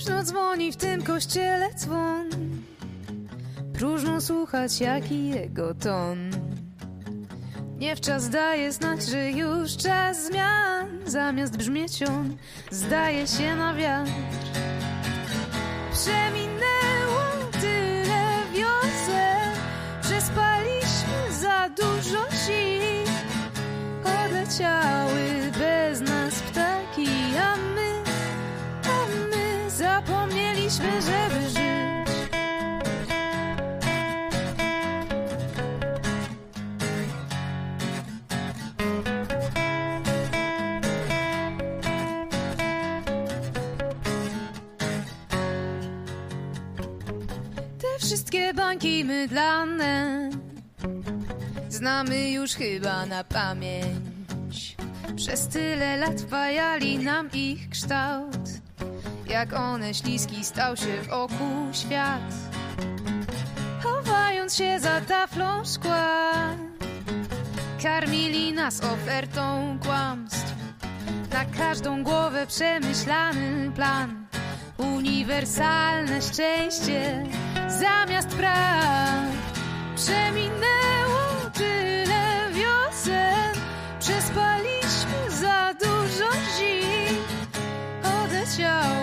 Próżno dzwoni w tym kościele dzwon. Próżno słuchać jaki jego ton. Nie wczas daje znać, że już czas zmian. Zamiast brzmieć on zdaje się na wiatr. Przeminęło tyle wiosen Przespaliśmy za dużo sił. Odleciały mydlane Znamy już chyba na pamięć. Przez tyle lat wajali nam ich kształt. Jak one śliski stał się w oku świat. Chowając się za taflą szkła Karmili nas ofertą kłamstw. Na każdą głowę przemyślany plan. Uniwersalne szczęście zamiast praw Przeminęło tyle wiosen. Przespaliśmy za dużo zim. Odleciały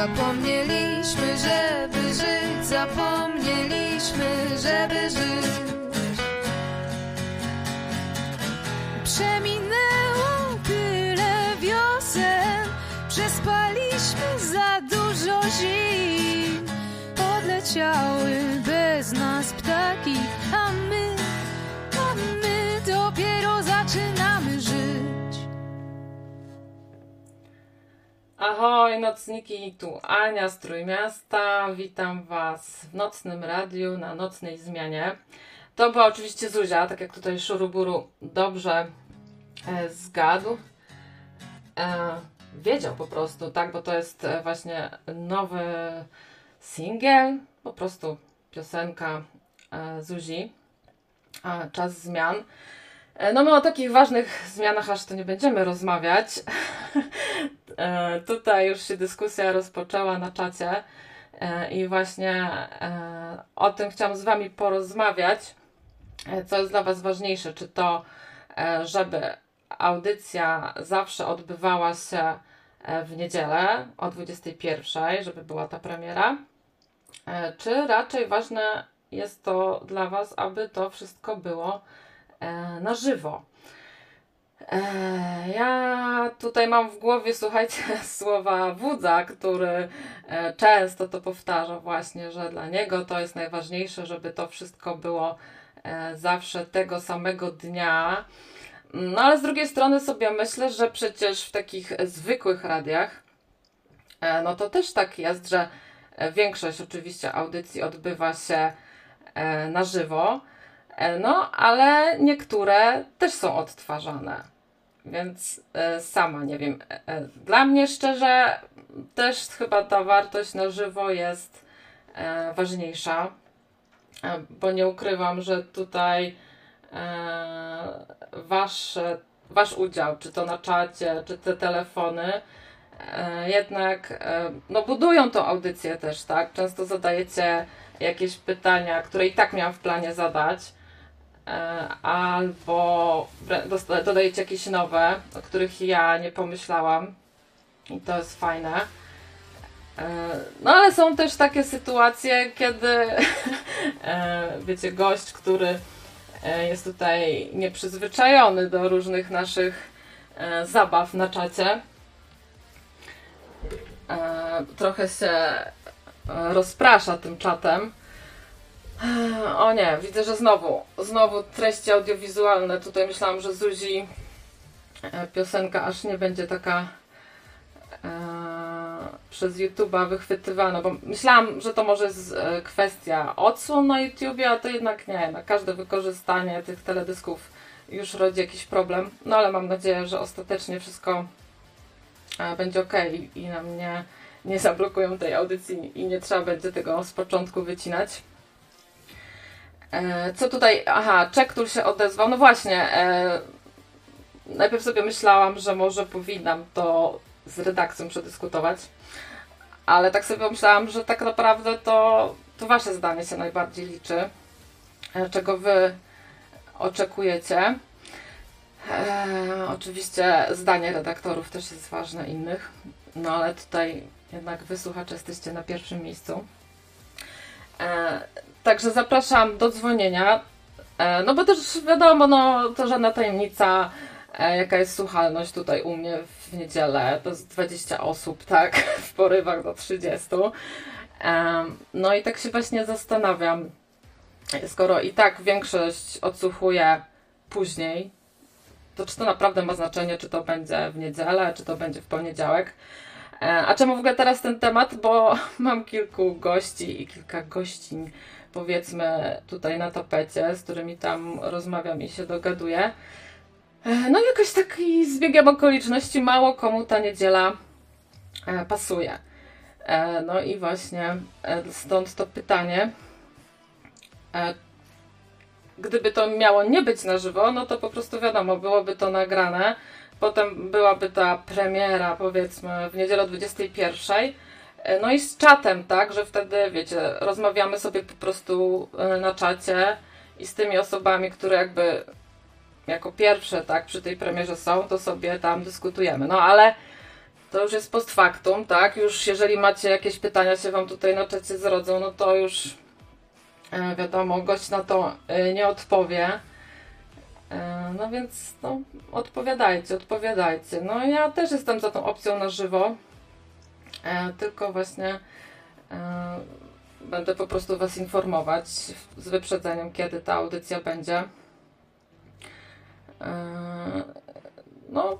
Zapomnieliśmy, żeby żyć. Zapomnieliśmy, żeby żyć. Przeminęło tyle wiosen. Przespaliśmy za dużo zim. Odleciały bez nas ptaki. A my, a my dopiero zaczynamy żyć Ahoj, nocniki, tu Ania z Trójmiasta. Witam Was w nocnym radiu na nocnej zmianie. To była oczywiście Zuzia, tak jak tutaj Szuruburu dobrze e, zgadł. E, wiedział po prostu, tak, bo to jest e, właśnie nowy singiel, po prostu piosenka e, Zuzi. Czas zmian. E, No my o takich ważnych zmianach aż to nie będziemy rozmawiać. E, Tutaj już się dyskusja rozpoczęła na czacie e, i właśnie o tym chciałam z Wami porozmawiać. Co jest dla Was ważniejsze? Czy to, żeby audycja zawsze odbywała się w niedzielę o 21, żeby była ta premiera? Czy raczej ważne jest to dla Was, aby to wszystko było na żywo? E, Ja tutaj mam w głowie, słuchajcie, słowa Wudza, który e, często to powtarza właśnie, że dla niego to jest najważniejsze, żeby to wszystko było e, zawsze tego samego dnia. No ale z drugiej strony sobie myślę, że przecież w takich zwykłych radiach, e, no to też tak jest, że e, większość oczywiście audycji odbywa się e, na żywo, e, no ale niektóre też są odtwarzane. Więc e, sama nie wiem. E, e, Dla mnie szczerze też chyba ta wartość na żywo jest ważniejsza, bo nie ukrywam, że tutaj wasz, wasz udział, czy to na czacie, czy te telefony, jednak no budują tą audycję też, tak? Często zadajecie jakieś pytania, które i tak miałam w planie zadać albo wrę- dosta- dodajecie jakieś nowe, o których ja nie pomyślałam i to jest fajne. E, No ale są też takie sytuacje, kiedy e, wiecie, gość, który e, jest tutaj nieprzyzwyczajony do różnych naszych e, zabaw na czacie, e, trochę się e, rozprasza tym czatem. O nie, widzę, że znowu, znowu treści audiowizualne. Tutaj myślałam, że Zuzi e, piosenka aż nie będzie taka e, przez YouTube'a wychwytywana, bo myślałam, że to może jest kwestia odsłon na YouTubie, a to jednak nie. Na każde wykorzystanie tych teledysków już rodzi jakiś problem. No ale mam nadzieję, że ostatecznie wszystko e, będzie ok i nam nie, nie zablokują tej audycji i nie trzeba będzie tego z początku wycinać. E, co tutaj? Aha, Czektul się odezwał. No właśnie, e, najpierw sobie myślałam, że może powinnam to z redakcją przedyskutować, ale tak sobie pomyślałam, że tak naprawdę to, to Wasze zdanie się najbardziej liczy, e, czego Wy oczekujecie. Oczywiście zdanie redaktorów też jest ważne innych, no ale tutaj jednak Wy słuchacze jesteście na pierwszym miejscu. Także zapraszam do dzwonienia, e, no bo też wiadomo, no to żadna tajemnica, e, jaka jest słuchalność tutaj u mnie w niedzielę. To jest 20 osób, tak, w porywach do 30. E, no i tak się właśnie zastanawiam, skoro i tak większość odsłuchuje później, to czy to naprawdę ma znaczenie, czy to będzie w niedzielę, czy to będzie w poniedziałek. A czemu w ogóle teraz ten temat? Bo mam kilku gości i kilka gościń, powiedzmy, tutaj na tapecie, z którymi tam rozmawiam i się dogaduję. No jakoś taki zbiegiem okoliczności mało komu ta niedziela e, pasuje. E, No i właśnie e, stąd to pytanie. Gdyby to miało nie być na żywo, no to po prostu wiadomo, byłoby to nagrane. Potem byłaby ta premiera, powiedzmy, w niedzielę o 21. E, No i z czatem, tak, że wtedy, wiecie, rozmawiamy sobie po prostu e, na czacie i z tymi osobami, które jakby jako pierwsze, tak, przy tej premierze są, to sobie tam dyskutujemy. No ale to już jest post factum, tak, już jeżeli macie jakieś pytania się Wam tutaj na czacie zrodzą, no to już e, wiadomo, gość na to nie odpowie. No więc no, odpowiadajcie, odpowiadajcie. No ja też jestem za tą opcją na żywo, tylko właśnie e, będę po prostu Was informować z wyprzedzeniem, kiedy ta audycja będzie. E, No,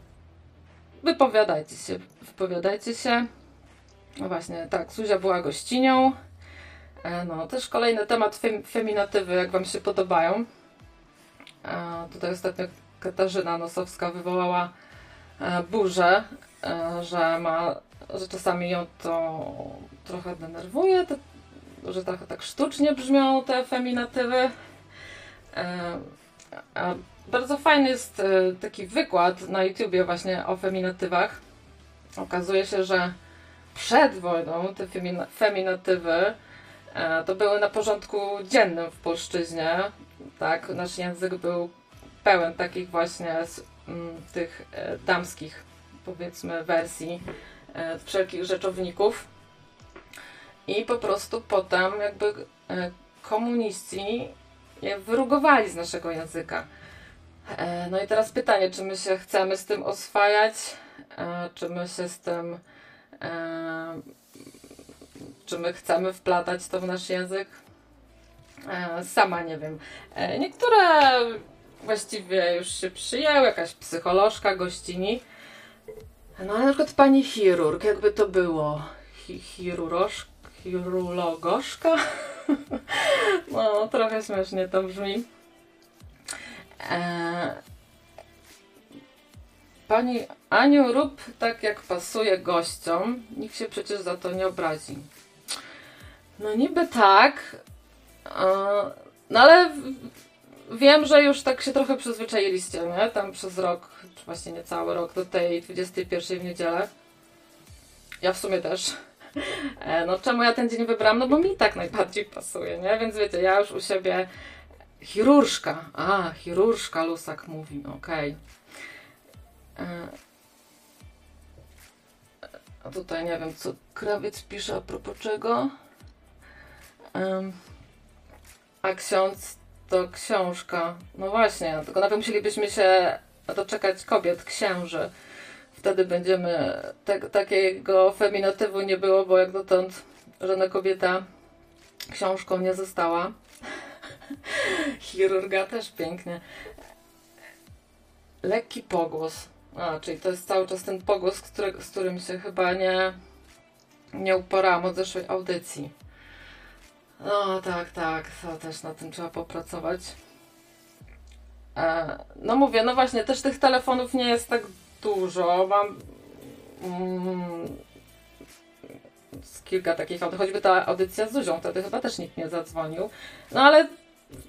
wypowiadajcie się, wypowiadajcie się. No właśnie, tak, Suzia była gościnią. E, No, też kolejny temat fem, feminatywy, jak Wam się podobają. E, Tutaj ostatnio Katarzyna Nosowska wywołała e, burzę, e, że ma, że czasami ją to trochę denerwuje, że trochę tak sztucznie brzmią te feminatywy. E, bardzo fajny jest e, taki wykład na YouTubie właśnie o feminatywach. Okazuje się, że przed wojną te femina, feminatywy e, to były na porządku dziennym w polszczyźnie. Tak, nasz język był pełen takich właśnie mm, tych damskich, powiedzmy, wersji wszelkich rzeczowników. I po prostu potem jakby e, komuniści je wyrugowali z naszego języka. E, No i teraz pytanie, czy my się chcemy z tym oswajać, e, czy my się z tym, e, czy my chcemy wplatać to w nasz język? E, Sama nie wiem. E, Niektóre właściwie już się przyjęły, jakaś psycholożka gościni. No ale na przykład pani chirurg, jakby to było? Chi chiruroż, chirulogoszka? no, trochę śmiesznie to brzmi. E, Pani Aniu, rób tak jak pasuje gościom. Nikt się przecież za to nie obrazi. No niby tak, e, no ale wiem, że już tak się trochę przyzwyczailiście, nie? Tam przez rok, właśnie nie cały rok, do tej 21 w niedzielę. Ja w sumie też. E, No czemu ja ten dzień wybrałam? No bo mi tak najbardziej pasuje, nie? Więc wiecie, ja już u siebie chirurżka. A, chirurżka, Lusak mówi, okej. E, A tutaj nie wiem, co krawiec pisze a propos czego. A ksiądz to książka. No właśnie, tylko najpierw musielibyśmy się doczekać kobiet, księży wtedy będziemy, te, takiego feminatywu nie było, bo jak dotąd żadna kobieta książką nie została. Chirurga też pięknie. Lekki pogłos. A, czyli to jest cały czas ten pogłos, który, z którym się chyba nie, nie uporałam od zeszłej audycji. No tak, tak, to też na tym trzeba popracować. E, no mówię, no właśnie, też tych telefonów nie jest tak dużo. Mam mm, kilka takich, choćby ta audycja z Zuzią, wtedy chyba też nikt nie zadzwonił. No ale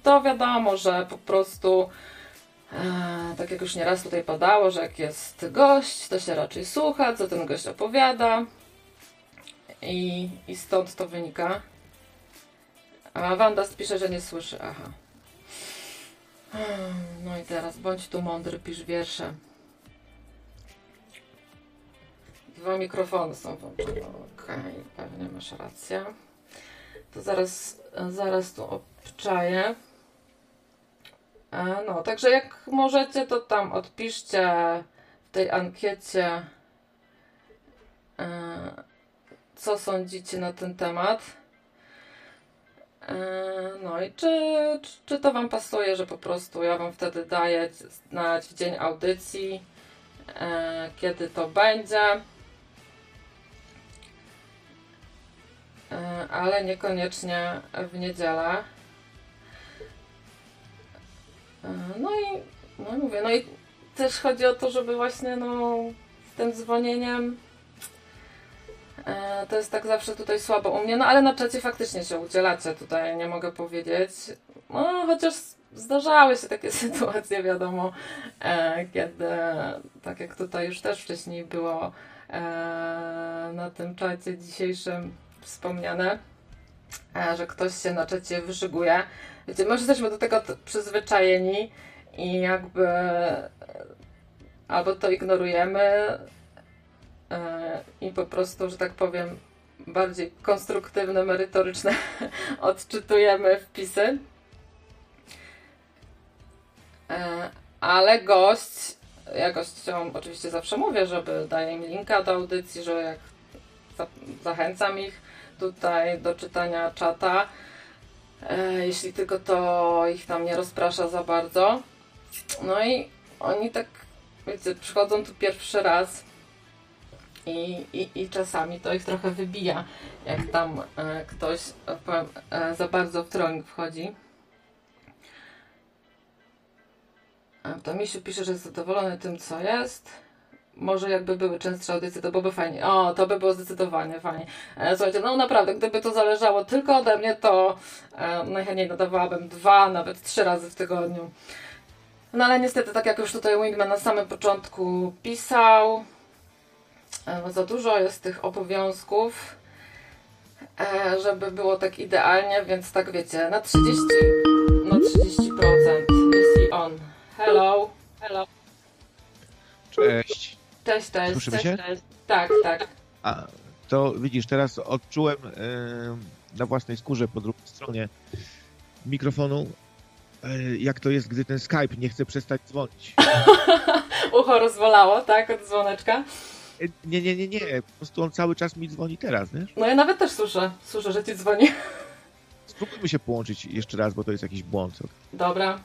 to wiadomo, że po prostu e, tak jak już nieraz tutaj padało, że jak jest gość, to się raczej słucha, co ten gość opowiada i, i stąd to wynika. A Wanda pisze, że nie słyszy. Aha. No i teraz bądź tu mądry, pisz wiersze. Dwa mikrofony są włączone. Okej, okay, pewnie masz rację. To zaraz, zaraz tu obczaję. E, no, także jak możecie, to tam odpiszcie w tej ankiecie, e, co sądzicie na ten temat. E, no i czy, czy, to Wam pasuje, że po prostu ja Wam wtedy daję znać w dzień audycji, kiedy to będzie. ale niekoniecznie w niedzielę. No i no mówię, no i też chodzi o to, żeby właśnie no z tym dzwonieniem e, to jest tak zawsze tutaj słabo u mnie, no ale na czacie faktycznie się udzielacie tutaj, nie mogę powiedzieć. No chociaż zdarzały się takie sytuacje, wiadomo, e, kiedy tak jak tutaj już też wcześniej było e, na tym czacie dzisiejszym wspomniane, że ktoś się na czacie wyszyguje Wiecie, my już jesteśmy do tego przyzwyczajeni i jakby albo to ignorujemy e, i po prostu, że tak powiem, bardziej konstruktywne, merytoryczne odczytujemy wpisy. E, ale gość, ja gościom oczywiście zawsze mówię, żeby daję im linka do audycji, że jak zachęcam ich tutaj do czytania czata, E, jeśli tylko to ich tam nie rozprasza za bardzo. No i oni tak, wiecie, przychodzą tu pierwszy raz i, i, i czasami to ich trochę wybija, jak tam e, ktoś powiem, e, za bardzo w trąg wchodzi. To Misiu pisze, że jest zadowolony tym, co jest może jakby były częstsze audycje, to byłoby fajnie. O, to by było zdecydowanie fajnie. E, słuchajcie, no naprawdę, gdyby to zależało tylko ode mnie, to e, najchętniej nadawałabym dwa, nawet trzy razy w tygodniu. No ale niestety, tak jak już tutaj Wingman na samym początku pisał, e, za dużo jest tych obowiązków, e, żeby było tak idealnie, więc tak wiecie, na 30, no 30% misji on. Hello, hello. Cześć. Cześć, cześć. Słyszymy cześć, się? Cześć. Tak, tak. A, to widzisz, teraz odczułem na własnej skórze po drugiej stronie mikrofonu, e, jak to jest, gdy ten Skype nie chce przestać dzwonić. Ucho rozwalało, tak, od dzwoneczka? Nie, nie, nie, nie. Po prostu on cały czas mi dzwoni teraz, wiesz? No ja nawet też słyszę. Słyszę, że ci dzwoni. Spróbujmy się połączyć jeszcze raz, bo to jest jakiś błąd. Dobra.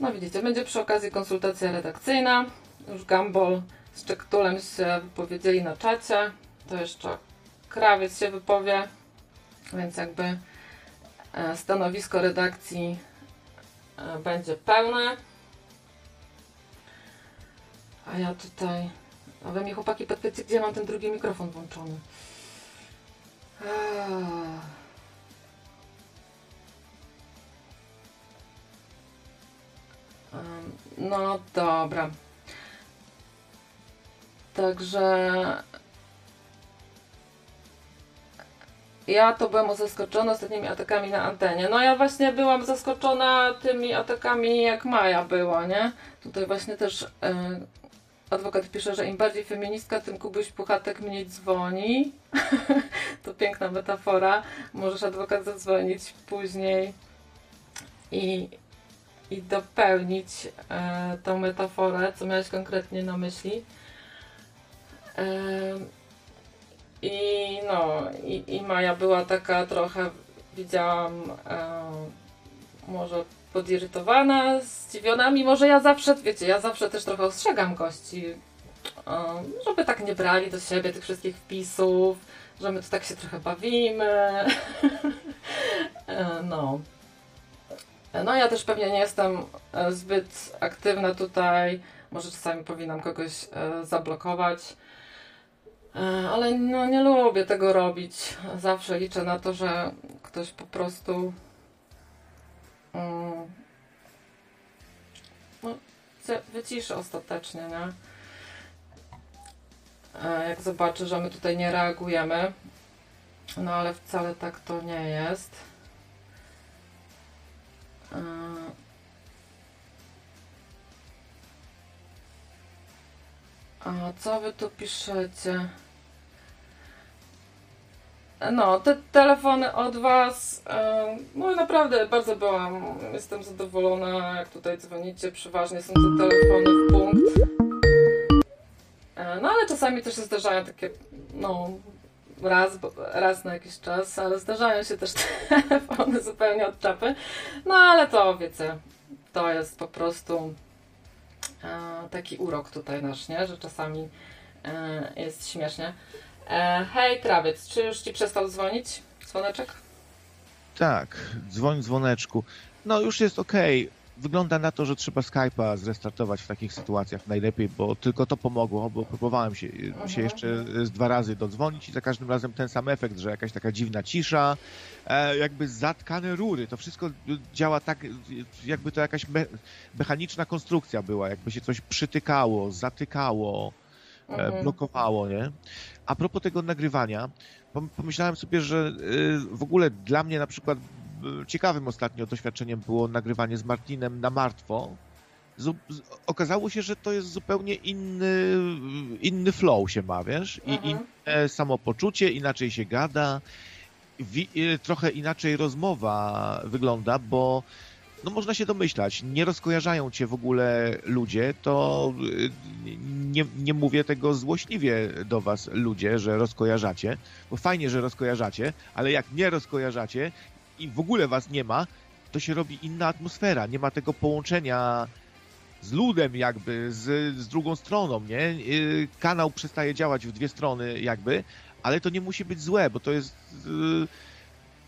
No widzicie, będzie przy okazji konsultacja redakcyjna. Już Gambol z Czektulem się wypowiedzieli na czacie. To jeszcze Krawiec się wypowie. Więc jakby e, stanowisko redakcji e, będzie pełne. A ja tutaj... A wy mi chłopaki podpowiedzcie, gdzie mam ten drugi mikrofon włączony. No dobra. Także ja to byłam zaskoczona ostatnimi atakami na antenie. No ja właśnie byłam zaskoczona tymi atakami jak Maja była, nie? Tutaj właśnie też e, adwokat pisze, że im bardziej feministka, tym Kubuś Puchatek mniej dzwoni. to piękna metafora. Możesz adwokat zadzwonić później i i dopełnić e, tą metaforę, co miałeś konkretnie na myśli. E, I no, i, i Maja była taka trochę, widziałam, e, może podirytowana, zdziwiona, mimo że ja zawsze, wiecie, ja zawsze też trochę ostrzegam gości, e, żeby tak nie brali do siebie tych wszystkich wpisów, że my tu tak się trochę bawimy. E, no. No ja też pewnie nie jestem e, zbyt aktywna tutaj. Może czasami powinnam kogoś e, zablokować. Ale no nie lubię tego robić. Zawsze liczę na to, że ktoś po prostu no, wyciszy ostatecznie, nie? Jak zobaczy, że my tutaj nie reagujemy. No ale wcale tak to nie jest. A co wy tu piszecie? No, te telefony od Was, no naprawdę bardzo byłam, jestem zadowolona, jak tutaj dzwonicie, przeważnie są to telefony w punkt. No ale czasami też się zdarzają takie, no, raz, raz na jakiś czas, ale zdarzają się też telefony zupełnie od czapy. No ale to wiecie, to jest po prostu e, taki urok tutaj nasz, nie? Że czasami e, jest śmiesznie. E, hej, krawiec, czy już ci przestał dzwonić? Dzwoneczek? Tak, dzwoń dzwoneczku. No już jest ok. Wygląda na to, że trzeba Skype'a zrestartować w takich sytuacjach najlepiej, bo tylko to pomogło, bo próbowałem się, mhm. się jeszcze z dwa razy dodzwonić i za każdym razem ten sam efekt, że jakaś taka dziwna cisza, e, jakby zatkane rury, to wszystko działa tak, jakby to jakaś me mechaniczna konstrukcja była, jakby się coś przytykało, zatykało, mhm. blokowało, nie? A propos tego nagrywania, pomyślałem sobie, że y, w ogóle dla mnie na przykład ciekawym ostatnio doświadczeniem było nagrywanie z Martinem na martwo. Okazało się, że to jest zupełnie inny, inny flow się ma, wiesz? I mhm. inne samopoczucie, inaczej się gada, wi, trochę inaczej rozmowa wygląda, bo no można się domyślać, nie rozkojarzają cię w ogóle ludzie, to nie, nie mówię tego złośliwie do was ludzie, że rozkojarzacie, bo fajnie, że rozkojarzacie, ale jak nie rozkojarzacie i w ogóle was nie ma, to się robi inna atmosfera. Nie ma tego połączenia z ludem jakby, z, z drugą stroną, nie? Y, kanał przestaje działać w dwie strony jakby, ale to nie musi być złe, bo to jest y,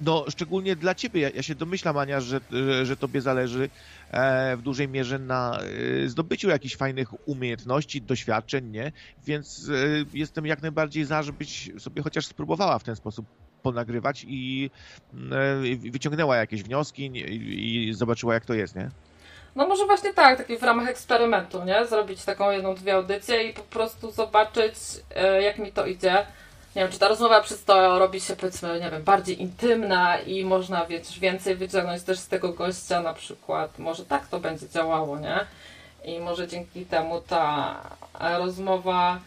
no szczególnie dla ciebie. Ja, ja się domyślam, Ania, że, że, że tobie zależy e, w dużej mierze na e, zdobyciu jakichś fajnych umiejętności, doświadczeń, nie? Więc e, jestem jak najbardziej za, żebyś sobie chociaż spróbowała w ten sposób ponagrywać i e, wyciągnęła jakieś wnioski i zobaczyła, jak to jest, nie? No może właśnie tak, taki w ramach eksperymentu, nie? Zrobić taką jedną, dwie audycje i po prostu zobaczyć, e, jak mi to idzie. Nie wiem, czy ta rozmowa przez to robi się, powiedzmy, nie wiem, bardziej intymna i można, wiesz, więcej wyciągnąć też z tego gościa na przykład. Może tak to będzie działało, nie? I może dzięki temu ta rozmowa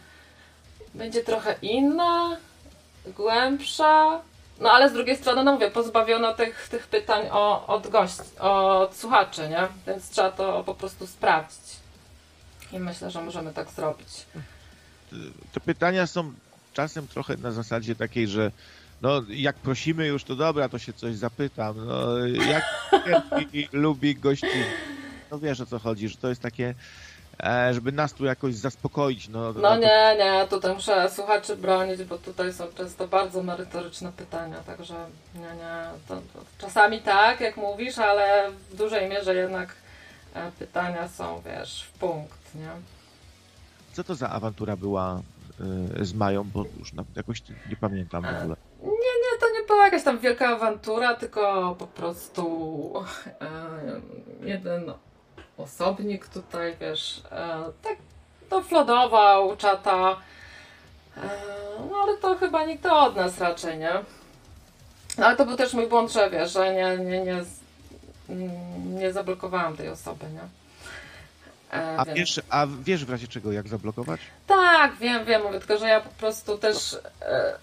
będzie trochę inna, głębsza, no ale z drugiej strony, no mówię, pozbawiona tych, tych pytań o, od gości, od słuchaczy, nie? Więc trzeba to po prostu sprawdzić. I myślę, że możemy tak zrobić. Te pytania są czasem trochę na zasadzie takiej, że no jak prosimy już, to dobra, to się coś zapytam. No, jak lubi gości? No wiesz o co chodzi, że to jest takie E, żeby nas tu jakoś zaspokoić. No, no, nie, nie, tutaj muszę słuchaczy bronić, bo tutaj są często bardzo merytoryczne pytania, także nie, nie, to, to czasami tak, jak mówisz, ale w dużej mierze jednak e, pytania są, wiesz, w punkt, nie? Co to za awantura była z Mają, bo już jakoś nie pamiętam w ogóle. Nie, nie, to nie była jakaś tam wielka awantura, tylko po prostu y, jeden osobnik tutaj, wiesz, e, tak doflodował czata. E, no ale to chyba nikt od nas raczej, nie? No, ale to był też mój błąd, że wiesz, że nie, nie, nie, nie zablokowałam tej osoby, nie? E, a, wiesz, a wiesz w razie czego, jak zablokować? Tak, wiem, wiem, mówię, tylko że ja po prostu też. E,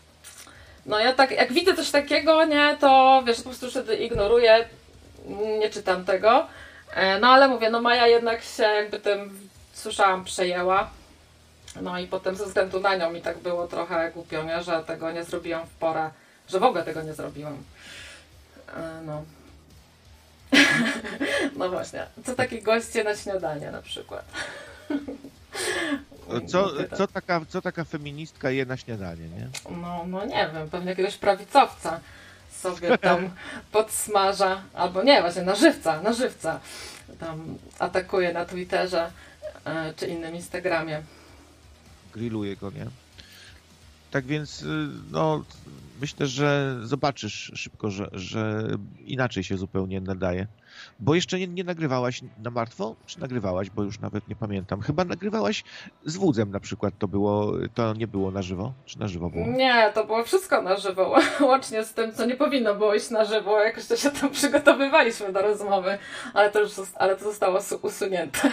no ja tak, jak widzę coś takiego, nie, to wiesz, po prostu wtedy ignoruję, nie czytam tego. E, no ale mówię, no Maja jednak się jakby tym, słyszałam, przejęła. No i potem ze względu na nią mi tak było trochę głupio, nie? że tego nie zrobiłam w porę, że w ogóle tego nie zrobiłam. E, no. No właśnie. Co takie goście na śniadanie na przykład? Co, co, taka, co taka feministka je na śniadanie, nie? No, no nie wiem, pewnie jakiegoś prawicowca sobie tam podsmaża, albo nie, właśnie na żywca, na żywca tam atakuje na Twitterze e, czy innym Instagramie. Grilluje go, nie? Tak więc, y, no, myślę, że zobaczysz szybko, że, że inaczej się zupełnie nadaje. Bo jeszcze nie, nie nagrywałaś na martwo? Czy nagrywałaś, bo już nawet nie pamiętam. Chyba nagrywałaś z Wudzem na przykład, to było, to nie było na żywo? Czy na żywo było? Nie, to było wszystko na żywo, łącznie z tym, co nie powinno było iść na żywo, jak jeszcze się tam przygotowywaliśmy do rozmowy, ale to już ale to zostało usunięte.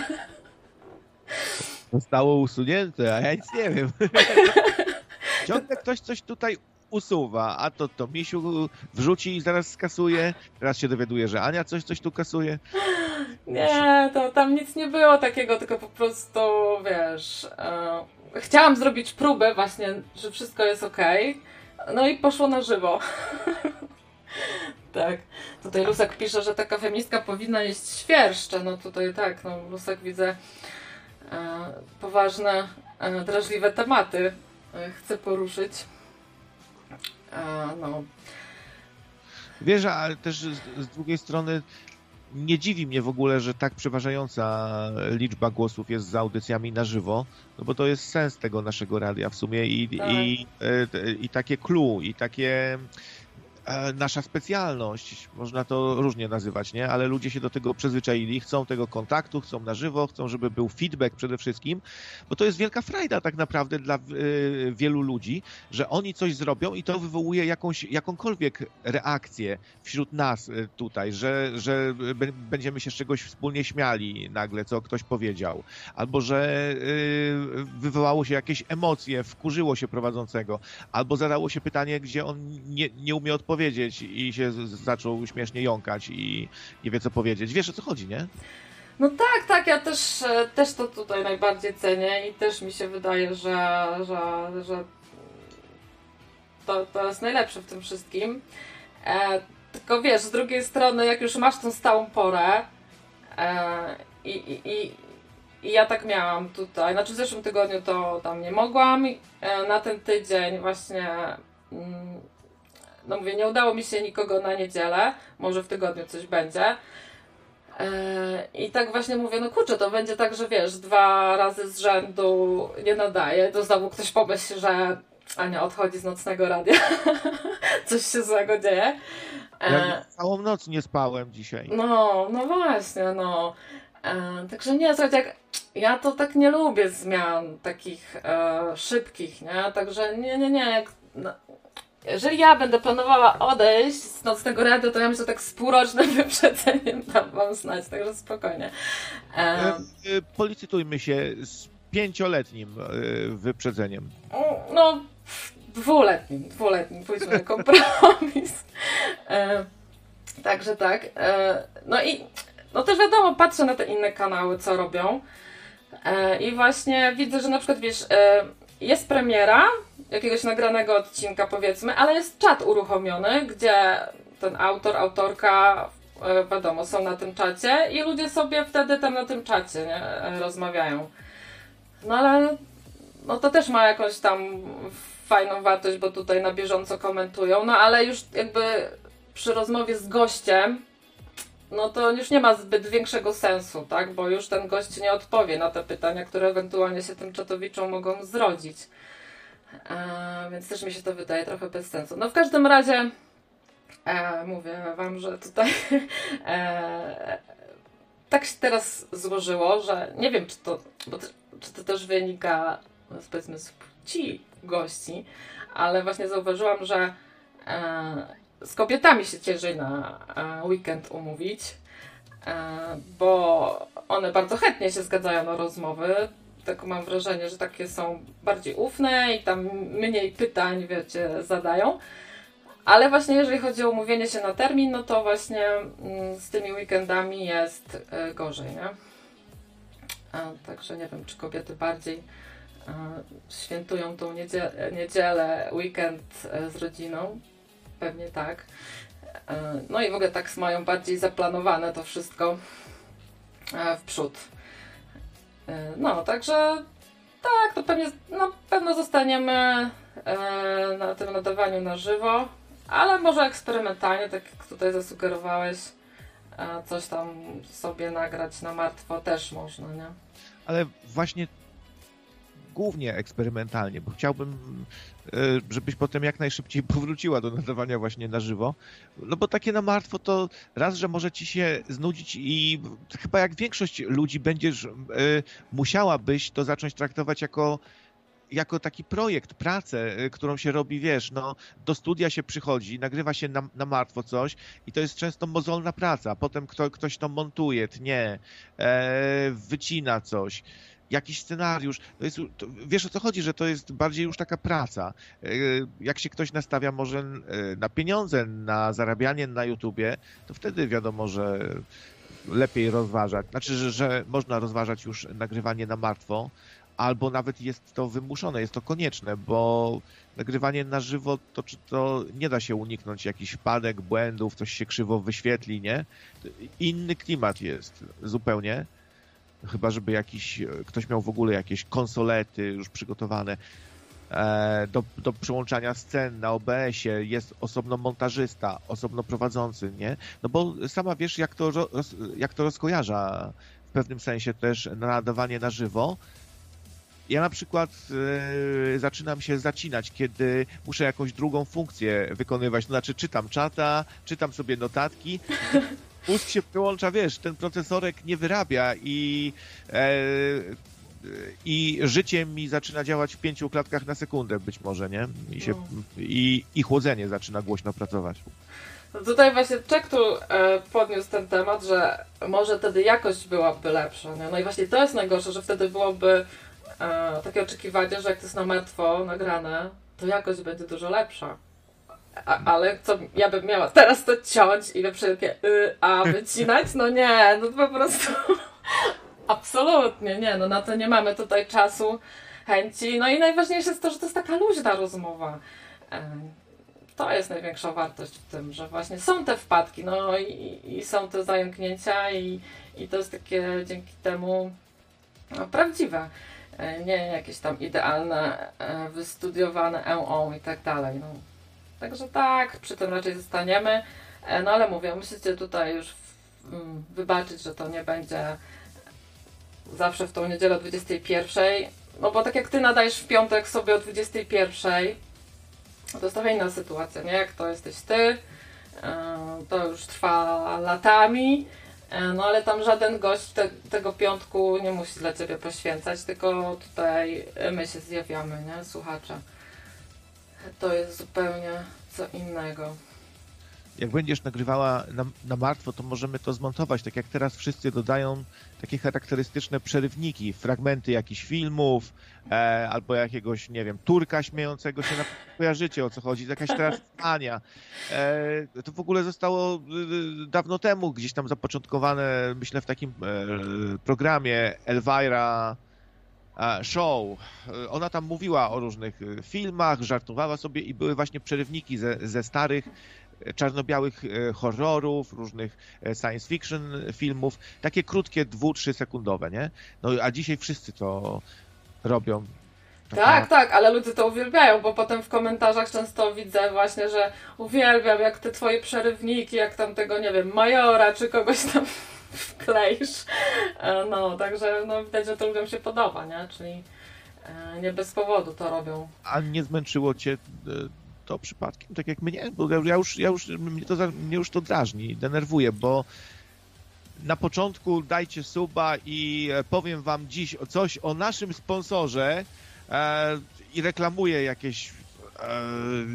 Zostało usunięte, a ja nic nie wiem. Ciągle ktoś coś tutaj usuwa, a to to Misiu wrzuci i zaraz skasuje. Teraz się dowiaduje, że Ania coś coś tu kasuje. Nie, to tam nic nie było takiego, tylko po prostu, wiesz, e, chciałam zrobić próbę właśnie, że wszystko jest ok. No i poszło na żywo. tak. Tutaj Lusek pisze, że taka feministka powinna jeść świerszcze. No tutaj tak, no Lusek widzę e, poważne, e, drażliwe tematy e, chce poruszyć. No. Wiesz, ale też z, z drugiej strony nie dziwi mnie w ogóle, że tak przeważająca liczba głosów jest za audycjami na żywo, no bo to jest sens tego naszego radia w sumie i, tak. i, i, e, i takie clue, i takie nasza specjalność, można to różnie nazywać, nie? Ale ludzie się do tego przyzwyczaili, chcą tego kontaktu, chcą na żywo, chcą, żeby był feedback przede wszystkim, bo to jest wielka frajda tak naprawdę dla y, wielu ludzi, że oni coś zrobią i to wywołuje jakąś, jakąkolwiek reakcję wśród nas y, tutaj, że, że będziemy się z czegoś wspólnie śmiali nagle, co ktoś powiedział, albo że wywołało się jakieś emocje, wkurzyło się prowadzącego, albo zadało się pytanie, gdzie on nie, nie umie odpowiedzieć, powiedzieć i się zaczął śmiesznie jąkać i nie wie co powiedzieć. Wiesz o co chodzi, nie? No tak, tak, ja też, e, też to tutaj najbardziej cenię i też mi się wydaje, że, że, że to, to jest najlepsze w tym wszystkim. E, tylko wiesz, z drugiej strony, jak już masz tą stałą porę e, i, i, i, ja tak miałam tutaj, znaczy w zeszłym tygodniu to tam nie mogłam, e, na ten tydzień właśnie mm, no mówię, nie udało mi się nikogo na niedzielę, może w tygodniu coś będzie. E, I tak właśnie mówię, no kurczę, to będzie tak, że wiesz, dwa razy z rzędu nie nadaje, to znowu ktoś pomyśli, że Ania odchodzi z nocnego radia. Coś się złego dzieje. E, ja całą noc nie spałem dzisiaj. No, no właśnie, no. E, także nie, słuchajcie, jak, ja to tak nie lubię zmian takich e, szybkich, nie? Także nie, nie, nie. Jak, no, jeżeli ja będę planowała odejść z nocnego radia, to ja myślę tak z półrocznym wyprzedzeniem dam wam znać, także spokojnie. Um, Policytujmy się z pięcioletnim e, wyprzedzeniem. No, dwuletnim, dwuletnim, pójdźmy na kompromis. E, także tak. no i no też wiadomo, patrzę na te inne kanały, co robią. I właśnie widzę, że na przykład wiesz, jest premiera, jakiegoś nagranego odcinka powiedzmy, ale jest czat uruchomiony, gdzie ten autor, autorka, e, wiadomo, są na tym czacie i ludzie sobie wtedy tam na tym czacie nie, e, rozmawiają. No ale no to też ma jakąś tam fajną wartość, bo tutaj na bieżąco komentują, no ale już jakby przy rozmowie z gościem no to już nie ma zbyt większego sensu, tak? Bo już ten gość nie odpowie na te pytania, które ewentualnie się tym czatowiczom mogą zrodzić. Więc też mi się to wydaje trochę bez sensu. No w każdym razie e, mówię Wam, że tutaj e, tak się teraz złożyło, że nie wiem, czy to, bo, czy to też wynika no, z powiedzmy z płci gości, ale właśnie zauważyłam, że e, z kobietami się ciężej na e, weekend umówić, e, bo one bardzo chętnie się zgadzają na rozmowy tak mam wrażenie, że takie są bardziej ufne i tam mniej pytań, wiecie, zadają. Ale właśnie jeżeli chodzi o umówienie się na termin, no to właśnie mm, z tymi weekendami jest e, gorzej, nie? Także nie wiem, czy kobiety bardziej a, świętują tą niedzielę, niedzielę, weekend e, z rodziną. Pewnie tak. No i w ogóle tak mają bardziej zaplanowane to wszystko w przód. E, no, także tak, to pewnie na pewno zostaniemy e, na tym nadawaniu na żywo, ale może eksperymentalnie, tak jak tutaj zasugerowałeś, e, coś tam sobie nagrać na martwo też można, nie? Ale właśnie głównie eksperymentalnie, bo chciałbym, e, żebyś potem jak najszybciej powróciła do nadawania właśnie na żywo. No bo takie na martwo to raz, że może ci się znudzić i chyba jak większość ludzi będziesz, e, musiałabyś to zacząć traktować jako jako taki projekt, pracę, e, którą się robi, wiesz, no do studia się przychodzi, nagrywa się na, na martwo coś i to jest często mozolna praca. Potem kto, ktoś to montuje, tnie, e, wycina coś jakiś scenariusz. To jest, to, wiesz o co chodzi, że to jest bardziej już taka praca. E, jak się ktoś nastawia może e, na pieniądze, na zarabianie na YouTubie, to wtedy wiadomo, że lepiej rozważać. Znaczy, że, że można rozważać już nagrywanie na martwo, albo nawet jest to wymuszone, jest to konieczne, bo nagrywanie na żywo to, to nie da się uniknąć jakichś wpadek, błędów, coś się krzywo wyświetli, nie? Inny klimat jest zupełnie. Chyba, żeby jakiś, ktoś miał w ogóle jakieś konsolety już przygotowane e, do, do przyłączania scen na OBS-ie, jest osobno montażysta, osobno prowadzący, nie? No bo sama wiesz, jak to, roz, jak to rozkojarza w pewnym sensie też nadawanie na żywo. Ja na przykład e, zaczynam się zacinać, kiedy muszę jakąś drugą funkcję wykonywać. To znaczy czytam czata, czytam sobie notatki mózg się wyłącza, wiesz, ten procesorek nie wyrabia i, e, i życie mi zaczyna działać w pięciu klatkach na sekundę być może, nie? I, się, no. i, i chłodzenie zaczyna głośno pracować. No tutaj właśnie Czek tu e, podniósł ten temat, że może wtedy jakość byłaby lepsza. Nie? No i właśnie to jest najgorsze, że wtedy byłoby e, takie oczekiwanie, że jak to jest na martwo nagrane, to jakość będzie dużo lepsza. A, ale co ja bym miała teraz to ciąć i we wszelkie y, a wycinać? No nie, no po prostu absolutnie nie, no na to nie mamy tutaj czasu, chęci. No i najważniejsze jest to, że to jest taka luźna rozmowa. To jest największa wartość w tym, że właśnie są te wpadki, no i, i są te zająknięcia i, i to jest takie dzięki temu no, prawdziwe. E, nie jakieś tam idealne, e, wystudiowane EO i tak dalej. No. Także tak, przy tym raczej zostaniemy. E, no ale mówię, musicie tutaj już mm, wybaczyć, że to nie będzie zawsze w tą niedzielę o 21. No bo tak jak ty nadajesz w piątek sobie o 21, to jest trochę inna sytuacja, nie? Jak to jesteś ty, e, to już trwa latami, e, no ale tam żaden gość te, tego piątku nie musi dla ciebie poświęcać, tylko tutaj my się zjawiamy, nie? Słuchacze to jest zupełnie co innego. Jak będziesz nagrywała na, na martwo, to możemy to zmontować, tak jak teraz wszyscy dodają takie charakterystyczne przerywniki, fragmenty jakichś filmów, e, albo jakiegoś, nie wiem, turka śmiejącego się, na kojarzycie o co chodzi, jakaś teraz. E, to w ogóle zostało e, dawno temu gdzieś tam zapoczątkowane, myślę, w takim e, programie Elvira show. E, ona tam mówiła o różnych e, filmach, żartowała sobie i były właśnie przerywniki ze, ze starych e, czarno-białych horrorów, różnych science fiction filmów, takie krótkie, dwu, trzy sekundowe, nie? No a dzisiaj wszyscy to robią. Tak, tak, ale ludzie to uwielbiają, bo potem w komentarzach często widzę właśnie, że uwielbiam jak te twoje przerywniki, jak tam tego, nie wiem, Majora czy kogoś tam wkleisz. E, no, także no, widać, że to ludziom się podoba, nie? Czyli e, nie bez powodu to robią. A nie zmęczyło cię e, to przypadkiem, tak jak mnie? Bo ja już, ja już, mnie, to, mnie już to drażni, denerwuje, bo na początku dajcie suba i powiem wam dziś coś o naszym sponsorze i reklamuję jakieś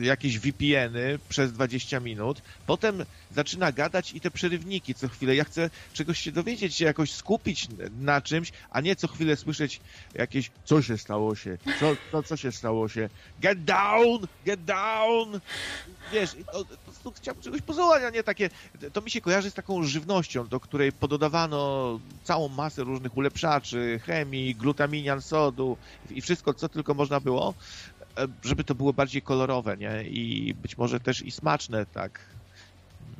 jakieś VPN-y przez 20 minut, potem zaczyna gadać i te przerywniki co chwilę. Ja chcę czegoś się dowiedzieć, się jakoś skupić na czymś, a nie co chwilę słyszeć jakieś co się stało się, co, co, co się stało się, get down, get down. Wiesz, po prostu chciałbym czegoś pozować, a nie takie, to mi się kojarzy z taką żywnością, do której pododawano całą masę różnych ulepszaczy, chemii, glutaminian sodu i wszystko, co tylko można było, e, żeby to było bardziej kolorowe, nie? I być może też i smaczne, tak, mm,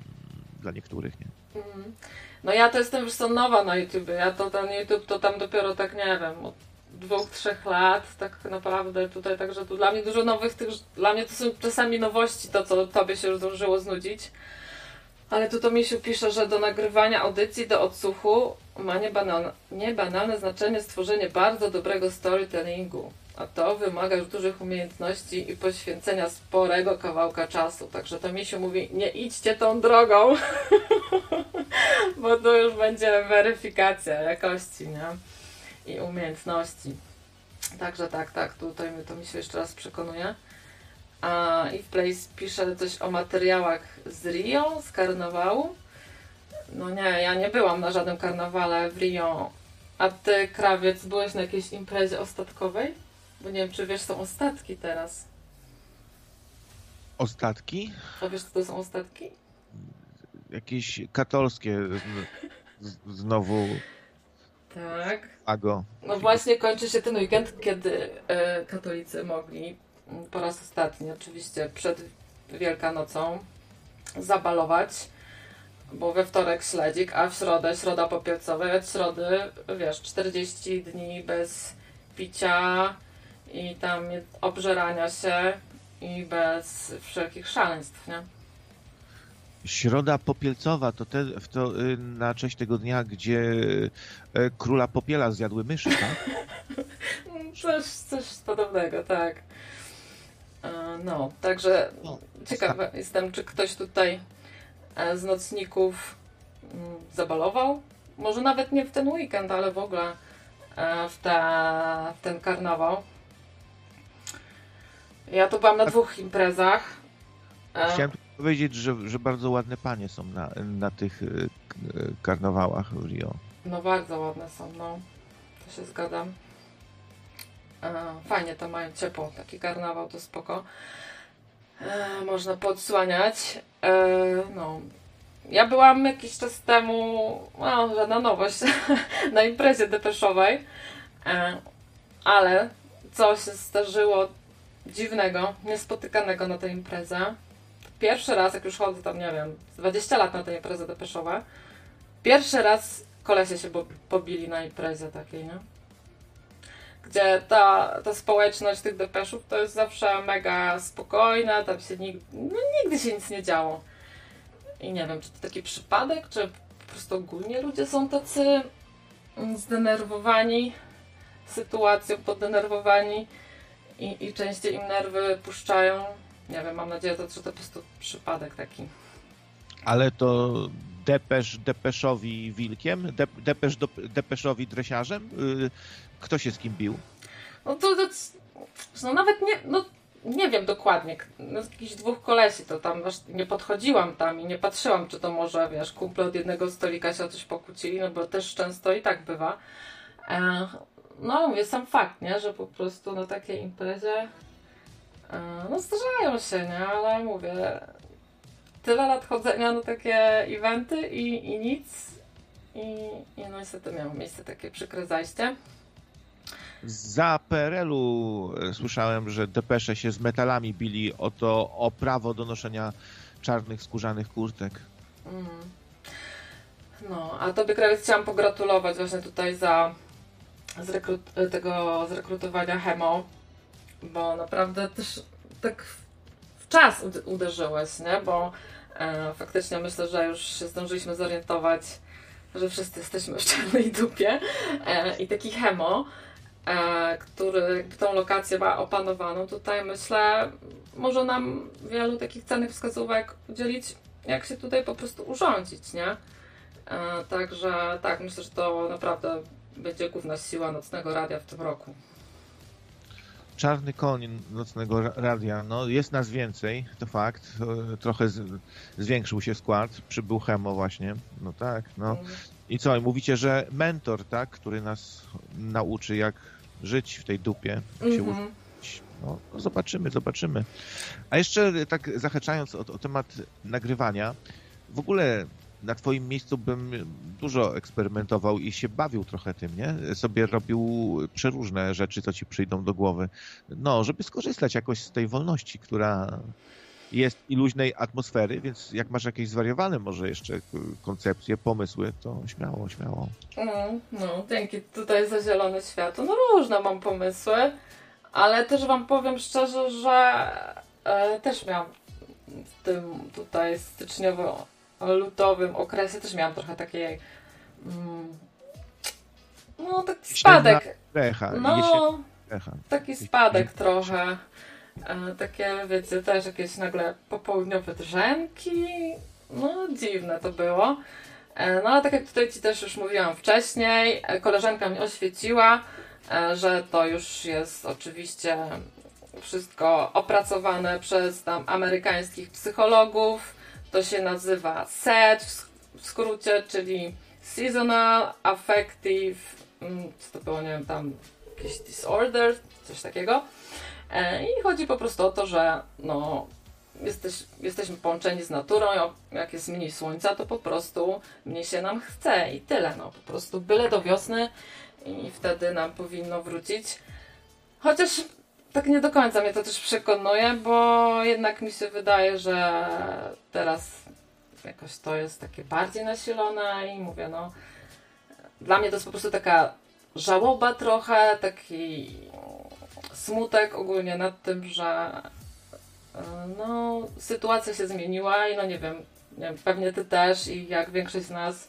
dla niektórych, nie? Mhm. No ja to jestem już nowa na YouTube. Ja to ten YouTube to tam dopiero tak nie wiem, od dwóch, trzech lat tak naprawdę tutaj, także tu dla mnie dużo nowych tych, dla mnie to są czasami nowości, to co tobie się już zdążyło znudzić. Ale tu to Misiu pisze, że do nagrywania audycji, do odsłuchu ma niebanalne, niebanalne znaczenie stworzenie bardzo dobrego storytellingu. A to wymaga już dużych umiejętności i poświęcenia sporego kawałka czasu. Także to Misiu mówi, nie idźcie tą drogą, bo to już będzie weryfikacja jakości nie? i umiejętności. Także tak, tak, tutaj to mi się jeszcze raz przekonuje. A i w Place pisze coś o materiałach z Rio, z karnawału. No nie, ja nie byłam na żadnym karnawale w Rio. A ty, krawiec, byłeś na jakiejś imprezie ostatkowej? Bo nie wiem, czy wiesz, są ostatki teraz. Ostatki? A wiesz, co to są ostatki? Jakieś katolskie z, znowu. Tak. Ago. No właśnie kończy się ten weekend, kiedy e, katolicy mogli po raz ostatni, oczywiście przed Wielkanocą, zabalować, bo we wtorek śledzik, a w środę środa popielcowa, od środy, wiesz, 40 dni bez picia i tam obżerania się i bez wszelkich szaleństw, nie? Środa Popielcowa to, te, to y, na cześć tego dnia, gdzie y, króla Popiela zjadły myszy, tak? coś, coś podobnego, tak. E, no, także no, ciekawa jestem, czy ktoś tutaj e, z nocników mm, zabalował. Może nawet nie w ten weekend, ale w ogóle e, w, te, w ten karnawał. Ja tu byłam na dwóch imprezach. Chciałem powiedzieć, że, że bardzo ładne panie są na, na tych karnawałach w Rio. No bardzo ładne są, no. To się zgadzam. Fajnie to mają ciepło, taki karnawał to spoko. E, można podsłaniać. E, no. Ja byłam jakiś czas temu, no żadna nowość, na imprezie depeszowej, e, ale coś się zdarzyło dziwnego, niespotykanego na tej imprezę. Pierwszy raz, jak już chodzę tam, nie wiem, 20 lat na tej imprezie depeszowe, pierwszy raz kolesie się pobili na imprezie takiej, nie? gdzie ta, ta społeczność tych depeszów to jest zawsze mega spokojna, tam się nigdy, no, nigdy się nic nie działo. I nie wiem, czy to taki przypadek, czy po prostu ogólnie ludzie są tacy zdenerwowani sytuacją, podenerwowani i, i częściej im nerwy puszczają. Nie wiem, mam nadzieję, że to, po prostu przypadek taki. Ale to Depesz Depeszowi wilkiem? De, depesz do, Depeszowi dresiarzem? Y, kto się z kim bił? No to, to no nawet nie, no nie wiem dokładnie. No, z jakichś dwóch kolesi to tam nie podchodziłam tam i nie patrzyłam, czy to może, wiesz, kumple od jednego stolika się o coś pokłócili, no bo też często i tak bywa. E, no mówię, sam fakt, nie, że po prostu na takiej imprezie e, no zdarzają się, nie, ale mówię, tyle lat chodzenia na takie eventy i, i nic. I, I no niestety miało miejsce takie przykre zajście. Za PRL-u e, słyszałem, że depesze się z metalami bili o to, o prawo do noszenia czarnych skórzanych kurtek. Mm. No, a tobie krawiec chciałam pogratulować właśnie tutaj za zrekrut tego zrekrutowania Hemo, bo naprawdę też tak w czas uderzyłeś, nie? Bo e, faktycznie myślę, że już się zdążyliśmy zorientować, że wszyscy jesteśmy w czarnej dupie e, i taki Hemo E, który tą lokację ma opanowaną, tutaj myślę, może nam wielu takich cennych wskazówek udzielić, jak się tutaj po prostu urządzić, nie? E, także tak, myślę, że to naprawdę będzie główna siła nocnego radia w tym roku. czarny koń nocnego radia. No, jest nas więcej, to fakt. Trochę z, zwiększył się skład. Przybył Hemo właśnie. No tak, no. Mhm. I co? Mówicie, że mentor, tak, który nas nauczy, jak żyć w tej dupie, jak się mhm. no, no, zobaczymy, zobaczymy. A jeszcze tak zahaczając o, o temat nagrywania, w ogóle na twoim miejscu bym dużo eksperymentował i się bawił trochę tym, nie? Sobie robił przeróżne rzeczy, co ci przyjdą do głowy. No, żeby skorzystać jakoś z tej wolności, która jest i luźnej atmosfery, więc jak masz jakieś zwariowane może jeszcze koncepcje, pomysły, to śmiało, śmiało. No, no, dzięki tutaj za zielone światło. No różne mam pomysły, ale też wam powiem szczerze, że e, też miałam w tym tutaj styczniowo lutowym okresie też miałam trochę takiej mm, no taki spadek. Recha, no, taki spadek trochę. E, takie, wiecie, też jakieś nagle popołudniowe drzemki. No, dziwne to było. E, no, ale tak jak tutaj Ci też już mówiłam wcześniej, e, koleżanka mnie oświeciła, że to już jest oczywiście wszystko opracowane przez tam amerykańskich psychologów. To się nazywa SED w skrócie, czyli Seasonal Affective, mm, co to było, nie wiem, tam jakiś disorder, coś takiego. E, I chodzi po prostu o to, że no, jesteś, jesteśmy połączeni z naturą, jak jest mniej słońca, to po prostu mniej się nam chce i tyle. No, po prostu byle do wiosny i wtedy nam powinno wrócić. Chociaż tak nie do końca mnie to też przekonuje, bo jednak mi się wydaje, że teraz jakoś to jest takie bardziej nasilone i mówię, no dla mnie to jest po prostu taka żałoba trochę, taki smutek ogólnie nad tym, że e, no, sytuacja się zmieniła i no nie wiem, nie wiem, pewnie ty też i jak większość z nas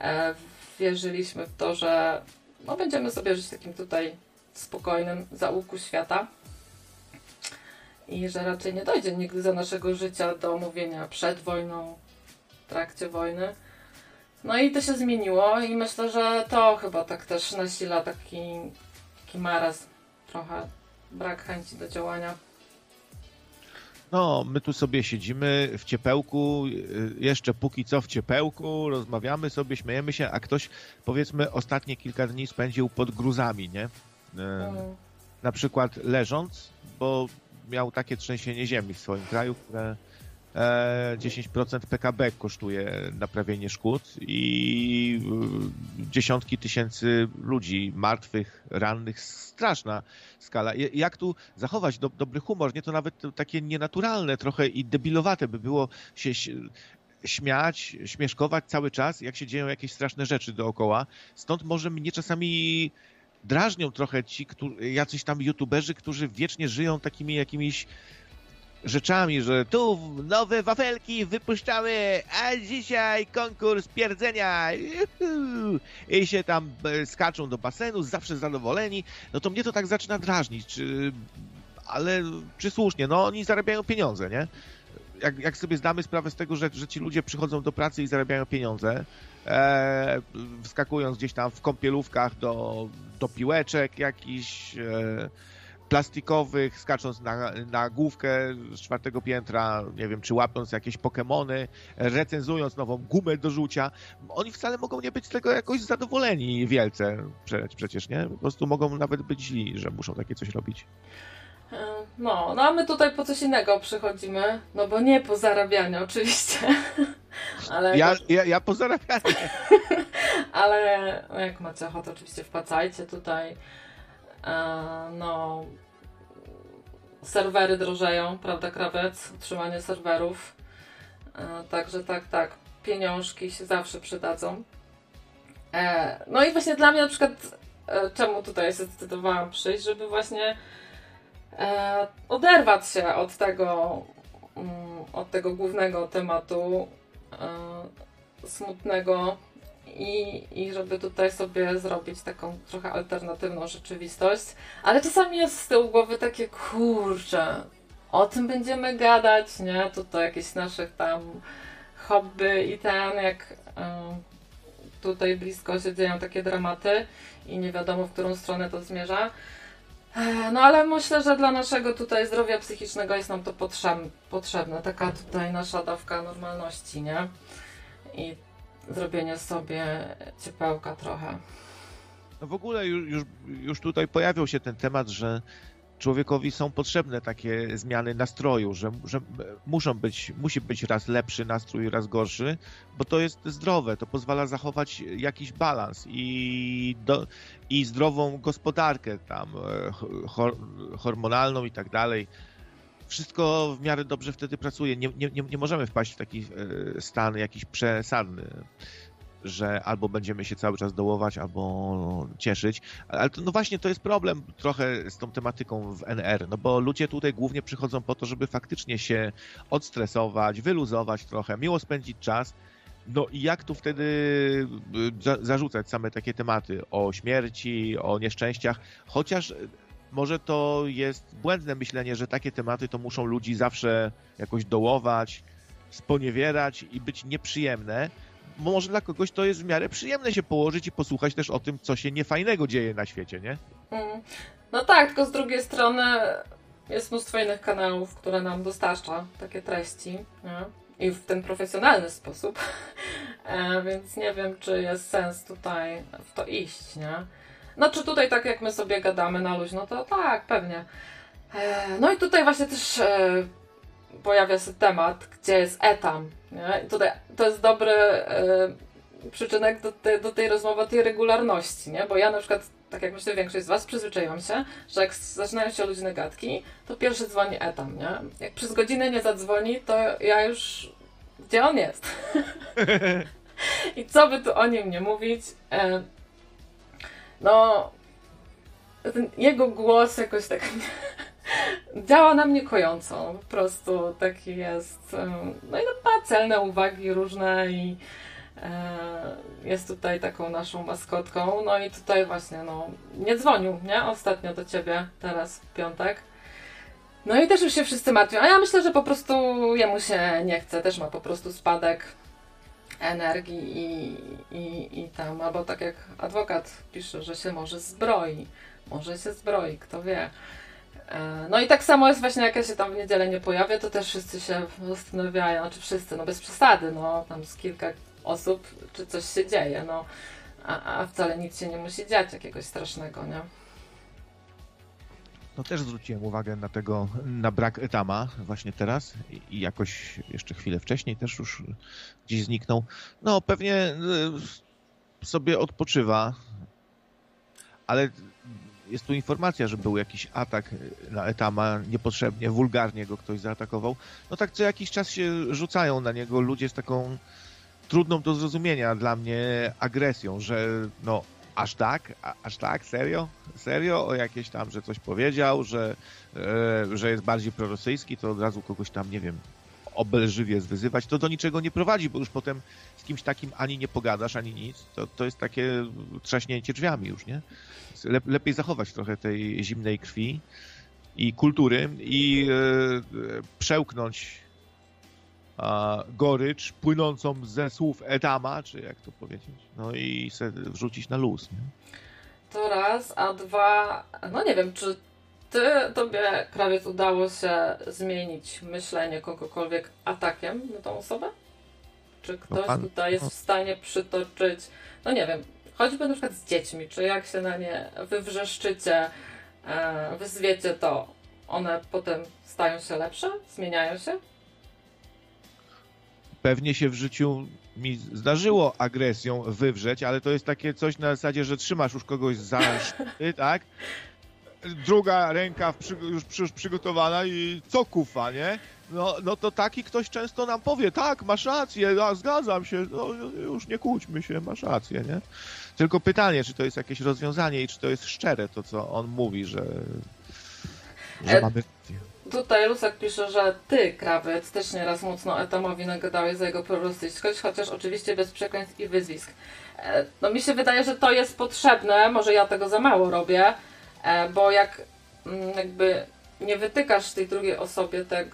e, wierzyliśmy w to, że no, będziemy sobie żyć takim tutaj spokojnym zaułku świata i że raczej nie dojdzie nigdy za naszego życia do mówienia przed wojną, w trakcie wojny. No i to się zmieniło i myślę, że to chyba tak też nasila taki, taki marazm trochę brak chęci do działania. No, my tu sobie siedzimy w ciepełku, y, jeszcze póki co w ciepełku, rozmawiamy sobie, śmiejemy się, a ktoś powiedzmy ostatnie kilka dni spędził pod gruzami, nie? Na przykład leżąc, bo miał takie trzęsienie ziemi w swoim kraju, które 10% e, PKB kosztuje naprawienie szkód i e, dziesiątki tysięcy ludzi martwych, rannych, straszna skala. Jak tu zachować do, dobry humor? Nie to nawet takie nienaturalne trochę i debilowate by było się śmiać, śmieszkować cały czas, jak się dzieją jakieś straszne rzeczy dookoła. Stąd może mnie czasami drażnią trochę ci, którzy, jacyś tam youtuberzy, którzy wiecznie żyją takimi jakimiś rzeczami, że tu nowe wafelki wypuszczamy, a dzisiaj konkurs pierdzenia i się tam e, skaczą do basenu, zawsze zadowoleni, no to mnie to tak zaczyna drażnić, czy, ale czy słusznie, no oni zarabiają pieniądze, nie? Jak, jak sobie zdamy sprawę z tego, że, że ci ludzie przychodzą do pracy i zarabiają pieniądze, e, wskakując gdzieś tam w kąpielówkach do, do piłeczek jakichś, e, plastikowych, skacząc na, na główkę z czwartego piętra, nie wiem, czy łapiąc jakieś Pokemony, recenzując nową gumę do rzucia. Oni wcale mogą nie być z tego jakoś zadowoleni wielce przecież, nie? Po prostu mogą nawet być źli, że muszą takie coś robić. E, no, no a my tutaj po coś innego przychodzimy, no bo nie po zarabianiu oczywiście. Ale ja, ja, ja po zarabianiu. Ale jak macie ochotę, oczywiście wpłacajcie tutaj. E, no, serwery drożeją, prawda, krawiec? Utrzymanie serwerów. E, także tak, tak, pieniążki się zawsze przydadzą. No i właśnie dla mnie na przykład, czemu tutaj się zdecydowałam przyjść, żeby właśnie oderwać się od tego, mm, od tego głównego tematu smutnego i, i żeby tutaj sobie zrobić taką trochę alternatywną rzeczywistość. Ale czasami jest z tyłu głowy takie, kurczę, o tym będziemy gadać, nie? Tutaj jakieś naszych tam hobby i ten, jak y, tutaj blisko się dzieją takie dramaty i nie wiadomo, w którą stronę to zmierza. No ale myślę, że dla naszego tutaj zdrowia psychicznego jest nam to potrzebne. Taka tutaj nasza dawka normalności, nie? I zrobienie sobie ciepełka trochę. No w ogóle już, już, już tutaj pojawił się ten temat, że człowiekowi są potrzebne takie zmiany nastroju, że, że muszą być, musi być raz lepszy nastrój, raz gorszy, bo to jest zdrowe, to pozwala zachować jakiś balans i, do, i zdrową gospodarkę tam e, hormonalną i tak dalej. Wszystko w miarę dobrze wtedy pracuje. Nie, nie, nie możemy wpaść w taki e, stan jakiś przesadny że albo będziemy się cały czas dołować, albo cieszyć. Ale to, no właśnie to jest problem trochę z tą tematyką w NR, no bo ludzie tutaj głównie przychodzą po to, żeby faktycznie się odstresować, wyluzować trochę, miło spędzić czas. No i jak tu wtedy y, za zarzucać same takie tematy o śmierci, o nieszczęściach, chociaż może to jest błędne myślenie, że takie tematy to muszą ludzi zawsze jakoś dołować, sponiewierać i być nieprzyjemne, może dla kogoś to jest w miarę przyjemne się położyć i posłuchać też o tym, co się niefajnego dzieje na świecie, nie? Mm. No tak, tylko z drugiej strony jest mnóstwo innych kanałów, które nam dostarcza takie treści. Nie? I w ten profesjonalny sposób. E, więc nie wiem, czy jest sens tutaj w to iść, nie? No czy tutaj tak jak my sobie gadamy na luźno, to tak, pewnie. E, no i tutaj właśnie też e, pojawia się temat, gdzie jest etam. Nie? I tutaj to jest dobry e, przyczynek do, te, do tej rozmowy o tej regularności, nie? Bo ja na przykład, tak jak myślę większość z Was, przyzwyczaiłam się, że jak zaczynają się luźne gadki, to pierwszy dzwoni etam, nie? Jak przez godzinę nie zadzwoni, to ja już... Gdzie on jest? I co by tu o nim nie mówić? E, no... Ten jego głos jakoś tak działa na mnie kojąco. Po prostu taki jest. No i ma celne uwagi różne i e, jest tutaj taką naszą maskotką. No i tutaj właśnie, no, nie dzwonił, nie? Ostatnio do ciebie, teraz w piątek. No i też już się wszyscy martwią. A ja myślę, że po prostu jemu się nie chce. Też ma po prostu spadek energii i, i, i tam, albo tak jak adwokat pisze, że się może zbroi. Może się zbroi, kto wie. E, no i tak samo jest właśnie, jak ja się tam w niedzielę nie pojawię, to też wszyscy się zastanawiają, znaczy wszyscy, no bez przesady, no tam z kilka osób, czy coś się dzieje, no. A, a wcale nic się nie musi dziać jakiegoś strasznego, nie? No też zwróciłem uwagę na tego, na brak etama właśnie teraz i jakoś jeszcze chwilę wcześniej też już gdzieś zniknął. No pewnie y, sobie odpoczywa, ale jest tu informacja, że był jakiś atak na Etama, niepotrzebnie, wulgarnie go ktoś zaatakował. No tak co jakiś czas się rzucają na niego ludzie z taką trudną do zrozumienia dla mnie agresją, że no aż tak, aż tak, serio? Serio? O jakieś tam, że coś powiedział, że, e, że jest bardziej prorosyjski, to od razu kogoś tam, nie wiem, obelżywie zwyzywać, to do niczego nie prowadzi, bo już potem z kimś takim ani nie pogadasz, ani nic. To, to jest takie trzaśnięcie drzwiami już, nie? Lepiej zachować trochę tej zimnej krwi i kultury i e, przełknąć a, gorycz płynącą ze słów Edama, czy jak to powiedzieć, no i se wrzucić na luz. Nie? To raz, a dwa, no nie wiem, czy ty, tobie krawiec udało się zmienić myślenie kogokolwiek atakiem na tą osobę? Czy no ktoś no pan, tutaj jest no. w stanie przytoczyć, no nie wiem, choćby na przykład z dziećmi, czy jak się na nie wywrzeszczycie, e, wyzwiecie, to one potem stają się lepsze, zmieniają się? Pewnie się w życiu mi zdarzyło agresją wywrzeć, ale to jest takie coś na zasadzie, że trzymasz już kogoś za szty, tak? Druga ręka już, już przygotowana i co kufa, nie? No, no to taki ktoś często nam powie, tak, masz rację, ja zgadzam się, no już nie kłóćmy się, masz rację, nie? Tylko pytanie, czy to jest jakieś rozwiązanie i czy to jest szczere, to co on mówi, że, że e, mamy. Tutaj Lusek pisze, że ty, krawiec, też nieraz mocno Etamowi nagadałeś za jego prorosyjskość, chociaż oczywiście bez przekleństw i wyzwisk. E, no mi się wydaje, że to jest potrzebne, może ja tego za mało robię, e, bo jak mm, jakby nie wytykasz tej drugiej osobie te,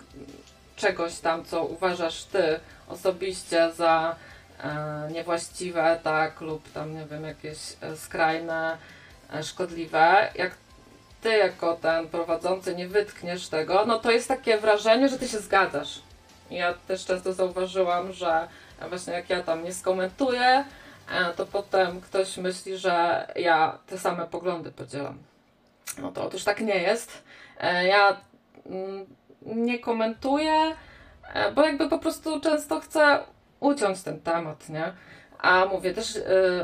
czegoś tam, co uważasz ty osobiście za niewłaściwe, tak, lub tam, nie wiem, jakieś e, skrajne, e, szkodliwe. Jak ty jako ten prowadzący nie wytkniesz tego, no to jest takie wrażenie, że ty się zgadzasz. Ja też często zauważyłam, że właśnie jak ja tam nie skomentuję, e, to potem ktoś myśli, że ja te same poglądy podzielam. No to otóż tak nie jest. E, ja mm, nie komentuję, e, bo jakby po prostu często chcę uciąć ten temat, nie? A mówię też,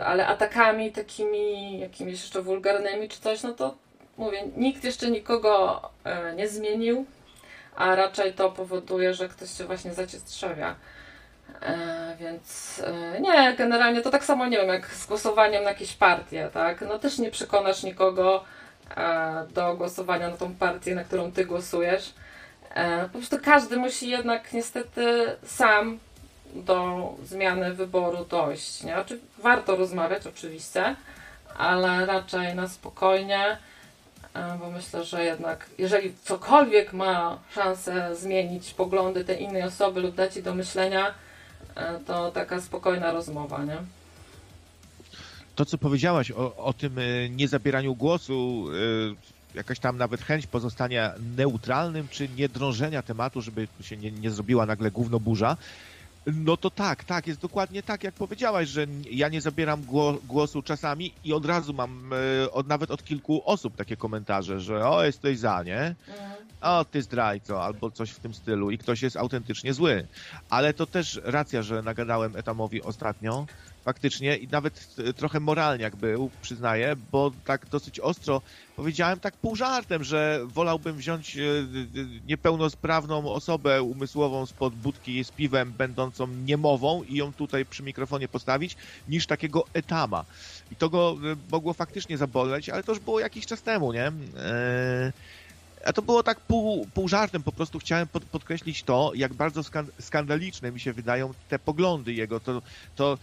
ale atakami takimi jakimiś jeszcze wulgarnymi czy coś, no to mówię, nikt jeszcze nikogo nie zmienił, a raczej to powoduje, że ktoś się właśnie zaciestrzewia. E, więc nie, generalnie to tak samo nie wiem, jak z głosowaniem na jakieś partie, tak? No też nie przekonasz nikogo e, do głosowania na tą partię, na którą ty głosujesz. E, po prostu każdy musi jednak niestety sam do zmiany wyboru dojść. Nie? Znaczy, warto rozmawiać oczywiście, ale raczej na spokojnie E, bo myślę, że jednak jeżeli cokolwiek ma szansę zmienić poglądy tej innej osoby lub dać ci do myślenia, e, to taka spokojna rozmowa, nie? To, co powiedziałaś o, o tym e, niezabieraniu głosu, jakaś tam nawet chęć pozostania neutralnym, czy nie drążenia tematu, żeby się nie, nie zrobiła nagle gówno burza, no to tak, tak, jest dokładnie tak, jak powiedziałaś, że ja nie zabieram głosu czasami i od razu mam e, od, nawet od kilku osób takie komentarze, że o, jesteś za, nie? O, ty zdrajco, albo coś w tym stylu i ktoś jest autentycznie zły. Ale to też racja, że nagadałem Etamowi ostatnio, faktycznie i nawet e, trochę moralniak był, przyznaję, bo tak dosyć ostro powiedziałem tak pół żartem, że wolałbym wziąć e, niepełnosprawną osobę umysłową spod budki z piwem, będącą niemową i ją tutaj przy mikrofonie postawić, niż takiego etama. I to go e, mogło faktycznie zaboleć, ale to już było jakiś czas temu, nie? A to było tak pół, pół żartem, po prostu chciałem pod, podkreślić to, jak bardzo skandaliczne mi się wydają te poglądy jego, to, to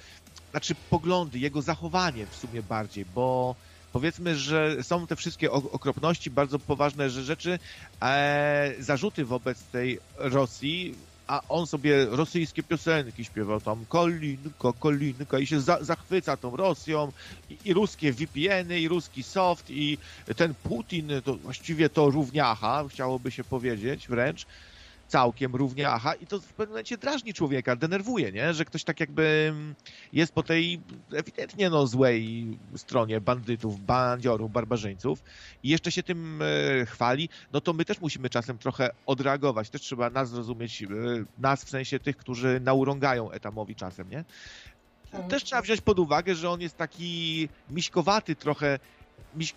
znaczy poglądy, jego zachowanie w sumie bardziej, bo powiedzmy, że są te wszystkie okropności, bardzo poważne rzeczy, e, zarzuty wobec tej Rosji, a on sobie rosyjskie piosenki śpiewał tam kolinko, kolinko i się za, zachwyca tą Rosją i, i ruskie VPN-y i ruski soft i ten Putin to właściwie to równiacha, chciałoby się powiedzieć wręcz całkiem równiacha i to w pewnym momencie drażni człowieka, denerwuje, nie? Że ktoś tak jakby jest po tej ewidentnie no złej stronie bandytów, bandziorów, barbarzyńców i jeszcze się tym e, chwali, no to my też musimy czasem trochę odreagować. Też trzeba nas zrozumieć, e, nas w sensie tych, którzy naurągają etamowi czasem, nie? Tak. Też trzeba wziąć pod uwagę, że on jest taki miśkowaty trochę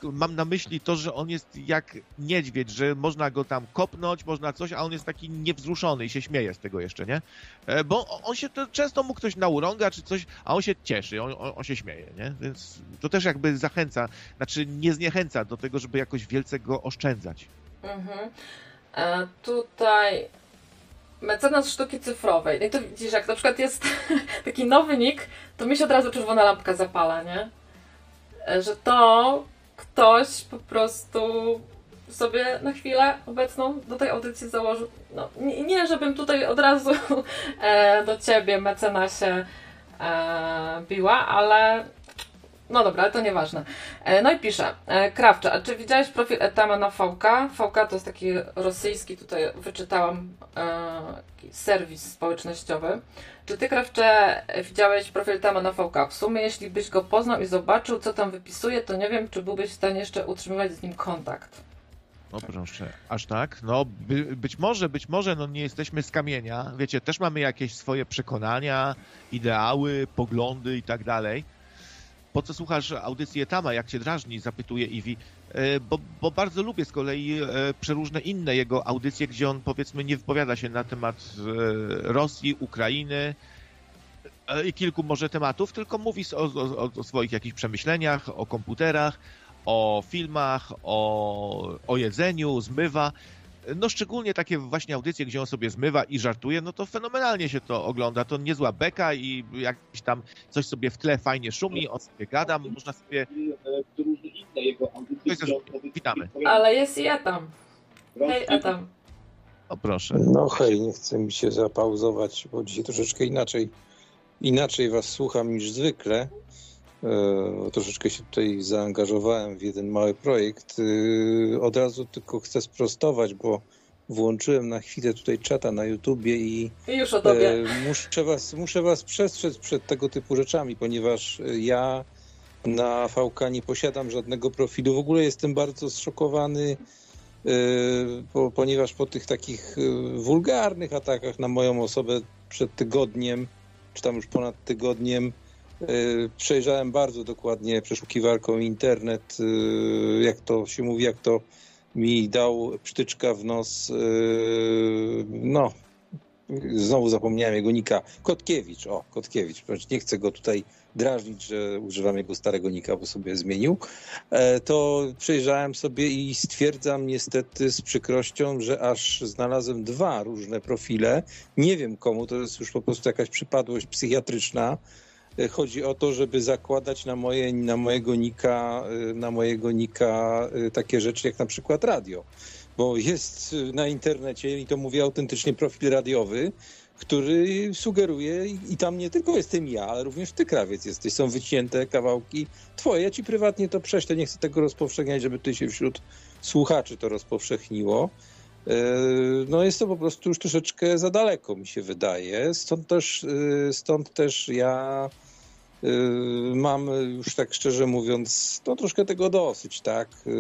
mam na myśli to, że on jest jak niedźwiedź, że można go tam kopnąć, można coś, a on jest taki niewzruszony i się śmieje z tego jeszcze, nie? E, bo on się to, często mu ktoś naurąga czy coś, a on się cieszy, on, on, się śmieje, nie? Więc to też jakby zachęca, znaczy nie zniechęca do tego, żeby jakoś wielce go oszczędzać. Mhm. E, tutaj mecenas sztuki cyfrowej. No i to widzisz, jak na przykład jest taki nowy nick, to mi się od razu czerwona lampka zapala, nie? Że to ktoś po prostu sobie na chwilę obecną do tej audycji założył. No, nie, nie żebym tutaj od razu e, do ciebie, mecenasie, e, biła, ale no dobra, to nieważne. E, no i pisze, e, Krawcze, a czy widziałeś profil Etama na VK? VK to jest taki rosyjski, tutaj wyczytałam, e, serwis społecznościowy. Czy ty, Krawcze, widziałeś profil Etama na VK? W sumie, jeśli byś go poznał i zobaczył, co tam wypisuje, to nie wiem, czy byłbyś w stanie jeszcze utrzymywać z nim kontakt. No proszę, aż tak? No by, być może, być może, no nie jesteśmy z kamienia. Wiecie, też mamy jakieś swoje przekonania, ideały, poglądy i tak dalej po co słuchasz audycji Etama, jak cię drażni, zapytuje Iwi, e, bo, bo bardzo lubię z kolei e, przeróżne inne jego audycje, gdzie on powiedzmy nie wypowiada się na temat e, Rosji, Ukrainy i kilku może tematów, tylko mówi o, o, o swoich jakichś przemyśleniach, o komputerach, o filmach, o, o jedzeniu, zmywa no szczególnie takie właśnie audycje, gdzie on sobie zmywa i żartuje, no to fenomenalnie się to ogląda. To niezła beka i jakieś tam coś sobie w tle fajnie szumi, on sobie gada, można sobie... Różne inne jego audycje. Witamy. Ale jest i Etam. Hej Etam. O proszę. No hej, nie chcę mi się zapauzować, bo dzisiaj troszeczkę inaczej, inaczej was słucham niż zwykle. E, troszeczkę się tutaj zaangażowałem w jeden mały projekt. E, od razu tylko chcę sprostować, bo włączyłem na chwilę tutaj czata na YouTubie i już o tobie. e, muszę, was, muszę was przestrzec przed tego typu rzeczami, ponieważ ja na VK nie posiadam żadnego profilu. W ogóle jestem bardzo zszokowany, po, ponieważ po tych takich wulgarnych atakach na moją osobę przed tygodniem, czy tam już ponad tygodniem, przejrzałem bardzo dokładnie przeszukiwarką internet, e, jak to się mówi, jak to mi dał psztyczka w nos, e, no, znowu zapomniałem jego nika, Kotkiewicz, o, Kotkiewicz, nie chcę go tutaj drażnić, że używam jego starego nika, bo sobie zmienił, e, to przejrzałem sobie i stwierdzam niestety z przykrością, że aż znalazłem dwa różne profile. Nie wiem komu, to jest już po prostu jakaś przypadłość psychiatryczna. E, Chodzi o to, żeby zakładać na, moje, na mojego nika, e, na mojego nika e, takie rzeczy jak na przykład radio. Bo jest na internecie, i to mówię autentycznie, profil radiowy, który sugeruje, i tam nie tylko jestem ja, ale również ty, krawiec, jesteś. Są wycięte kawałki twoje. Ja ci prywatnie to prześlę, nie chcę tego rozpowszechniać, żeby tutaj się wśród słuchaczy to rozpowszechniło. No jest to po prostu już troszeczkę za daleko, mi się wydaje. Stąd też, stąd też ja mam już tak szczerze mówiąc, no troszkę tego dosyć, tak? E,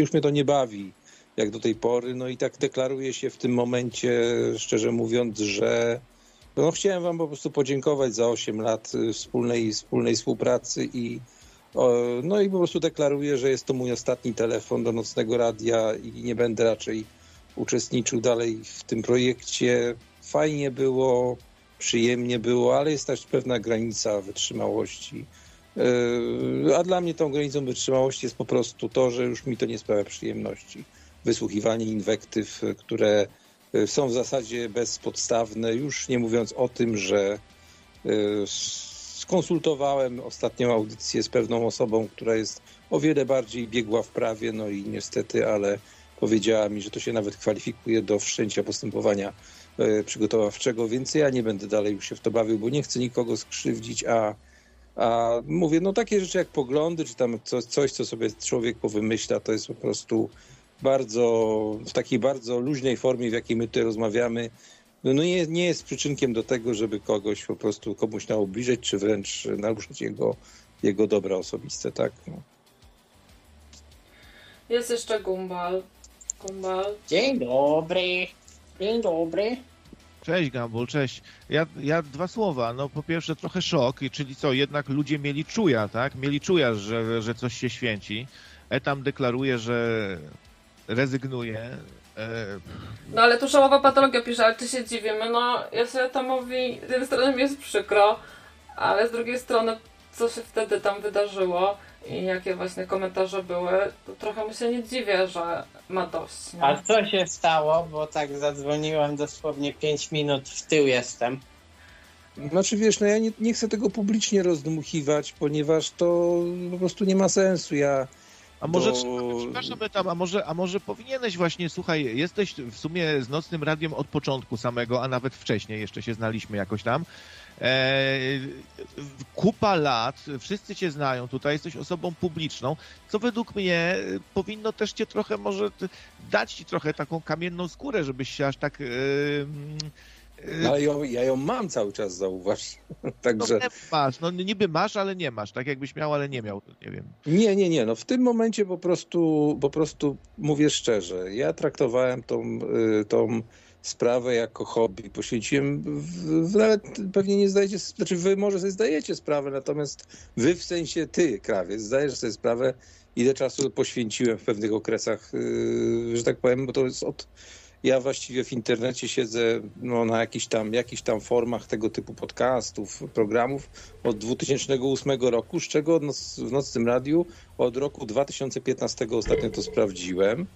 Już mnie to nie bawi jak do tej pory. No i tak deklaruję się w tym momencie, szczerze mówiąc, że no chciałem wam po prostu podziękować za 8 lat y, wspólnej, wspólnej współpracy i no i po prostu deklaruję, że jest to mój ostatni telefon do nocnego radia i nie będę raczej uczestniczył dalej w tym projekcie. Fajnie było, przyjemnie było, ale jest też pewna granica wytrzymałości. Yy, A dla mnie tą granicą wytrzymałości jest po prostu to, że już mi to nie sprawia przyjemności. Wysłuchiwanie inwektyw, które y, są w zasadzie bezpodstawne, już nie mówiąc o tym, że y, skonsultowałem ostatnią audycję z pewną osobą, która jest o wiele bardziej biegła w prawie, no i niestety, ale powiedziała mi, że to się nawet kwalifikuje do wszczęcia postępowania przygotowawczego, więc ja nie będę dalej już się w to bawił, bo nie chcę nikogo skrzywdzić, a, a mówię, no takie rzeczy jak poglądy, czy tam coś, coś, co sobie człowiek powymyśla, to jest po prostu bardzo, w takiej bardzo luźnej formie, w jakiej my tutaj rozmawiamy, no no nie, nie jest przyczynkiem do tego, żeby kogoś po prostu komuś naubliżać, czy wręcz naruszać jego, jego dobra osobiste, tak? No. Jest jeszcze Gumbal. Gumbal. Dzień dobry. Dzień dobry. Cześć Gambul, cześć. Ja, ja dwa słowa. No po pierwsze trochę szok, i czyli co, jednak ludzie mieli czuja, tak? Mieli czuja, że, że coś się święci. Etam deklaruje, że rezygnuje. E, No ale tu żałowa patologia pisze, ale czy się dziwimy? No, ja sobie to mówi, z jednej strony mi jest przykro, ale z drugiej strony, co się wtedy tam wydarzyło i jakie właśnie komentarze były, to trochę mu się nie dziwię, że ma dość. Nie? A co się stało? Bo tak zadzwoniłem dosłownie 5 minut w tył jestem. Znaczy wiesz, no ja nie, nie chcę tego publicznie rozdmuchiwać, ponieważ to po prostu nie ma sensu. Ja a może, trzeba- przepraszam Etam, a może, a może powinieneś właśnie, słuchaj, jesteś w sumie z Nocnym Radiem od początku samego, a nawet wcześniej, jeszcze się znaliśmy jakoś tam. E, kupa lat, wszyscy cię znają tutaj, jesteś osobą publiczną, co według mnie e, powinno też cię trochę może dać ci trochę taką kamienną skórę, żebyś się aż tak... E, mm, e, Ale ją, ja ją mam cały czas, zauważ. no, Także nie masz, no niby masz, ale nie masz, tak jakbyś miał, ale nie miał, to nie wiem. nie, nie, nie. No w tym momencie po prostu, po prostu mówię szczerze. Ja traktowałem tą, y, tą sprawę jako hobby. Poświęciłem, nawet pewnie nie zdajecie, znaczy wy może sobie zdajecie sprawę, natomiast wy w sensie ty, krawiec, zdajesz sobie sprawę, ile czasu poświęciłem w pewnych okresach, y, że tak powiem, bo to jest od ja właściwie w internecie siedzę no, na jakichś tam, jakichś tam formach tego typu podcastów, programów od 2008 roku, z czego w Nocnym Radiu od roku 2015 ostatnio to sprawdziłem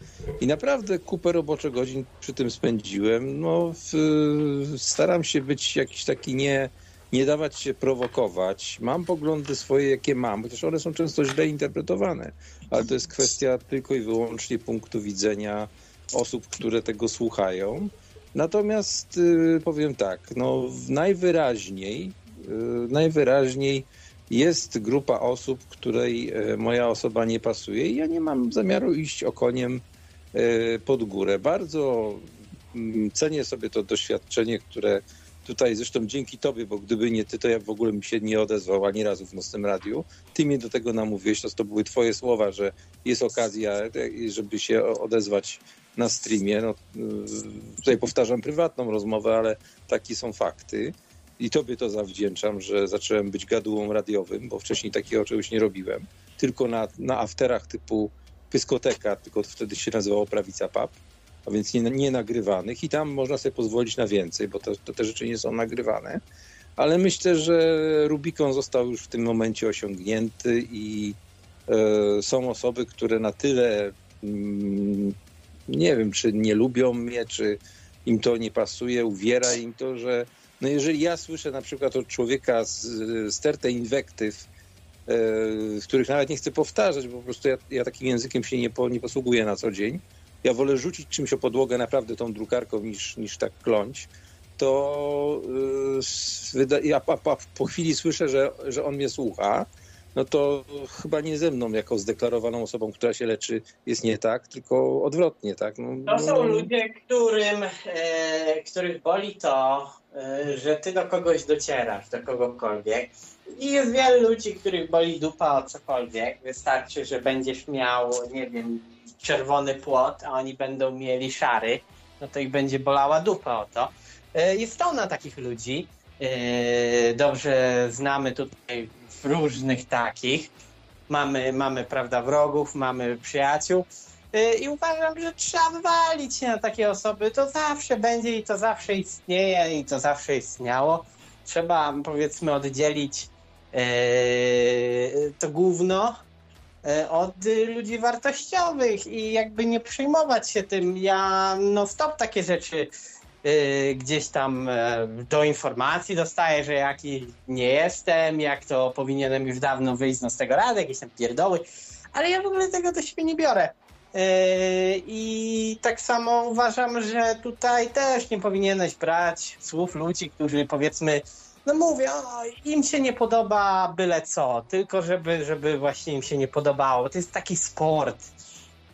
i naprawdę kupę roboczo godzin przy tym spędziłem. No, w, staram się być jakiś taki nie, nie dawać się prowokować. Mam poglądy swoje, jakie mam, chociaż one są często źle interpretowane, ale to jest kwestia tylko i wyłącznie punktu widzenia osób, które tego słuchają. Natomiast y, powiem tak, no najwyraźniej, y, najwyraźniej jest grupa osób, której e, moja osoba nie pasuje i ja nie mam zamiaru iść okoniem e, pod górę. Bardzo mm, cenię sobie to doświadczenie, które tutaj zresztą dzięki tobie, bo gdyby nie ty, to ja w ogóle bym się nie odezwał ani razu w Nocnym Radiu. Ty mnie do tego namówiłeś, to, to były twoje słowa, że jest okazja, żeby się odezwać na streamie. No, tutaj powtarzam prywatną rozmowę, ale takie są fakty. I tobie to zawdzięczam, że zacząłem być gadułą radiowym, bo wcześniej takiego czegoś nie robiłem. Tylko na, na afterach typu Pyskoteka, tylko wtedy się nazywało Prawica Pub, a więc nie, nie nagrywanych i tam można sobie pozwolić na więcej, bo to, to te rzeczy nie są nagrywane. Ale myślę, że Rubikon został już w tym momencie osiągnięty i e, są osoby, które na tyle mm, nie wiem, czy nie lubią mnie, czy im to nie pasuje, uwiera im to, że no jeżeli ja słyszę na przykład od człowieka stertę inwektyw, e, których nawet nie chcę powtarzać, bo po prostu ja, ja takim językiem się nie, po, nie posługuję na co dzień, ja wolę rzucić czymś o podłogę naprawdę tą drukarką niż, niż tak kląć, to yy, ja po, po, po chwili słyszę, że, że on mnie słucha, no to chyba nie ze mną jako zdeklarowaną osobą, która się leczy, jest nie tak, tylko odwrotnie, tak? No, to są no, ludzie, którym, e, których boli to, e, że ty do kogoś docierasz, do kogokolwiek. I jest wiele ludzi, których boli dupa o cokolwiek. Wystarczy, że będziesz miał, nie wiem, czerwony płot, a oni będą mieli szary, no to ich będzie bolała dupa o to. E, jest pełna takich ludzi. E, dobrze znamy tutaj różnych takich. Mamy, mamy prawda, wrogów, mamy przyjaciół. Y, I uważam, że trzeba wywalić się na takie osoby. To zawsze będzie i to zawsze istnieje i to zawsze istniało. Trzeba, powiedzmy, oddzielić yy, to gówno yy, od ludzi wartościowych i jakby nie przejmować się tym. Ja no stop takie rzeczy Y, gdzieś tam e, do informacji dostaję, że jaki nie jestem, jak to powinienem już dawno wyjść z tego rady, jakieś tam pierdoły, ale ja w ogóle tego do siebie nie biorę. Y, I tak samo uważam, że tutaj też nie powinieneś brać słów ludzi, którzy powiedzmy, no mówię, o, im się nie podoba byle co, tylko żeby, żeby właśnie im się nie podobało. To jest taki sport,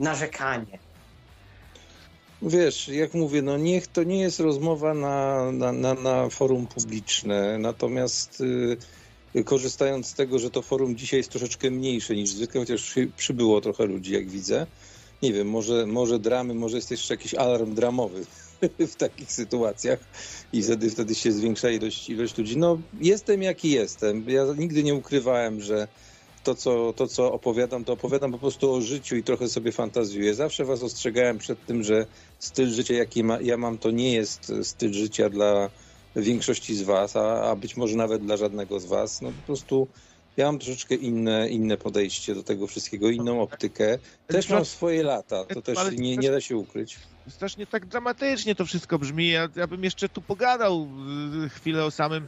narzekanie. Wiesz, jak mówię, no niech to nie jest rozmowa na, na, na, na forum publiczne, natomiast y, korzystając z tego, że to forum dzisiaj jest troszeczkę mniejsze niż zwykle, chociaż przybyło trochę ludzi, jak widzę, nie wiem, może, może dramy, może jest jeszcze jakiś alarm dramowy w takich sytuacjach i wtedy, wtedy się zwiększa ilość, ilość ludzi. No, jestem jaki jestem. Ja nigdy nie ukrywałem, że to co, to, co opowiadam, to opowiadam po prostu o życiu i trochę sobie fantazjuję. Zawsze was ostrzegałem przed tym, że styl życia, jaki ma, ja mam, to nie jest styl życia dla większości z was, a, a być może nawet dla żadnego z was. No po prostu ja mam troszeczkę inne, inne podejście do tego wszystkiego, inną optykę. Też mam swoje lata, to też nie, nie da się ukryć strasznie tak dramatycznie to wszystko brzmi. Ja, ja bym jeszcze tu pogadał y, chwilę o samym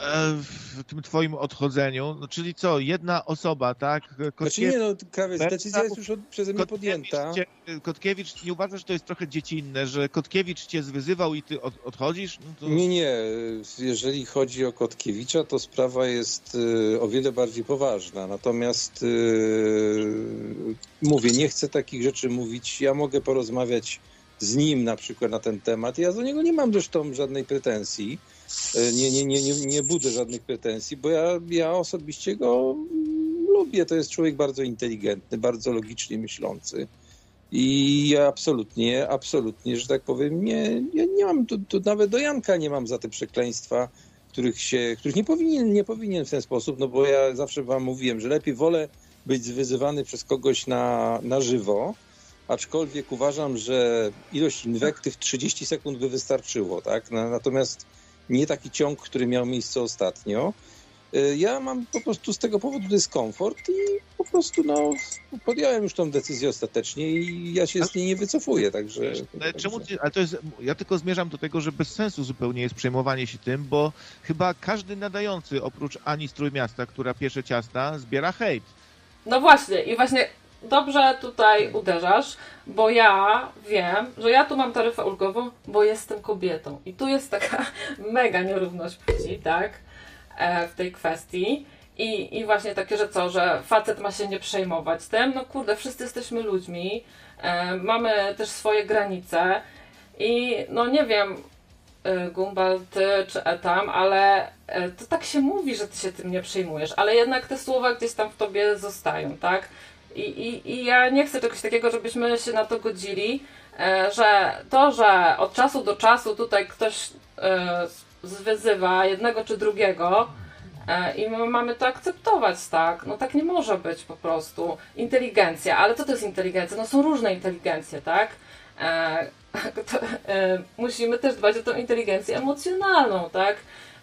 e, tym twoim odchodzeniu. No, czyli co, jedna osoba, tak? Kotkiewicz, znaczy nie, no, Krawiec, decyzja jest już od, przeze mnie podjęta. Cię, Kotkiewicz, nie uważasz, że to jest trochę dziecinne, że Kotkiewicz cię zwyzywał i ty od, odchodzisz? No to... Nie, nie. Jeżeli chodzi o Kotkiewicza, to sprawa jest y, o wiele bardziej poważna. Natomiast y, mówię, nie chcę takich rzeczy mówić. Ja mogę porozmawiać z nim na przykład na ten temat. Ja do niego nie mam zresztą żadnej pretensji. E, nie, nie, nie, nie, nie budzę żadnych pretensji, bo ja, ja osobiście go lubię. To jest człowiek bardzo inteligentny, bardzo logicznie myślący. I ja absolutnie, absolutnie, że tak powiem, nie, ja nie mam, tu, tu nawet do Janka nie mam za te przekleństwa, których się, których nie powinien, nie powinien w ten sposób, no bo ja zawsze wam mówiłem, że lepiej wolę być wyzywany przez kogoś na, na żywo, aczkolwiek uważam, że ilość inwektyw 30 sekund by wystarczyło, tak? Natomiast nie taki ciąg, który miał miejsce ostatnio. Y, ja mam po prostu z tego powodu dyskomfort i po prostu no, podjąłem już tą decyzję ostatecznie i ja się z niej nie wycofuję, także... Ale, czemu, ale to jest, ja tylko zmierzam do tego, że bez sensu zupełnie jest przejmowanie się tym, bo chyba każdy nadający, oprócz Ani z Trójmiasta, która piesze ciasta, zbiera hejt. No właśnie i właśnie dobrze tutaj uderzasz, bo ja wiem, że ja tu mam taryfę ulgową, bo jestem kobietą. I tu jest taka mega nierówność płci, tak? E, w tej kwestii. I, I właśnie takie, że co, że facet ma się nie przejmować tym. No kurde, wszyscy jesteśmy ludźmi, e, mamy też swoje granice i no nie wiem, e, Gumbal, ty czy Etam, ale to tak się mówi, że ty się tym nie przejmujesz, ale jednak te słowa gdzieś tam w tobie zostają, tak? I, i, i ja nie chcę czegoś takiego, żebyśmy się na to godzili, e, że to, że od czasu do czasu tutaj ktoś e, zwyzywa jednego czy drugiego, E, I my mamy to akceptować, tak? No tak nie może być po prostu. Inteligencja, ale co to jest inteligencja? No są różne inteligencje, tak? To, musimy też dbać o tą inteligencję emocjonalną, tak?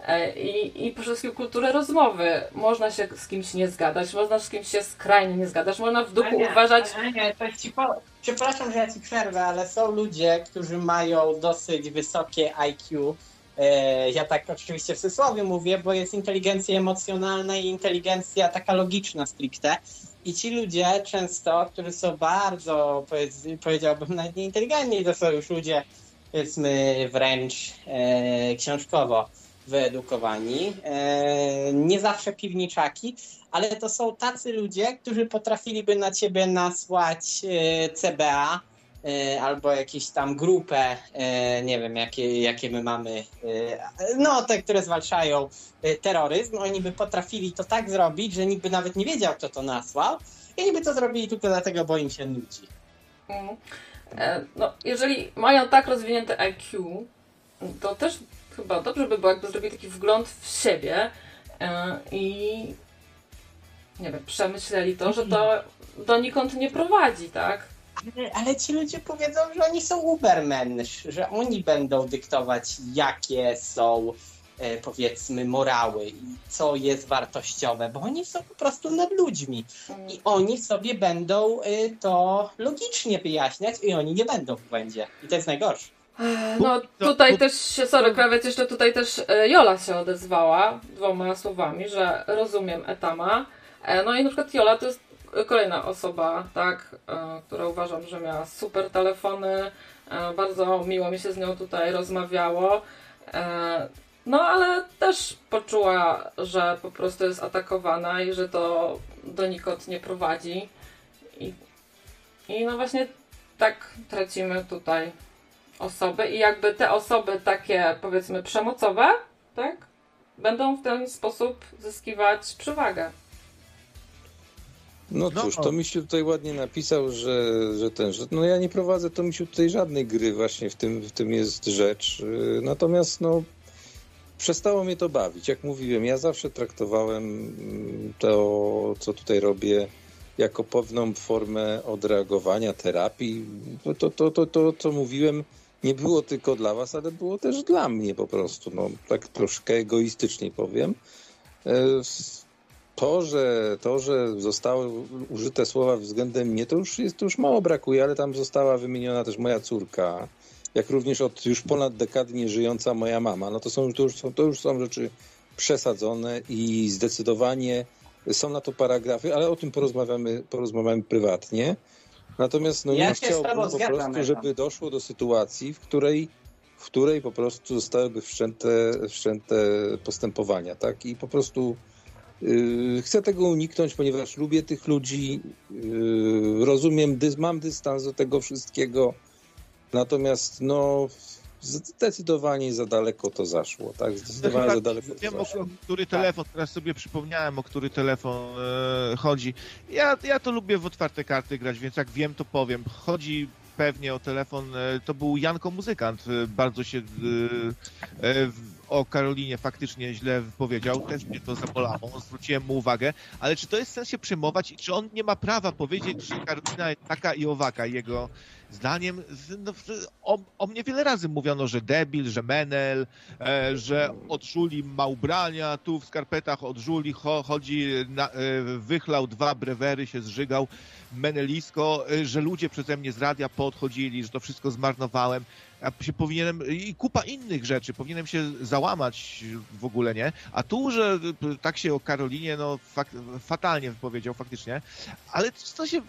E, I, I przede wszystkim kulturę rozmowy. Można się z kimś nie zgadać, można z kimś się skrajnie nie zgadać, można w duchu Ania, uważać. Ania, to ci po... Przepraszam, że ja ci przerwę, ale są ludzie, którzy mają dosyć wysokie IQ. E, Ja tak oczywiście w cudzysłowie mówię, bo jest inteligencja emocjonalna i inteligencja taka logiczna stricte. I ci ludzie często, którzy są bardzo, powiedz, powiedziałbym, nawet nieinteligentni, to są już ludzie, powiedzmy, wręcz e, książkowo wyedukowani. E, nie zawsze piwniczaki, ale to są tacy ludzie, którzy potrafiliby na ciebie nasłać e, CBA e, albo jakieś tam grupę, nie wiem, jakie, jakie my mamy, no te, które zwalczają terroryzm, oni by potrafili to tak zrobić, że nikt by nawet nie wiedział, kto to nasłał i oni by to zrobili tylko dlatego, bo im się nudzi. No, jeżeli mają tak rozwinięte IQ, to też chyba dobrze by było, jakby zrobili taki wgląd w siebie e, i nie wiem, przemyśleli to, że to donikąd nie prowadzi, tak? Ale, ci ludzie powiedzą, że oni są ubermensch, że oni będą dyktować, jakie są e, powiedzmy morały i co jest wartościowe, bo oni są po prostu nad ludźmi i oni sobie będą e, to logicznie wyjaśniać i oni nie będą w błędzie. I to jest najgorsze. No tutaj też się, sorry krawiec, jeszcze tutaj też e, Jola się odezwała dwoma słowami, że rozumiem Etama. E, No i na przykład Jola to jest kolejna osoba, tak, e, która uważam, że miała super telefony, bardzo miło mi się z nią tutaj rozmawiało. No ale też poczuła, że po prostu jest atakowana i że to donikąd nie prowadzi. I, i no właśnie tak tracimy tutaj osoby i jakby te osoby takie powiedzmy przemocowe, tak, będą w ten sposób zyskiwać przewagę. No No. cóż, to mi się tutaj ładnie napisał, że, że ten, że no ja nie prowadzę to mi się tutaj żadnej gry, właśnie w tym, w tym jest rzecz. Yy, Natomiast no przestało mnie to bawić. Jak mówiłem, ja zawsze traktowałem mm, to, co tutaj robię, jako pewną formę odreagowania, terapii. To, to, to, to, to co mówiłem, nie było tylko dla was, ale było też dla mnie po prostu. No, tak troszkę egoistycznie powiem. Yy, to, że, to, że zostały użyte słowa względem mnie, to już jest, to już mało brakuje, ale tam została wymieniona też moja córka, jak również od już ponad dekady nieżyjąca moja mama. No to są, to już są, to już są rzeczy przesadzone i zdecydowanie są na to paragrafy, ale o tym porozmawiamy, porozmawiamy prywatnie. Natomiast no, Ja z chciałbym po zgadzam, prostu, żeby doszło do sytuacji, w której w której po prostu zostałyby wszczęte, wszczęte postępowania, tak? I po prostu Yy, Chcę tego uniknąć, ponieważ lubię tych ludzi, yy, rozumiem, dys, mam dystans do tego wszystkiego, natomiast no zdecydowanie za daleko to zaszło, tak? Zdecydowanie za daleko to Wiem, o, zaszło. o który telefon, teraz sobie przypomniałem, o który telefon e, chodzi. Ja, ja to lubię w otwarte karty grać, więc jak wiem, to powiem. Chodzi pewnie o telefon, e, to był Janko Muzykant, e, bardzo się e, e, o Karolinie faktycznie źle powiedział, też mnie to zabolało, zwróciłem mu uwagę, ale czy to jest sens się przejmować i czy on nie ma prawa powiedzieć, że Karolina jest taka i owaka, jego zdaniem, no, o, o mnie wiele razy mówiono, że debil, że menel, e, że od Żuli ma ubrania, tu w skarpetach od Żuli cho, chodzi, na, e, wychlał dwa brewery, się zżygał, menelisko, e, że ludzie przeze mnie z radia podchodzili, że to wszystko zmarnowałem. Ja się powinienem, i kupa innych rzeczy, powinienem się załamać w ogóle, nie? A tu, że e, tak się o Karolinie, no fak, fatalnie wypowiedział faktycznie, ale co się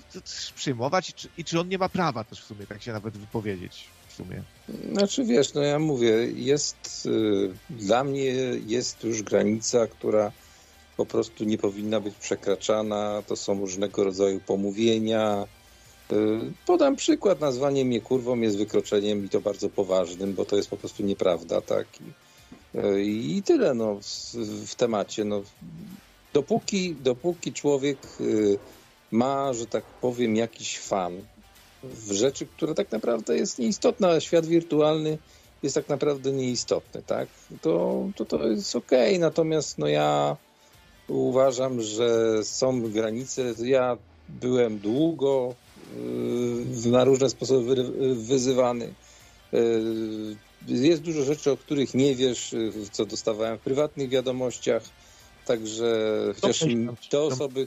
przyjmować i czy, i czy on nie ma prawa też w sumie tak się nawet wypowiedzieć w sumie. Znaczy wiesz, no ja mówię, jest y, dla mnie jest już granica, która po prostu nie powinna być przekraczana. To są różnego rodzaju pomówienia. Y, podam przykład, nazwanie mnie kurwą jest wykroczeniem i to bardzo poważnym, bo to jest po prostu nieprawda, tak? I, y, i tyle, no, w, w temacie, no. Dopóki, dopóki człowiek y, ma, że tak powiem, jakiś fan w rzeczy, która tak naprawdę jest nieistotna, a świat wirtualny jest tak naprawdę nieistotny, tak? To to, to jest okej, okay. natomiast no ja uważam, że są granice. Ja byłem długo na różne sposoby wyzywany. Yy, jest dużo rzeczy, o których nie wiesz, yy, co dostawałem w prywatnych wiadomościach. Także chociaż te osoby,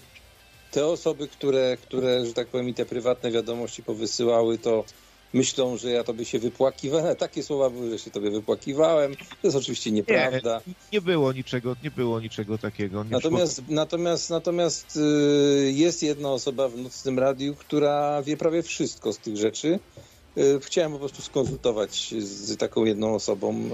te osoby, które, które, że tak powiem, te prywatne wiadomości powysyłały, to myślą, że ja tobie się wypłakiwałem. Takie słowa były, że się tobie wypłakiwałem. To jest oczywiście nieprawda. Nie, nie było niczego, nie było niczego takiego. natomiast, natomiast, natomiast y, jest jedna osoba w nocnym radiu, która wie prawie wszystko z tych rzeczy. Y, chciałem po prostu skonsultować z taką jedną osobą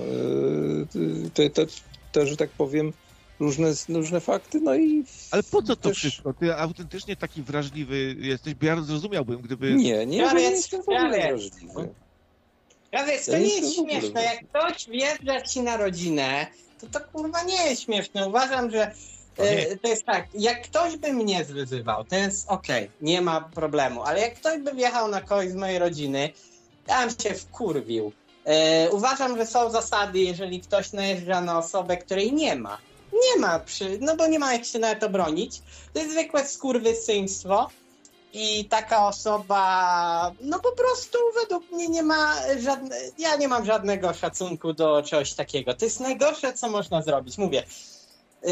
te, te, te, że tak powiem, różne, różne fakty, no i... Ale po co to też... wszystko? Ty autentycznie taki wrażliwy jesteś, bo ja zrozumiałbym, gdyby... Nie, nie, ja nie jestem w ogóle wrażliwy. Ja wiesz, to nie jest śmieszne. Jak ktoś wjeżdża ci na rodzinę, to to kurwa nie jest śmieszne. Uważam, że e, to jest tak, jak ktoś by mnie zwyzywał, to jest okej, okay, nie ma problemu, ale jak ktoś by wjechał na kogoś z mojej rodziny, tam się wkurwił. E, uważam, że są zasady, jeżeli ktoś najeżdża na osobę, której nie ma nie ma, przy, no bo nie ma jak się nawet obronić. To jest zwykłe skurwysyństwo i taka osoba, no po prostu według mnie nie ma żadne, ja nie mam żadnego szacunku do czegoś takiego. To jest najgorsze, co można zrobić. Mówię, yy,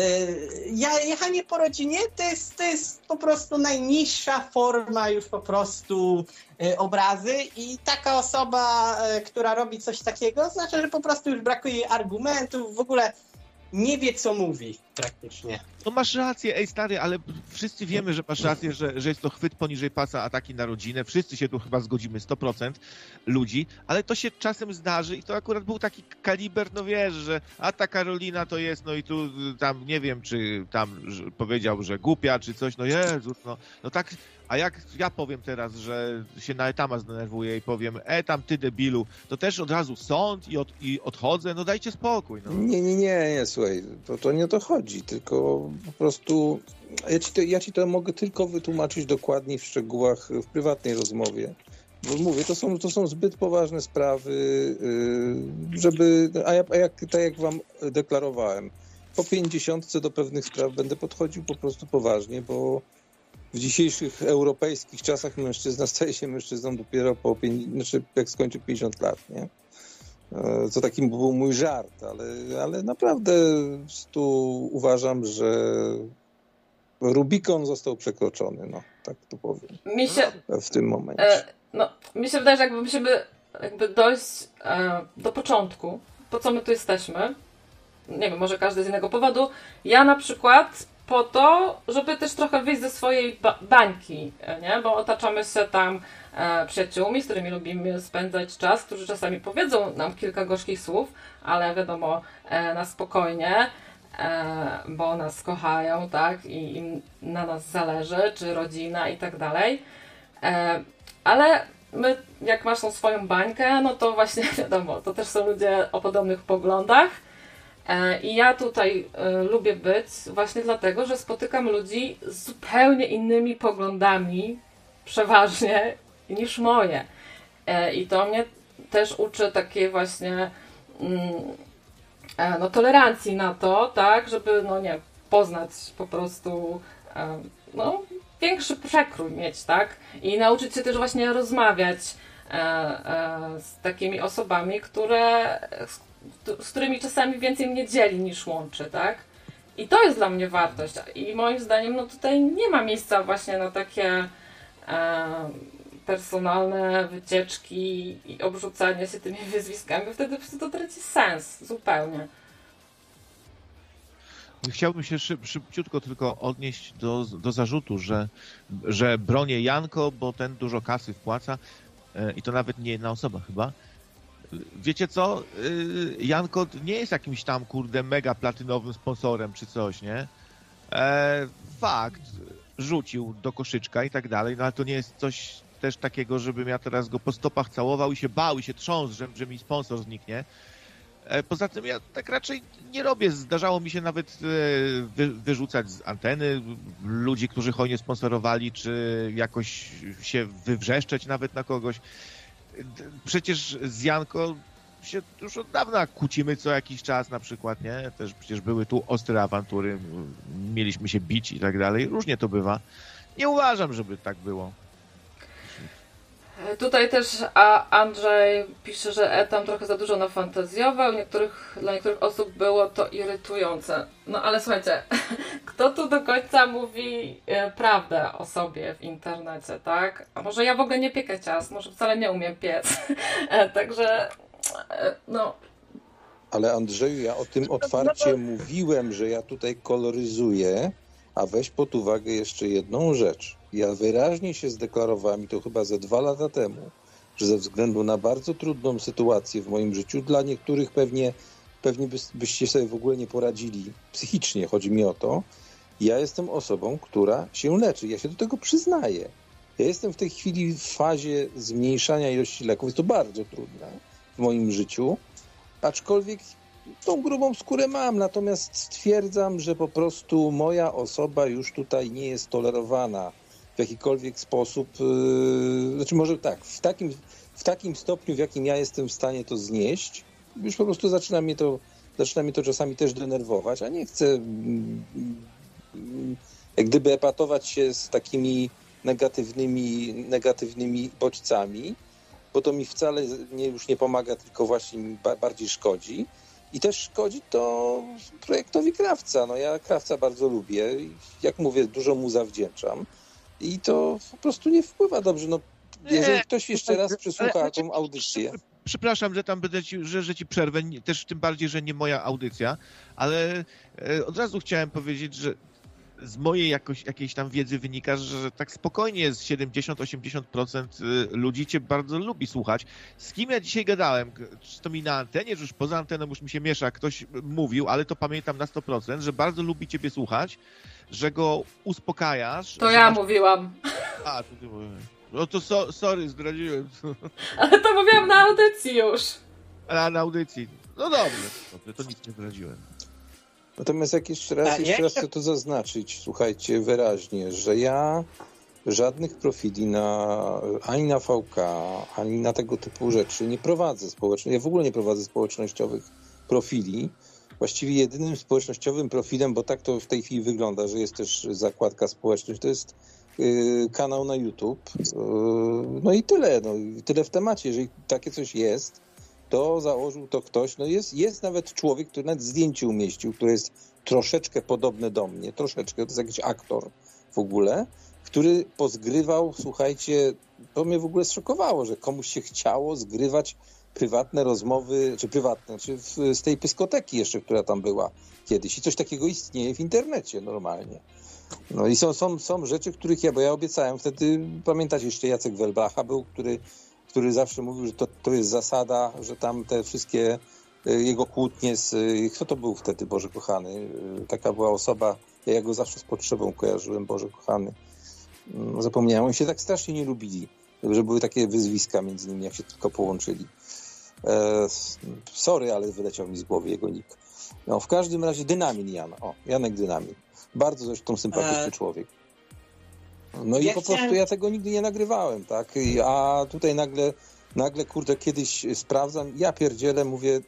ja, jechanie po rodzinie to jest, to jest po prostu najniższa forma już po prostu yy, obrazy i taka osoba, yy, która robi coś takiego, znaczy, że po prostu już brakuje argumentów, w ogóle nie wie, co mówi praktycznie. No masz rację, ej stary, ale wszyscy wiemy, że masz rację, że, że jest to chwyt poniżej pasa ataki na rodzinę. Wszyscy się tu chyba zgodzimy, 100% ludzi, ale to się czasem zdarzy i to akurat był taki kaliber, no wiesz, że a ta Karolina to jest, no i tu tam nie wiem, czy tam powiedział, że głupia, czy coś, no Jezus, no, no tak a jak ja powiem teraz, że się na etama zdenerwuję i powiem, e tam ty debilu, to też od razu sąd i, od, i odchodzę, no dajcie spokój. No. Nie, nie, nie, nie, słuchaj, to, to nie o to chodzi, tylko po prostu ja ci, to, ja ci to mogę tylko wytłumaczyć dokładniej w szczegółach w prywatnej rozmowie. Bo mówię, to są, to są zbyt poważne sprawy, yy, żeby, a, ja, a jak, tak jak wam deklarowałem, po pięćdziesiątce do pewnych spraw będę podchodził po prostu poważnie, bo w dzisiejszych europejskich czasach mężczyzna staje się mężczyzną dopiero po, znaczy jak skończy 50 lat, nie? E, to taki był mój żart, ale, ale naprawdę tu uważam, że Rubikon został przekroczony, no, tak to powiem. Mi się, w tym momencie. E, no, mi się wydaje, że jakby musimy jakby dojść e, do początku, po co my tu jesteśmy. Nie wiem, może każdy z innego powodu. Ja na przykład po to, żeby też trochę wyjść ze swojej ba bańki, nie? bo otaczamy się tam e, przyjaciółmi, z którymi lubimy spędzać czas, którzy czasami powiedzą nam kilka gorzkich słów, ale wiadomo, e, na spokojnie, e, bo nas kochają, tak, i im na nas zależy, czy rodzina i tak dalej. E, ale my, jak masz tą swoją bańkę, no to właśnie wiadomo, to też są ludzie o podobnych poglądach, I ja tutaj e, lubię być właśnie dlatego, że spotykam ludzi z zupełnie innymi poglądami, przeważnie, niż moje. E, I to mnie też uczy takiej właśnie mm, no, tolerancji na to, tak, żeby no nie poznać po prostu no, większy przekrój mieć, tak? I nauczyć się też właśnie rozmawiać z takimi osobami, które, z którymi czasami więcej mnie dzieli niż łączy, tak? I to jest dla mnie wartość. I moim zdaniem, no tutaj nie ma miejsca właśnie na takie e, personalne wycieczki i obrzucanie się tymi wyzwiskami, wtedy to traci sens zupełnie. Chciałbym się szyb, szybciutko tylko odnieść do, do zarzutu, że, że bronię Janko, bo ten dużo kasy wpłaca e, i to nawet nie jedna osoba chyba wiecie co, y, Janko nie jest jakimś tam, kurde, mega platynowym sponsorem czy coś, nie? E, fakt, rzucił do koszyczka i tak dalej, no ale to nie jest coś też takiego, żebym ja teraz go po stopach całował i się bał i się trząsł, że, że mi sponsor zniknie. E, poza tym ja tak raczej nie robię. Zdarzało mi się nawet e, wy, wyrzucać z anteny ludzi, którzy hojnie sponsorowali, czy jakoś się wywrzeszczeć nawet na kogoś. Przecież z Janko się już od dawna kłócimy co jakiś czas na przykład, nie? Też przecież były tu ostre awantury, mieliśmy się bić i tak dalej. Różnie to bywa. Nie uważam, żeby tak było. Tutaj też a Andrzej pisze, że Etam trochę za dużo nafantazjował. Niektórych, dla niektórych osób było to irytujące. No ale słuchajcie, kto tu do końca mówi e, prawdę o sobie w internecie, tak? A może ja w ogóle nie piekę ciast, może wcale nie umiem piec. E, także, e, no... Ale Andrzeju, ja o tym otwarcie mówiłem, że ja tutaj koloryzuję, a weź pod uwagę jeszcze jedną rzecz. Ja wyraźnie się zdeklarowałem, i to chyba ze dwa lata temu, że ze względu na bardzo trudną sytuację w moim życiu, dla niektórych pewnie, pewnie by, byście sobie w ogóle nie poradzili psychicznie, chodzi mi o to, ja jestem osobą, która się leczy. Ja się do tego przyznaję. Ja jestem w tej chwili w fazie zmniejszania ilości leków. Jest to bardzo trudne w moim życiu, aczkolwiek tą grubą skórę mam, natomiast stwierdzam, że po prostu moja osoba już tutaj nie jest tolerowana w jakikolwiek sposób. Yy, znaczy może tak, w takim, w takim stopniu, w jakim ja jestem w stanie to znieść, już po prostu zaczyna mnie to, zaczyna mnie to czasami też denerwować, a nie chcę mm, jak gdyby epatować się z takimi negatywnymi, negatywnymi bodźcami, bo to mi wcale nie, już nie pomaga, tylko właśnie mi bardziej szkodzi. I też szkodzi to projektowi Krawca. No ja Krawca bardzo lubię. Jak mówię, dużo mu zawdzięczam. I to po prostu nie wpływa dobrze. No, jeżeli ktoś jeszcze raz przesłucha tą audycję. Przepraszam, że tam będę ci, że, że ci przerwę, też tym bardziej, że nie moja audycja, ale e, od razu chciałem powiedzieć, że z mojej jakoś, jakiejś tam wiedzy wynika, że tak spokojnie z 70-80% y, ludzi cię bardzo lubi słuchać. Z kim ja dzisiaj gadałem? Czy to mi na antenie, czy już poza anteną już mi się miesza, ktoś mówił, ale to pamiętam na 100%, że bardzo lubi ciebie słuchać, że go uspokajasz. To ja masz... mówiłam. A, to ty mówiłeś. No to so, sorry, zdradziłem. Ale to mówiłam na audycji już. A, na audycji. No dobrze, dobrze to nic nie zdradziłem. Natomiast jak jeszcze raz, jeszcze raz chcę to zaznaczyć, słuchajcie wyraźnie, że ja żadnych profili na, ani na VK, ani na tego typu rzeczy nie prowadzę społecznych. Ja w ogóle nie prowadzę społecznościowych profili. Właściwie jedynym społecznościowym profilem, bo tak to w tej chwili wygląda, że jest też zakładka społeczność, to jest yy, kanał na YouTube. Yy, no i tyle. No, tyle w temacie. Jeżeli takie coś jest, to założył to ktoś, no jest, jest nawet człowiek, który nawet zdjęcie umieścił, który jest troszeczkę podobny do mnie, troszeczkę, to jest jakiś aktor w ogóle, który pozgrywał, słuchajcie, to mnie w ogóle zszokowało, że komuś się chciało zgrywać prywatne rozmowy, czy prywatne, czy w, z tej pyskoteki jeszcze, która tam była kiedyś. I coś takiego istnieje w internecie normalnie. No i są, są, są rzeczy, których ja, bo ja obiecałem wtedy, pamiętacie jeszcze Jacek Welbacha był, który który zawsze mówił, że to, to jest zasada, że tam te wszystkie y, jego kłótnie z... Y, kto to był wtedy, Boże kochany? Y, taka była osoba, ja go zawsze z potrzebą kojarzyłem, Boże kochany. Mm, zapomniałem, oni się tak strasznie nie lubili, że były takie wyzwiska między nimi, jak się tylko połączyli. E, sorry, ale wyleciał mi z głowy jego nick. No, w każdym razie Dynamin Jan. O, Janek Dynamin. Bardzo zresztą sympatyczny e... człowiek. No ja i po chciałem... prostu ja tego nigdy nie nagrywałem, tak? A tutaj nagle, nagle kurde, kiedyś sprawdzam, ja pierdzielę, mówię,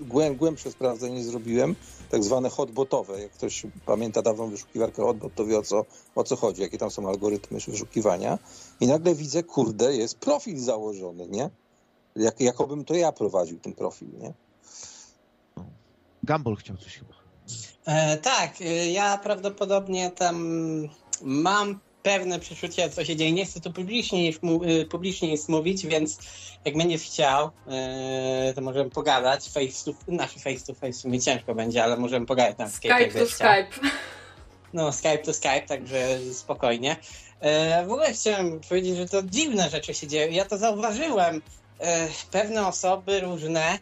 głęb, głębsze sprawdzenie zrobiłem, tak zwane hotbotowe. Jak ktoś pamięta dawną wyszukiwarkę hotbot, to wie o co, o co chodzi, jakie tam są algorytmy wyszukiwania. I nagle widzę, kurde, jest profil założony, nie? Jak, jakobym to ja prowadził ten profil, nie? Gumball chciał coś chyba. E, tak, e, ja prawdopodobnie tam mam pewne przeczucie, co się dzieje. Nie chcę tu publicznie, y, publicznie nic mówić, więc jak będziesz chciał, y, to możemy pogadać. Face to, nasz face to face mi ciężko będzie, ale możemy pogadać na Skype. Skype to Skype. No, Skype to Skype, także spokojnie. W ogóle chciałem powiedzieć, że to dziwne rzeczy się dzieją. Ja to zauważyłem. Pewne osoby różne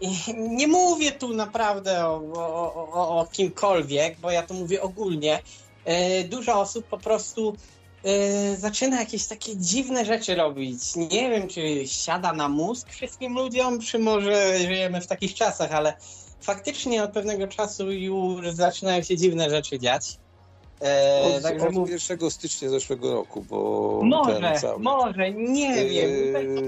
I nie mówię tu naprawdę o, o, o, o kimkolwiek, bo ja to mówię ogólnie. E, dużo osób po prostu e, zaczyna jakieś takie dziwne rzeczy robić. Nie wiem, czy siada na mózg wszystkim ludziom, czy może żyjemy w takich czasach, ale faktycznie od pewnego czasu już zaczynają się dziwne rzeczy dziać. E, Od, także od mów, 1 stycznia zeszłego roku, bo może, ten cały... może, nie wiem.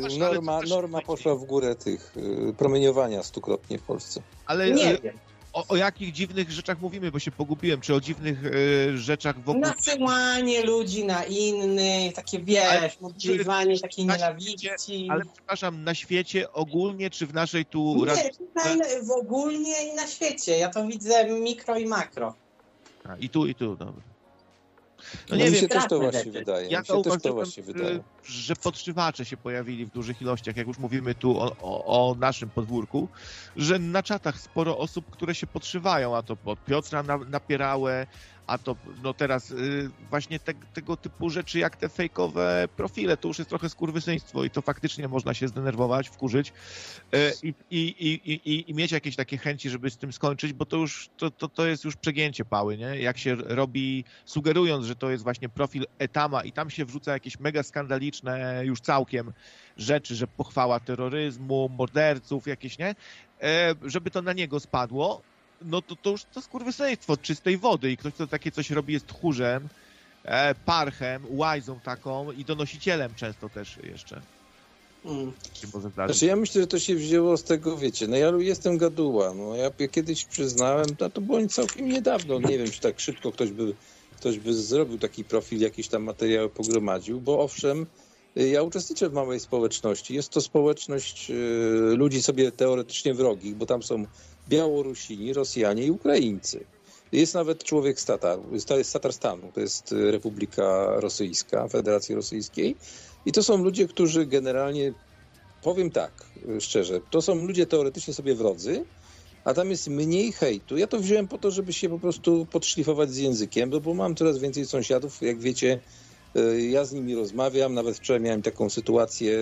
Yy, norma, norma poszła w górę tych yy, promieniowania stukrotnie w Polsce. Ale Nie e, wiem. o, o jakich dziwnych rzeczach mówimy, bo się pogubiłem. Czy o dziwnych e, rzeczach wokół... Nasyłanie ludzi na innych, takie wiesz, motywowanie takiej na nienawiści. Ale przepraszam, na świecie ogólnie, czy w naszej tu... Nie, w ogólnie i na świecie. Ja to widzę mikro i makro. A, I tu, i tu, dobra. No No nie mi wiem, się też to właśnie wydaje. Ja mi się też to właśnie wydaje. y, że podszywacze się pojawili w dużych ilościach, jak już mówimy tu o, o, o naszym podwórku, że na czatach sporo osób, które się podszywają, a to pod Piotra na, napierałe, a to no teraz y, właśnie te, tego typu rzeczy jak te fejkowe profile, to już jest trochę skurwysyństwo i to faktycznie można się zdenerwować, wkurzyć y, i, i, i, i, mieć jakieś takie chęci, żeby z tym skończyć, bo to już to, to, to jest już przegięcie pały, nie? Jak się robi, sugerując, że to jest właśnie profil Etama i tam się wrzuca jakieś mega skandaliczne już całkiem rzeczy, że pochwała terroryzmu, morderców jakieś, nie? E, żeby to na niego spadło, no to, to już to skurwysyństwo czystej wody i ktoś, kto takie coś robi jest tchórzem, e, parchem, łajzą taką i donosicielem często też jeszcze Mm. zdarzyć. Znaczy ja myślę, że to się wzięło z tego, wiecie, no ja jestem gaduła, no ja kiedyś przyznałem, no to było całkiem niedawno, nie wiem, czy tak szybko ktoś by, ktoś by zrobił taki profil, jakiś tam materiał pogromadził, bo owszem, y, ja uczestniczę w małej społeczności, jest to społeczność y, ludzi sobie teoretycznie wrogich, bo tam są Białorusini, Rosjanie i Ukraińcy. Jest nawet człowiek z Tatar, jest Tatarstanu, to jest y, Republika Rosyjska, Federacji Rosyjskiej. I to są ludzie, którzy generalnie, powiem tak y, szczerze, to są ludzie teoretycznie sobie wrodzy, a tam jest mniej hejtu. Ja to wziąłem po to, żeby się po prostu podszlifować z językiem, bo mam coraz więcej sąsiadów, jak wiecie, y, ja z nimi rozmawiam, nawet wczoraj miałem taką sytuację,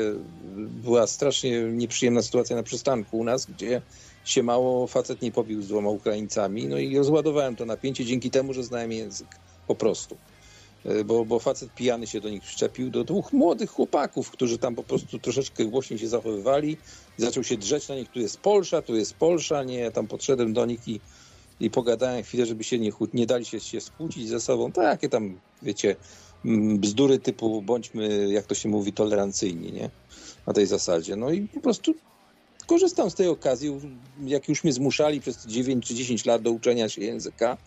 była strasznie nieprzyjemna sytuacja na przystanku u nas, gdzie się mało facet nie pobił z dwoma Ukraińcami, no i rozładowałem to napięcie dzięki temu, że znałem język, po prostu. Y, Bo, bo facet pijany się do nich wszczepił, do dwóch młodych chłopaków, którzy tam po prostu troszeczkę głośniej się zachowywali zaczął się drzeć na nich, tu jest Polsza, tu jest Polsza, nie, ja tam podszedłem do nich i, i pogadałem chwilę, żeby się nie, nie dali się, się skłócić ze sobą, takie tam, wiecie, bzdury typu bądźmy, jak to się mówi, tolerancyjni, nie, na tej zasadzie, no i po prostu korzystam z tej okazji, jak już mnie zmuszali przez 9 czy 10 lat do uczenia się języka,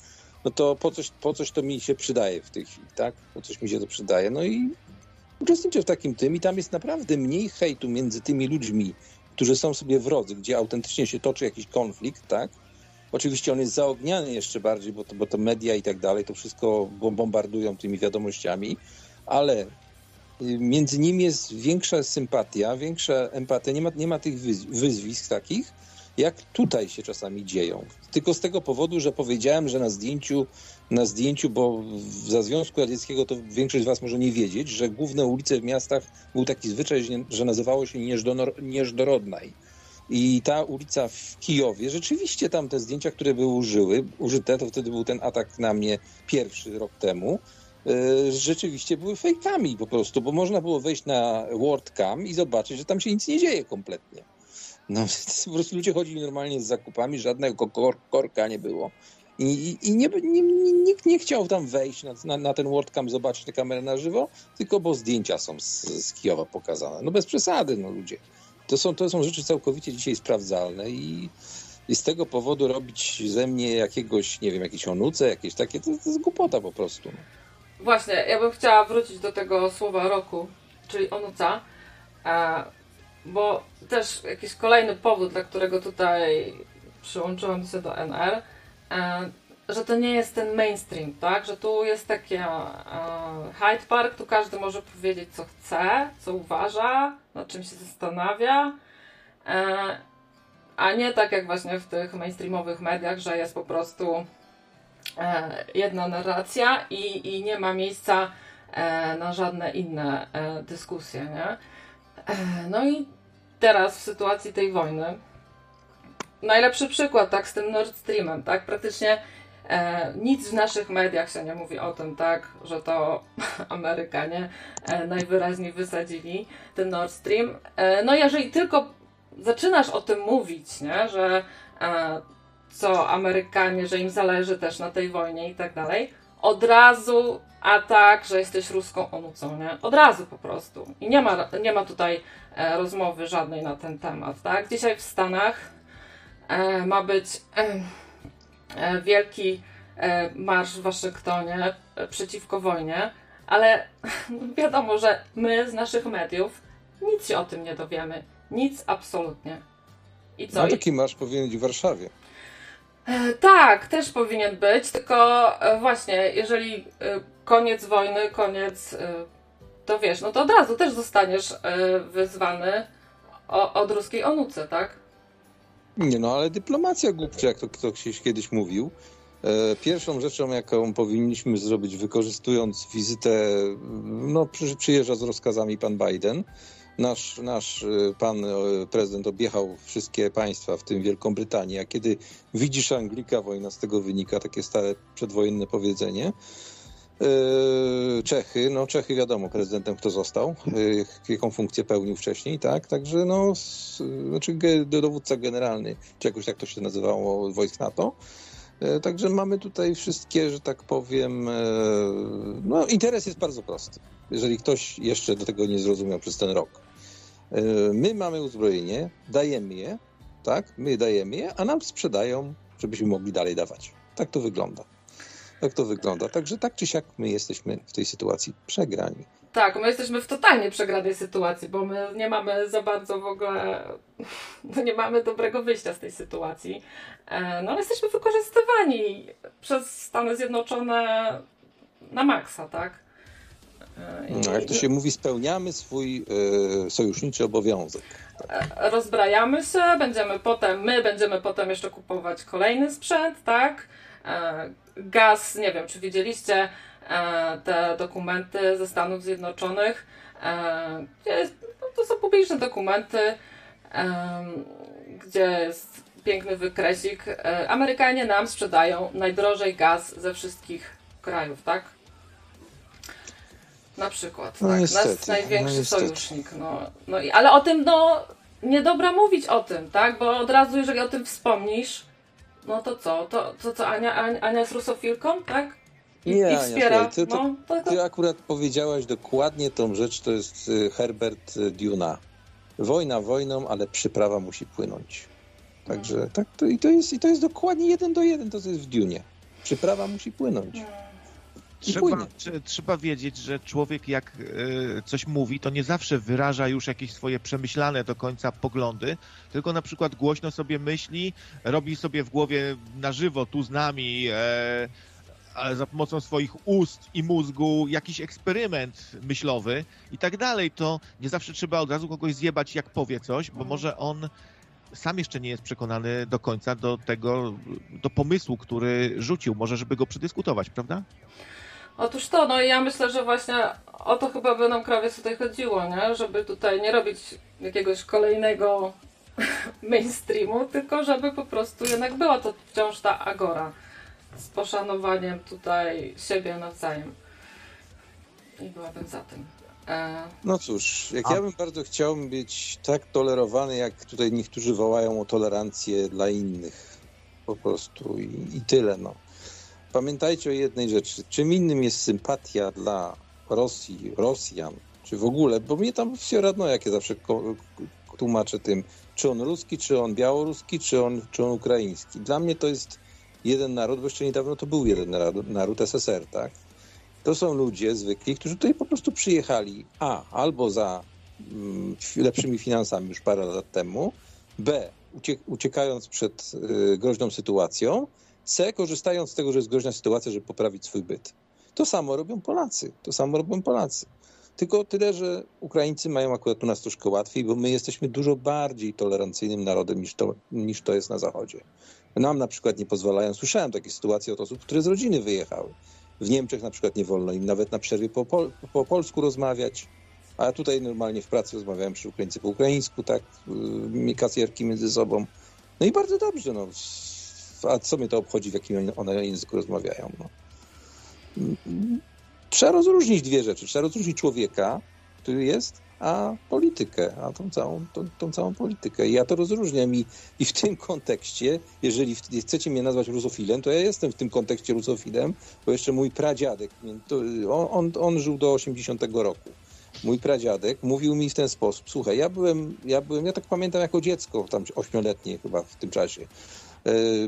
no to po coś, po coś to mi się przydaje w tej chwili, tak? Po coś mi się to przydaje. No i uczestniczę w takim tym i tam jest naprawdę mniej hejtu między tymi ludźmi, którzy są sobie wrodzy, gdzie autentycznie się toczy jakiś konflikt, tak? Oczywiście on jest zaogniany jeszcze bardziej, bo to, bo to media i tak dalej, to wszystko bom- bombardują tymi wiadomościami, ale między nimi jest większa sympatia, większa empatia, nie ma, nie ma tych wyz- wyzwisk takich, jak tutaj się czasami dzieją. Tylko z tego powodu, że powiedziałem, że na zdjęciu, na zdjęciu, bo za Związku Radzieckiego to większość z Was może nie wiedzieć, że główne ulice w miastach był taki zwyczaj, że- nazywało się Nieżdorodnaj. I ta ulica w Kijowie, rzeczywiście tam te zdjęcia, które były użyły, użyte, to wtedy był ten atak na mnie pierwszy rok temu, rzeczywiście były fejkami po prostu, bo można było wejść na WordCam i zobaczyć, że tam się nic nie dzieje kompletnie. No, po prostu ludzie chodzili normalnie z zakupami, żadnego kor korka nie było. I, i, nie, nie, nikt nie chciał tam wejść na, na, na ten WordCam, zobaczyć tę kamerę na żywo, tylko bo zdjęcia są z, z Kijowa pokazane. No bez przesady, no ludzie. To są, to są rzeczy całkowicie dzisiaj sprawdzalne i, i z tego powodu robić ze mnie jakiegoś, nie wiem, jakieś onuce, jakieś takie, to, to jest głupota po prostu. Właśnie, ja bym chciała wrócić do tego słowa roku, czyli onuca, e, bo też jakiś kolejny powód, dla którego tutaj przyłączyłam się do NR, e, że to nie jest ten mainstream, tak? Że tu jest taki e, Hyde Park, tu każdy może powiedzieć co chce, co uważa, nad czym się zastanawia, a nie tak jak właśnie w tych mainstreamowych mediach, że jest po prostu jedna narracja i, i nie ma miejsca e, na żadne inne e, dyskusje, nie? E, no i teraz w sytuacji tej wojny najlepszy przykład, tak, z tym Nord Streamem, tak, praktycznie e, nic w naszych mediach się nie mówi o tym, tak, że to Amerykanie e, najwyraźniej wysadzili ten Nord Stream. E, no jeżeli tylko zaczynasz o tym mówić, nie, że e, co Amerykanie, że im zależy też na tej wojnie i tak dalej, od razu atak, że jesteś ruską onucą, nie? Od razu po prostu. I nie ma, nie ma tutaj e, rozmowy żadnej na ten temat, tak? Dzisiaj w Stanach e, ma być e, e wielki e, marsz w Waszyngtonie e, przeciwko wojnie, ale wiadomo, że my z naszych mediów nic się o tym nie dowiemy. Nic absolutnie. I co? No taki marsz powinien być w Warszawie. E, tak, też powinien być, tylko e, właśnie, jeżeli e, koniec wojny, koniec, to wiesz, no to od razu też zostaniesz wyzwany od ruskiej onucy, tak? Nie no, ale dyplomacja głupcza, jak to ktoś kiedyś mówił. Pierwszą rzeczą, jaką powinniśmy zrobić, wykorzystując wizytę, no przyjeżdża z rozkazami pan Biden, Nasz, nasz y, pan y, prezydent objechał wszystkie państwa, w tym Wielką Brytanię, a kiedy widzisz Anglika, wojna z tego wynika, takie stare przedwojenne powiedzenie. Y, Czechy, no Czechy wiadomo, prezydentem kto został, jaką funkcję pełnił wcześniej, tak, także no, znaczy dowódca generalny, czy jakoś tak to się nazywało, wojsk NATO, Także mamy tutaj wszystkie, że tak powiem, no interes jest bardzo prosty. Jeżeli ktoś jeszcze do tego nie zrozumiał przez ten rok. E, my mamy uzbrojenie, dajemy je, tak? My dajemy je, a nam sprzedają, żebyśmy mogli dalej dawać. Tak to wygląda. Tak to wygląda. Także tak czy siak my jesteśmy w tej sytuacji przegrani. Tak, my jesteśmy w totalnie przegranej sytuacji, bo my nie mamy za bardzo w ogóle, no nie mamy dobrego wyjścia z tej sytuacji. E, no ale jesteśmy wykorzystywani przez Stany Zjednoczone na maksa, tak? No, jak to się mówi, spełniamy swój y, sojuszniczy obowiązek. E, rozbrajamy się, będziemy potem, my będziemy potem jeszcze kupować kolejny sprzęt, tak? E, gaz, nie wiem, czy widzieliście te dokumenty ze Stanów Zjednoczonych. No, to są publiczne dokumenty, gdzie jest piękny wykresik. Amerykanie nam sprzedają najdrożej gaz ze wszystkich krajów, tak? Na przykład, no tak. Niestety, Nasz największy no sojusznik. No, no i, ale o tym, no, niedobra mówić o tym, tak? Bo od razu, jeżeli o tym wspomnisz, no to co? To, to co, Ania, Ania, jest rusofilką, tak? I, nie, i wspiera. Ania, ty, to, no, to, ty akurat powiedziałaś dokładnie tą rzecz, to jest y, Herbert y, Duna. Wojna wojną, ale przyprawa musi płynąć. Także hmm. tak, to, i, to jest, i to jest dokładnie jeden do jeden, to co jest w Dunie. Przyprawa musi płynąć. Trzeba, trzeba wiedzieć, że człowiek jak e, coś mówi, to nie zawsze wyraża już jakieś swoje przemyślane do końca poglądy, tylko na przykład głośno sobie myśli, robi sobie w głowie na żywo tu z nami e, za pomocą swoich ust i mózgu jakiś eksperyment myślowy i tak dalej, to nie zawsze trzeba od razu kogoś zjebać, jak powie coś, bo może on sam jeszcze nie jest przekonany do końca do tego, do pomysłu, który rzucił, może żeby go przedyskutować, prawda? Otóż to, no i ja myślę, że właśnie o to chyba by nam krawiec tutaj chodziło, nie? Żeby tutaj nie robić jakiegoś kolejnego mainstreamu, tylko żeby po prostu jednak była to wciąż ta agora z poszanowaniem tutaj siebie nawzajem. I byłabym za tym. E... No cóż, jak A... ja bym bardzo chciał być tak tolerowany, jak tutaj niektórzy wołają o tolerancję dla innych. Po prostu i, i tyle, no Pamiętajcie o jednej rzeczy. Czym innym jest sympatia dla Rosji, Rosjan, czy w ogóle, bo mnie tam się radno, jakie ja zawsze tłumaczę tym, czy on ruski, czy on białoruski, czy on, czy on ukraiński. Dla mnie to jest jeden naród, bo jeszcze niedawno to był jeden naród, naród SSR, tak? To są ludzie zwykli, którzy tutaj po prostu przyjechali A, albo za mm, lepszymi finansami już parę lat temu, B, uciekając przed y, groźną sytuacją, C, korzystając z tego, że jest groźna sytuacja, żeby poprawić swój byt. To samo robią Polacy. To samo robią Polacy. Tylko tyle, że Ukraińcy mają akurat u nas troszkę łatwiej, bo my jesteśmy dużo bardziej tolerancyjnym narodem niż to, niż to jest na Zachodzie. Nam na przykład nie pozwalają, słyszałem takie sytuacje od osób, które z rodziny wyjechały. W Niemczech na przykład nie wolno im nawet na przerwie po, po polsku rozmawiać, a tutaj normalnie w pracy rozmawiałem przy Ukraińcy po ukraińsku, tak, yy, kasjerki między sobą. No i bardzo dobrze, no. A co mnie to obchodzi, w jakim one języku rozmawiają? No. Trzeba rozróżnić dwie rzeczy. Trzeba rozróżnić człowieka, który jest, a politykę, a tą całą, tą, tą całą politykę. I ja to rozróżniam i, i w tym kontekście, jeżeli chcecie mnie nazwać rusofilem, to ja jestem w tym kontekście rusofilem, bo jeszcze mój pradziadek, on, on, on żył do 80 roku. Mój pradziadek mówił mi w ten sposób, słuchaj, ja byłem, ja byłem, ja tak pamiętam jako dziecko, tam ośmioletnie chyba w tym czasie,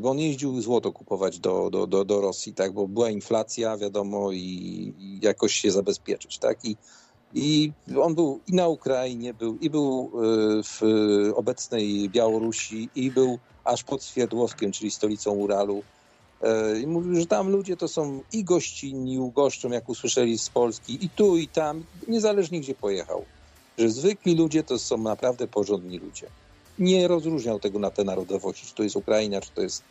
bo on jeździł złoto kupować do, do, do, do Rosji, tak, bo była inflacja, wiadomo, i, i jakoś się zabezpieczyć, tak, i i on był i na Ukrainie, był, i był e, w obecnej Białorusi, i był aż pod Swierdłowskiem, czyli stolicą Uralu. E, I mówił, że tam ludzie to są i gościnni, ugoszczą, jak usłyszeli z Polski, i tu, i tam, niezależnie gdzie pojechał. Że zwykli ludzie to są naprawdę porządni ludzie. Nie rozróżniał tego na te narodowości, czy to jest Ukraina, czy to jest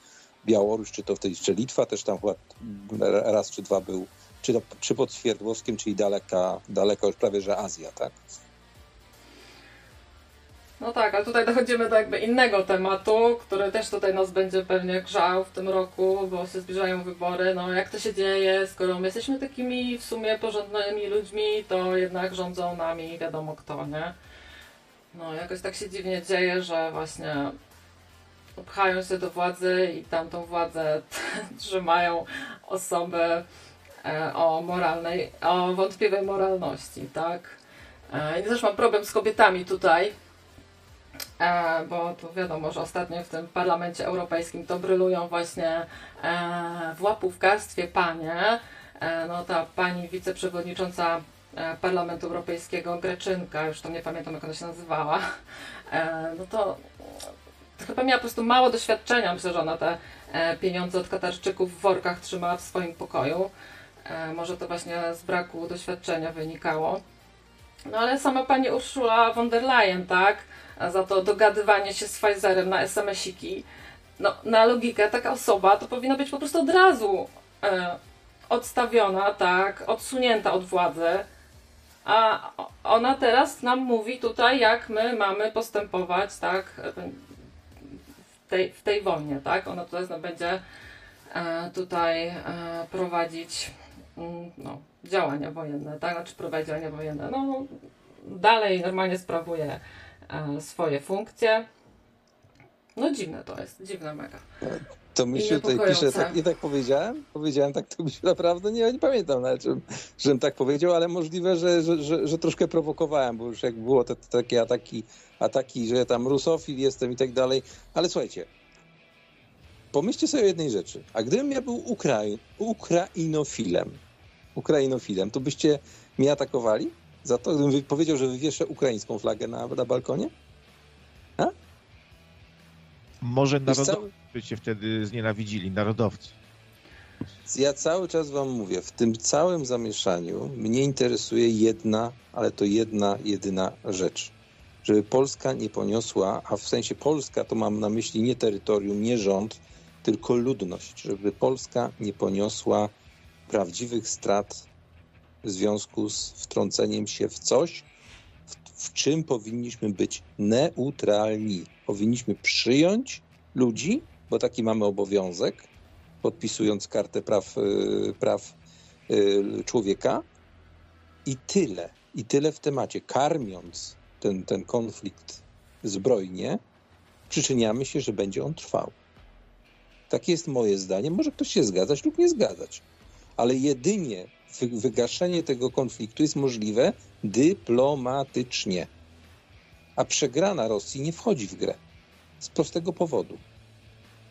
Białoruś, czy to w tej, czy Litwa też tam chyba raz czy dwa był czy, to, czy pod Swierdłowskiem, czyli daleka, daleko już prawie, że Azja, tak? No tak, ale tutaj dochodzimy do jakby innego tematu, który też tutaj nas będzie pewnie grzał w tym roku, bo się zbliżają wybory. No jak to się dzieje, skoro my jesteśmy takimi w sumie porządnymi ludźmi, to jednak rządzą nami wiadomo kto, nie? No jakoś tak się dziwnie dzieje, że właśnie pchają się do władzy i tamtą władzę trzymają osoby E, o moralnej, o wątpliwej moralności, tak? E, I też mam problem z kobietami tutaj, e, bo tu wiadomo, że ostatnio w tym parlamencie europejskim to brylują właśnie w łapówkarstwie panie. No ta pani wiceprzewodnicząca Parlamentu Europejskiego Greczynka, już to nie pamiętam jak ona się nazywała, no to chyba miała po prostu mało doświadczenia. Myślę, że ona te pieniądze od Katarczyków w workach trzymała w swoim pokoju. E, może to właśnie z braku doświadczenia wynikało. No ale sama pani Urszula von der Leyen, tak? Za to dogadywanie się z Pfizerem na SMS-iki. No, na logikę taka osoba to powinna być po prostu od razu e, odstawiona, tak? Odsunięta od władzy. A ona teraz nam mówi tutaj, jak my mamy postępować, tak? W tej, w tej wojnie, tak? Ona teraz no, będzie e, tutaj e, prowadzić Mm, no, działania wojenne, tak? Znaczy prowadzi działania wojenne. No, dalej normalnie sprawuje e, swoje funkcje. No dziwne to jest, dziwne mega. To mi się tutaj pisze, tak, nie tak powiedziałem? Powiedziałem tak, to mi się naprawdę, nie, nie pamiętam nawet, żebym, żebym tak powiedział, ale możliwe, że, że, że, że troszkę prowokowałem, bo już jak było te, te takie ataki, ataki, że tam rusofil jestem i tak dalej, ale słuchajcie, pomyślcie sobie o jednej rzeczy, a gdybym ja był Ukrai Ukrainofilem, Ukrainofilem, to byście mnie atakowali? Za to, gdybym powiedział, że wywieszę ukraińską flagę na, na balkonie? A? Może narodowcy cały... by cię wtedy znienawidzili, narodowcy. Ja cały czas wam mówię, w tym całym zamieszaniu mnie interesuje jedna, ale to jedna, jedyna rzecz. Żeby Polska nie poniosła, a w sensie Polska to mam na myśli nie terytorium, nie rząd, tylko ludność. Żeby Polska nie poniosła prawdziwych strat w związku z wtrąceniem się w coś, w, w czym powinniśmy być neutralni. Powinniśmy przyjąć ludzi, bo taki mamy obowiązek, podpisując kartę praw, y, praw y, człowieka i tyle. I tyle w temacie. Karmiąc ten, ten konflikt zbrojnie, przyczyniamy się, że będzie on trwał. Takie jest moje zdanie. Może ktoś się zgadzać lub nie zgadzać ale jedynie wygaszenie tego konfliktu jest możliwe dyplomatycznie. A przegrana Rosji nie wchodzi w grę. Z prostego powodu.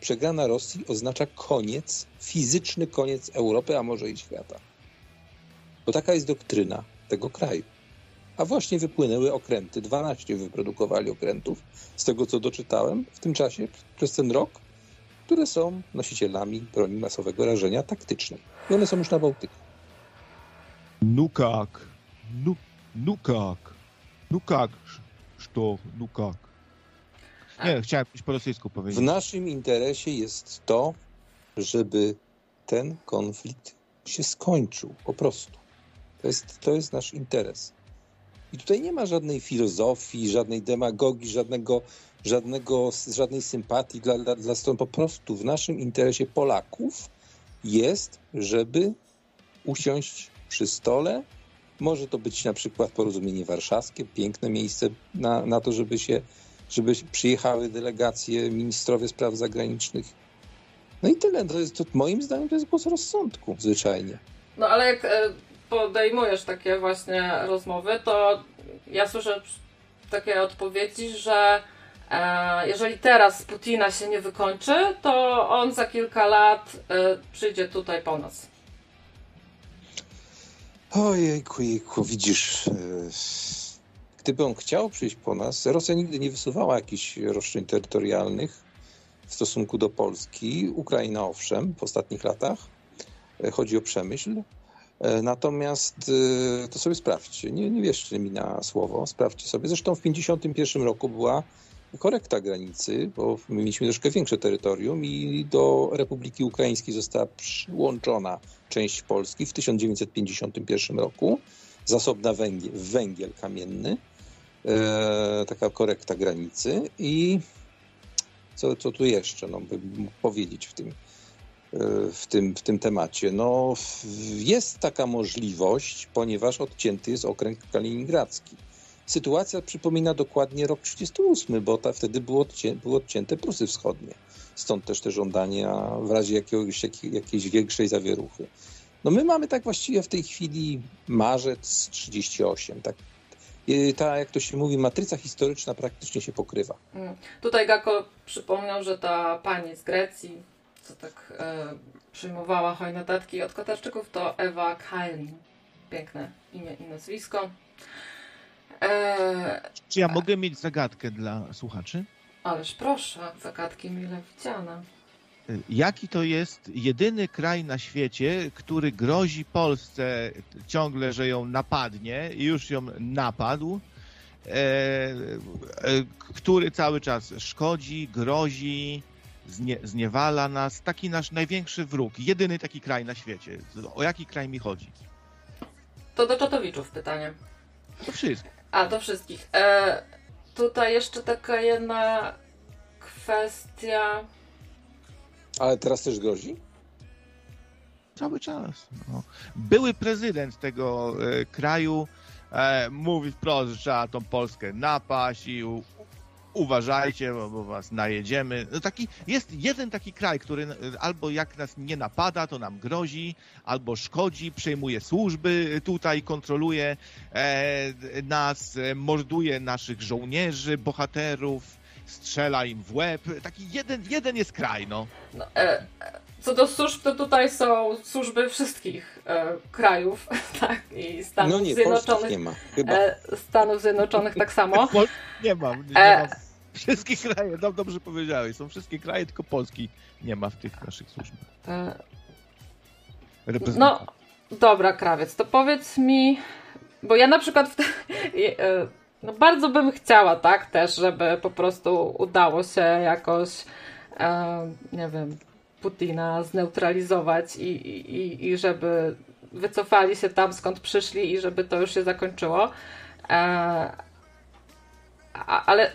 Przegrana Rosji oznacza koniec, fizyczny koniec Europy, a może i świata. Bo taka jest doktryna tego kraju. A właśnie wypłynęły okręty, 12 wyprodukowali okrętów, z tego co doczytałem w tym czasie, przez ten rok, które są nosicielami broni masowego rażenia taktycznej. I one są już na Bałtyku. Nukak, nu, nukak, nukak, sztof, nukak. Nie, chciałem coś po rosyjsku powiedzieć. W naszym interesie jest to, żeby ten konflikt się skończył. Po prostu. To jest, to jest nasz interes. I tutaj nie ma żadnej filozofii, żadnej demagogii, żadnego, żadnego, żadnej sympatii dla, dla, dla stron. Po prostu w naszym interesie Polaków jest, żeby usiąść przy stole. Może to być na przykład porozumienie warszawskie, piękne miejsce na, na to, żeby się żeby przyjechały delegacje, ministrowie spraw zagranicznych. No i tyle. To jest, to moim zdaniem to jest głos rozsądku zwyczajnie. No ale jak e, podejmujesz takie właśnie rozmowy, to ja słyszę takie odpowiedzi, że e, jeżeli teraz Putina się nie wykończy, to on za kilka lat e, przyjdzie tutaj po nas. Ojejku, jejku, widzisz, gdyby on chciał przyjść po nas, Rosja nigdy nie wysuwała jakichś roszczeń terytorialnych w stosunku do Polski. Ukraina owszem, w ostatnich latach. Chodzi o przemyśl. E, natomiast e, to sobie sprawdźcie, nie, nie wierzcie mi na słowo, sprawdźcie sobie. Zresztą w 1951 roku była korekta granicy, bo my mieliśmy troszkę większe terytorium i do Republiki Ukraińskiej została przyłączona część Polski w 1951 roku, zasobna węgiel, węgiel kamienny, e, taka korekta granicy i co, co tu jeszcze no, bym powiedzieć w tym, w tym, w tym temacie. No, jest taka możliwość, ponieważ odcięty jest okręg kaliningradzki. Sytuacja przypomina dokładnie rok 38, bo ta, wtedy było, odcię, były odcięte Prusy Wschodnie. Stąd też te żądania w razie jakiegoś, jakiejś większej zawieruchy. No my mamy tak właściwie w tej chwili marzec 38, tak ta, jak to się mówi, matryca historyczna praktycznie się pokrywa. Mm. Tutaj Gako przypomniał, że ta pani z Grecji, co tak e, przyjmowała hojne datki od Katarczyków, to Ewa Kailin. Piękne imię i nazwisko. E, Czy ja mogę mieć zagadkę dla słuchaczy? Ależ proszę, zagadki mile widziane. Jaki to jest jedyny kraj na świecie, który grozi Polsce ciągle, że ją napadnie i już ją napadł, e, e, który cały czas szkodzi, grozi, znie, zniewala nas. Taki nasz największy wróg, jedyny taki kraj na świecie. O jaki kraj mi chodzi? To do Czatowiczów pytanie. Do wszystkich. A, do wszystkich. E, tutaj jeszcze taka jedna kwestia ale teraz też grozi? Cały czas. No. Były prezydent tego e, kraju e, mówi wprost, że trzeba tą Polskę napaść i u, uważajcie, bo, bo, was najedziemy. No taki, jest jeden taki kraj, który albo jak nas nie napada, to nam grozi, albo szkodzi, przejmuje służby tutaj, kontroluje e, nas, e, morduje naszych żołnierzy, bohaterów, strzela im w łeb. Taki jeden, jeden jest kraj, no. no e, co do służb, to tutaj są służby wszystkich e, krajów, tak, i Stanów no nie, Zjednoczonych. nie ma, chyba. E, Stanów Zjednoczonych tak samo. nie ma, nie e, ma. Wszystkie kraje, no, dobrze powiedziałeś, są wszystkie kraje, tylko Polski nie ma w tych naszych służbach. E, no, dobra, krawiec, to powiedz mi, bo ja na przykład w te, e, no bardzo bym chciała, tak, też, żeby po prostu udało się jakoś, e, nie wiem, Putina zneutralizować i, i, i żeby wycofali się tam, skąd przyszli i żeby to już się zakończyło. E, ale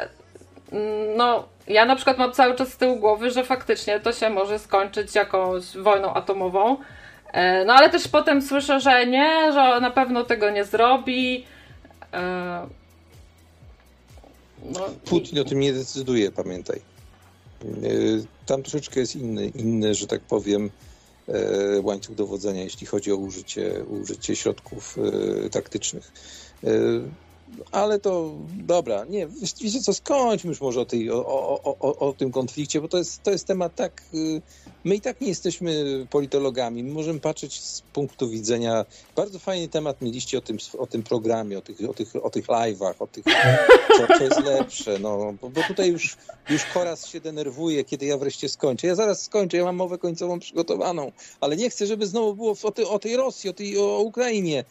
no, ja na przykład mam cały czas z tyłu głowy, że faktycznie to się może skończyć jakąś wojną atomową. E, no ale też potem słyszę, że nie, że na pewno tego nie zrobi. E, Putin o tym nie decyduje, pamiętaj. E, tam troszeczkę jest inny, inny, że tak powiem, e, łańcuch dowodzenia, jeśli chodzi o użycie, użycie środków e, taktycznych. Ale to dobra, nie, wiecie co, skończmy już może o, tej, o, o, o, o tym konflikcie, bo to jest, to jest temat tak, y, my i tak nie jesteśmy politologami, my możemy patrzeć z punktu widzenia, bardzo fajny temat mieliście o tym, o tym programie, o tych, o tych, o tych live'ach, o tych, co, co jest lepsze, no, bo, bo tutaj już, już Koraz się denerwuje, kiedy ja wreszcie skończę. Ja zaraz skończę, ja mam mowę końcową przygotowaną, ale nie chcę, żeby znowu było o, tej, o tej Rosji, o tej o Ukrainie.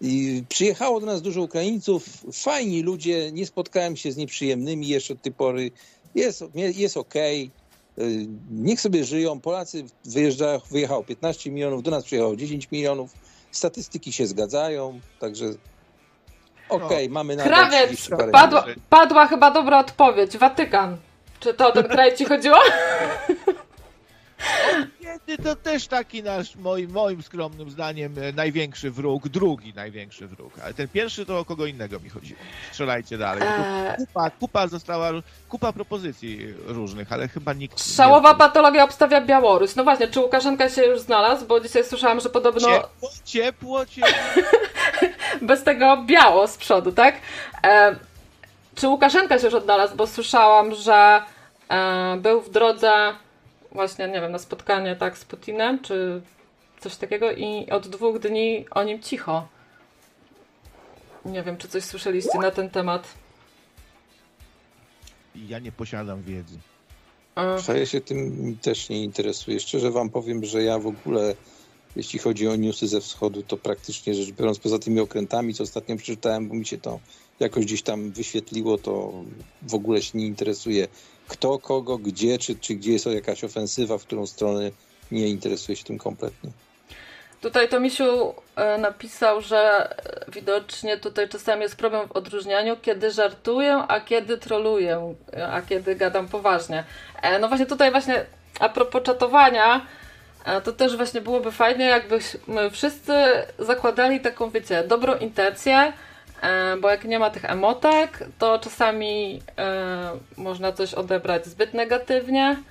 I przyjechało do nas dużo Ukraińców, fajni ludzie, nie spotkałem się z nieprzyjemnymi jeszcze od tej pory. Jest, jest okej, okay. niech sobie żyją. Polacy wyjechało 15 milionów, do nas przyjechało 10 milionów. Statystyki się zgadzają, także Okej, mamy na Krawiec, padła, padła chyba dobra odpowiedź. Watykan. Czy to o ten kraj ci chodziło? To też taki nasz, moim, moim skromnym zdaniem, e, największy wróg, drugi największy wróg. Ale ten pierwszy to o kogo innego mi chodziło. Strzelajcie dalej. Eee, Kupa, kupa została, kupa propozycji różnych, ale chyba nikt... Szałowa nie... patologia obstawia Białoruś. No właśnie, czy Łukaszenka się już znalazł? Bo dzisiaj słyszałam, że podobno Ciepło, ciepło, ciepło. bez tego biało z przodu, tak? E, czy Łukaszenka się już odnalazł? Bo słyszałam, że e, był w drodze właśnie, nie wiem, na spotkanie tak z Putinem, czy coś takiego i od dwóch dni o nim cicho. Nie wiem, czy coś słyszeliście na ten temat. Ja nie posiadam wiedzy. Ja się tym też nie interesuję. Szczerze wam powiem, że ja w ogóle, jeśli chodzi o newsy ze wschodu, to praktycznie rzecz biorąc, poza tymi okrętami, co ostatnio przeczytałem, bo mi się to jakoś gdzieś tam wyświetliło, to w ogóle się nie interesuje kto, kogo, gdzie, czy, czy gdzie jest jakaś ofensywa, w którą stronę nie interesuje się tym kompletnie. Tutaj Tomisiu e, napisał, że widocznie tutaj czasami jest problem w odróżnianiu, kiedy żartuję, a kiedy troluję, a kiedy gadam poważnie. E, No właśnie tutaj właśnie a propos czatowania, e, to też właśnie byłoby fajnie, jakbyśmy wszyscy zakładali taką, wiecie, dobrą intencję, bo jak nie ma tych emotek, to czasami e, można coś odebrać zbyt negatywnie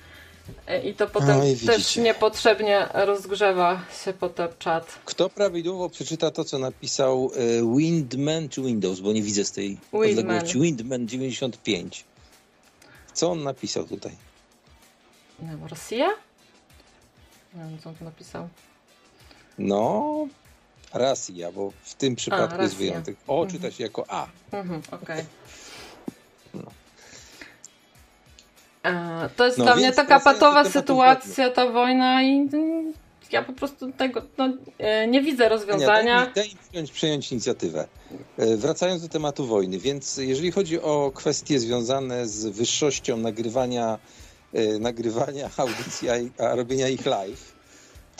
e, i to potem Oj, też widzicie. niepotrzebnie rozgrzewa się potem czat. Kto prawidłowo przeczyta to, co napisał e, Windman czy Windows, bo nie widzę z tej Windman. odległości. Windman 95. Co on napisał tutaj? Nie wiem, Rosja? Nie wiem, co on tu napisał. No, Rosja, bo w tym przypadku jest Rosja. wyjątek. O, czyta się jako A. Mhm, okej. No. E, To jest No dla mnie taka patowa sytuacja, ta wojna i mm, ja po prostu tego no, e, nie widzę Ania, rozwiązania. daj daj przejąć, przejąć inicjatywę. E, Wracając do tematu wojny, więc jeżeli chodzi o kwestie związane z wyższością nagrywania, nagrywania audycji, a, a robienia ich live,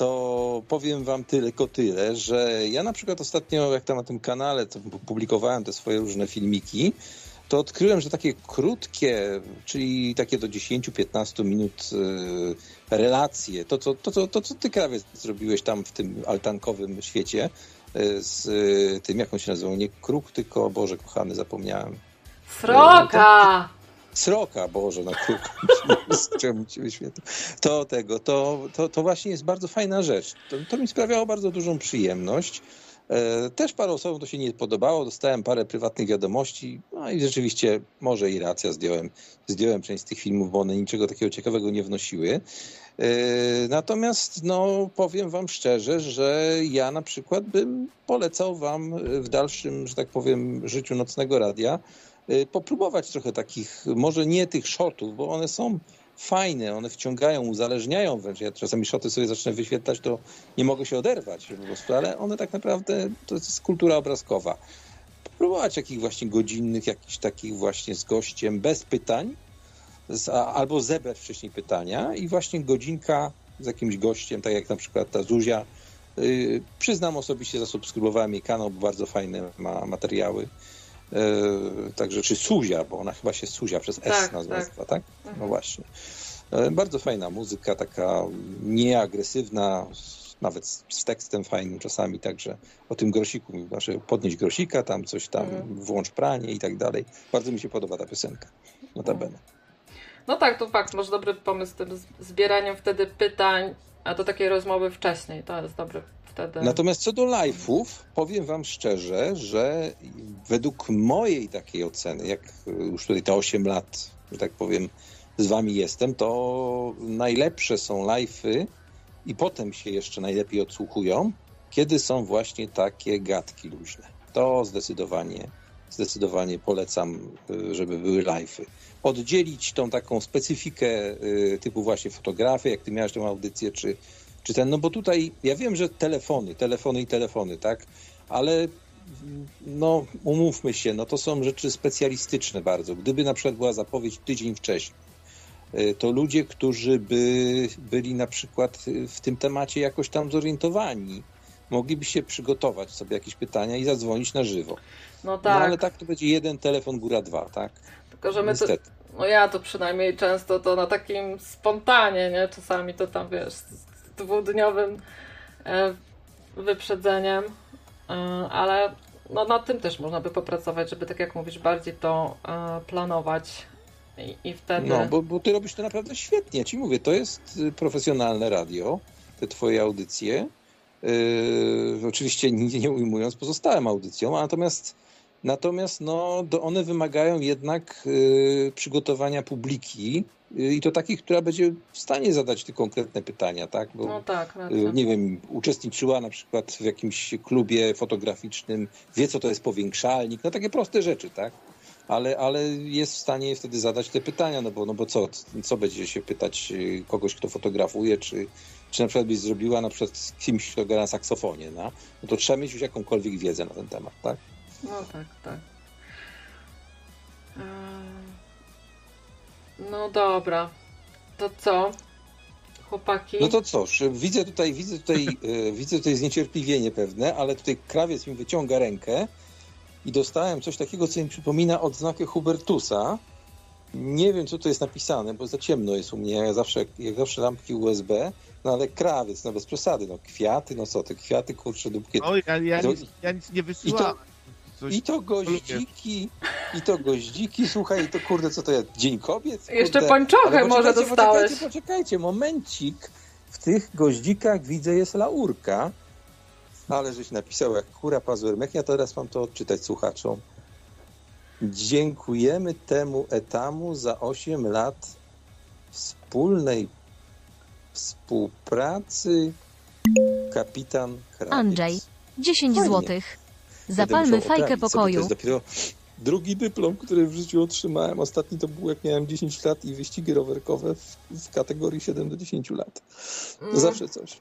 to powiem wam tylko tyle, że ja na przykład ostatnio, jak tam na tym kanale to publikowałem te swoje różne filmiki, to odkryłem, że takie krótkie, czyli takie do 10-15 minut e, relacje, to co, to, co, to co ty, Krawiec, zrobiłeś tam w tym altankowym świecie e, z e, tym, jak on się nazywał, nie kruk, tylko, Boże kochany, zapomniałem. Sroka! Sroka, Boże, na wyświetlił? To tego, to, to, to właśnie jest bardzo fajna rzecz. To, to mi sprawiało bardzo dużą przyjemność. E, Też paru osobom to się nie podobało, dostałem parę prywatnych wiadomości, no i rzeczywiście może i racja, zdjąłem, zdjąłem część z tych filmów, bo one niczego takiego ciekawego nie wnosiły. E, Natomiast no, powiem wam szczerze, że ja na przykład bym polecał wam w dalszym, że tak powiem, życiu nocnego radia popróbować trochę takich, może nie tych shotów, bo one są fajne, one wciągają, uzależniają wręcz. Ja czasami szoty sobie zacznę wyświetlać, to nie mogę się oderwać po prostu, ale one tak naprawdę to jest kultura obrazkowa. Próbować takich właśnie godzinnych, jakichś takich właśnie z gościem, bez pytań, z, albo zebrać wcześniej pytania i właśnie godzinka z jakimś gościem, tak jak na przykład ta Zuzia. Yy, przyznam osobiście, zasubskrybowałem jej kanał, bo bardzo fajne ma materiały. Yy, także, czy Suzia, bo ona chyba się Suzia przez S Tak, nazywa, tak. tak? No właśnie. E, Bardzo fajna muzyka, taka nieagresywna, nawet z z tekstem fajnym czasami, także o tym grosiku, znaczy podnieść grosika, tam coś tam, Mhm. włącz pranie i tak dalej. Bardzo mi się podoba ta piosenka, notabene. No tak, to fakt, masz dobry pomysł z tym zbieraniem wtedy pytań, a do takiej rozmowy wcześniej, to jest dobry Natomiast co do live'ów, powiem wam szczerze, że według mojej takiej oceny, jak już tutaj te 8 lat, że tak powiem, z wami jestem, to najlepsze są live'y i potem się jeszcze najlepiej odsłuchują, kiedy są właśnie takie gadki luźne. To zdecydowanie, zdecydowanie polecam, y, żeby były live'y. Oddzielić tą taką specyfikę y, typu właśnie fotografii, jak ty miałeś tą audycję, czy, czy ten, no bo tutaj ja wiem, że telefony, telefony i telefony, tak, ale no umówmy się, no to są rzeczy specjalistyczne bardzo. Gdyby na przykład była zapowiedź tydzień wcześniej, y, to ludzie, którzy by byli na przykład y, w tym temacie jakoś tam zorientowani, moglibyście przygotować sobie jakieś pytania i zadzwonić na żywo. No No tak, ale tak to będzie jeden telefon, góra dwa, tak? tylko że my to, Niestety. no ja to przynajmniej często to na takim spontanie, nie? Czasami to tam, wiesz, dwudniowym e, wyprzedzeniem, E, ale no nad tym też można by popracować, żeby tak jak mówisz, bardziej to e, planować i, i wtedy... No, bo, bo ty robisz to naprawdę świetnie. Ci mówię, to jest y, profesjonalne radio, te twoje audycje. Yy, oczywiście nie, nie ujmując pozostałym audycjom, a natomiast natomiast no, one wymagają jednak yy, przygotowania publiki yy, i to takiej, która będzie w stanie zadać te konkretne pytania, tak? Bo, No tak. Y, nie wiem, uczestniczyła na przykład w jakimś klubie fotograficznym, wie co to jest powiększalnik, no takie proste rzeczy, tak? Ale, ale jest w stanie wtedy zadać te pytania, no bo, no bo co, co będzie się pytać y, kogoś, kto fotografuje, czy, czy na przykład byś zrobiła na przykład z kimś, kto gra na saksofonie, no? no to trzeba mieć już jakąkolwiek wiedzę na ten temat, tak? No tak, tak. Eee, No dobra. To co? Chłopaki? No to cóż, widzę tutaj, widzę tutaj, e, widzę tutaj zniecierpliwienie pewne, ale tutaj krawiec mi wyciąga rękę i dostałem coś takiego, co mi przypomina odznakę Hubertusa. Nie wiem, co tu jest napisane, bo za ciemno jest u mnie, jak zawsze, jak zawsze lampki USB, no ale krawiec, no bez przesady, no kwiaty, no co te kwiaty, kurcze, dupkie. Oj, ja, ja, To- nic, ja nic nie wysyłałem. Coś... I to goździki, i to goździki, słuchaj, i to kurde, co to jest, Dzień Kobiet? Kurde. Jeszcze pończochę może dostałeś. Poczekajcie, poczekajcie, momencik. W tych goździkach widzę jest laurka. Ale żeś napisał jak kura pazurmek. Ja teraz mam to odczytać słuchaczom. Dziękujemy temu etamu za 8 lat wspólnej współpracy. Kapitan Krawiec. Andrzej, 10 Fajnie. Zapalmy fajkę oprawić sobie. To pokoju. jest dopiero drugi dyplom, który w życiu otrzymałem. Ostatni to był jak miałem 10 lat i wyścigi rowerkowe w, w kategorii 7 do 10 lat. To Mm, zawsze coś.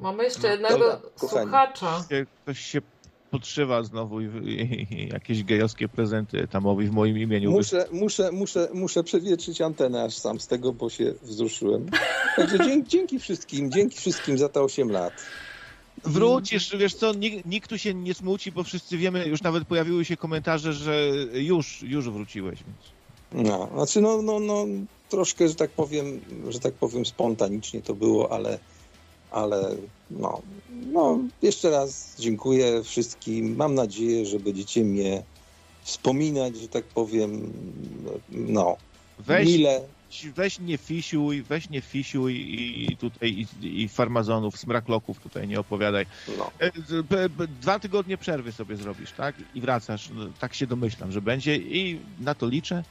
Mamy jeszcze jednego Dobra, słuchacza. Ktoś się podszywa znowu i, i, i jakieś gejowskie prezenty tamowi w moim imieniu. Muszę, muszę, muszę, muszę przewietrzyć antenę aż sam z tego, bo się wzruszyłem. Także dzięki, dzięki wszystkim, dzięki wszystkim za te 8 lat. Wrócisz, wiesz co, nikt, nikt tu się nie smuci, bo wszyscy wiemy, już nawet pojawiły się komentarze, że już, już wróciłeś. Więc. No, znaczy no, no, no troszkę, że tak powiem, że tak powiem spontanicznie to było, ale, ale no, no jeszcze raz dziękuję wszystkim. Mam nadzieję, że będziecie mnie wspominać, że tak powiem, no, Weź, mile. Weź nie fisiuj, weź nie fisiuj i tutaj i, i farmazonów, smrakloków tutaj nie opowiadaj. No. E, Dwa tygodnie przerwy sobie zrobisz, tak? I wracasz. No, Tak się domyślam, że będzie i na to liczę.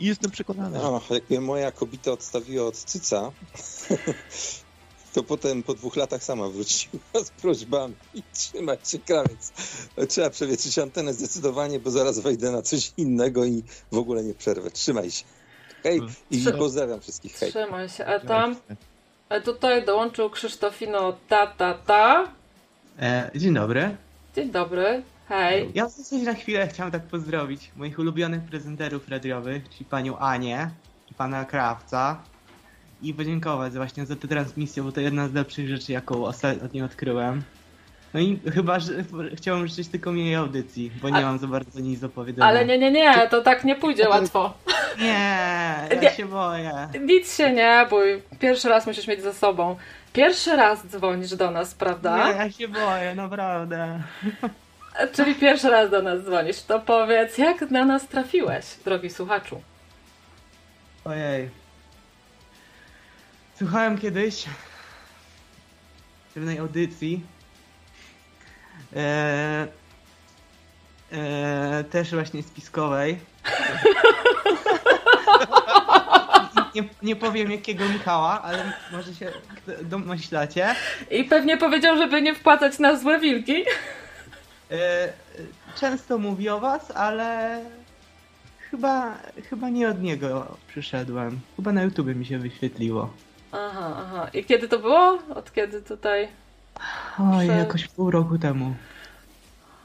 I jestem przekonany, No, jak mnie moja kobieta odstawiła od cyca, to potem po dwóch latach sama wróciła z prośbami i trzymać się krawiec. Trzeba przewietrzyć antenę zdecydowanie, bo zaraz wejdę na coś innego i w ogóle nie przerwę. Trzymaj się. Hej i Trzyma- pozdrawiam wszystkich. Hej. Trzymaj się. A tam, a tutaj dołączył Krzysztofino ta ta ta. E, dzień dobry. Dzień dobry. Hej. Ja w zasadzie na chwilę chciałem tak pozdrowić moich ulubionych prezenterów radiowych, czyli panią Anię i pana Krawca i podziękować właśnie za tę transmisję, bo to jedna z lepszych rzeczy, jaką ostatnio odkryłem. No i chyba, że chciałem życzyć tylko miłej audycji, bo nie A- mam za bardzo nic do powiedzenia. Ale nie, nie, nie, to tak nie pójdzie łatwo. Nie, ja Nie. się boję. Nic się nie bój. Pierwszy raz musisz mieć ze sobą. Pierwszy raz dzwonisz do nas, Nie, prawda? ja się boję, naprawdę. Czyli pierwszy raz do nas dzwonisz. To powiedz, jak na nas trafiłeś, drogi słuchaczu? Ojej. Słuchałem kiedyś pewnej audycji. E, e, też właśnie spiskowej. nie, nie powiem jakiego Michała, ale może się domyślacie. I pewnie powiedział, żeby nie wpłacać na złe wilki. E, często mówi o was, ale chyba, chyba nie od niego przyszedłem. Chyba na YouTube mi się wyświetliło. Aha, aha. I kiedy to było? Od kiedy tutaj? Oj, Prze- jakoś pół roku temu.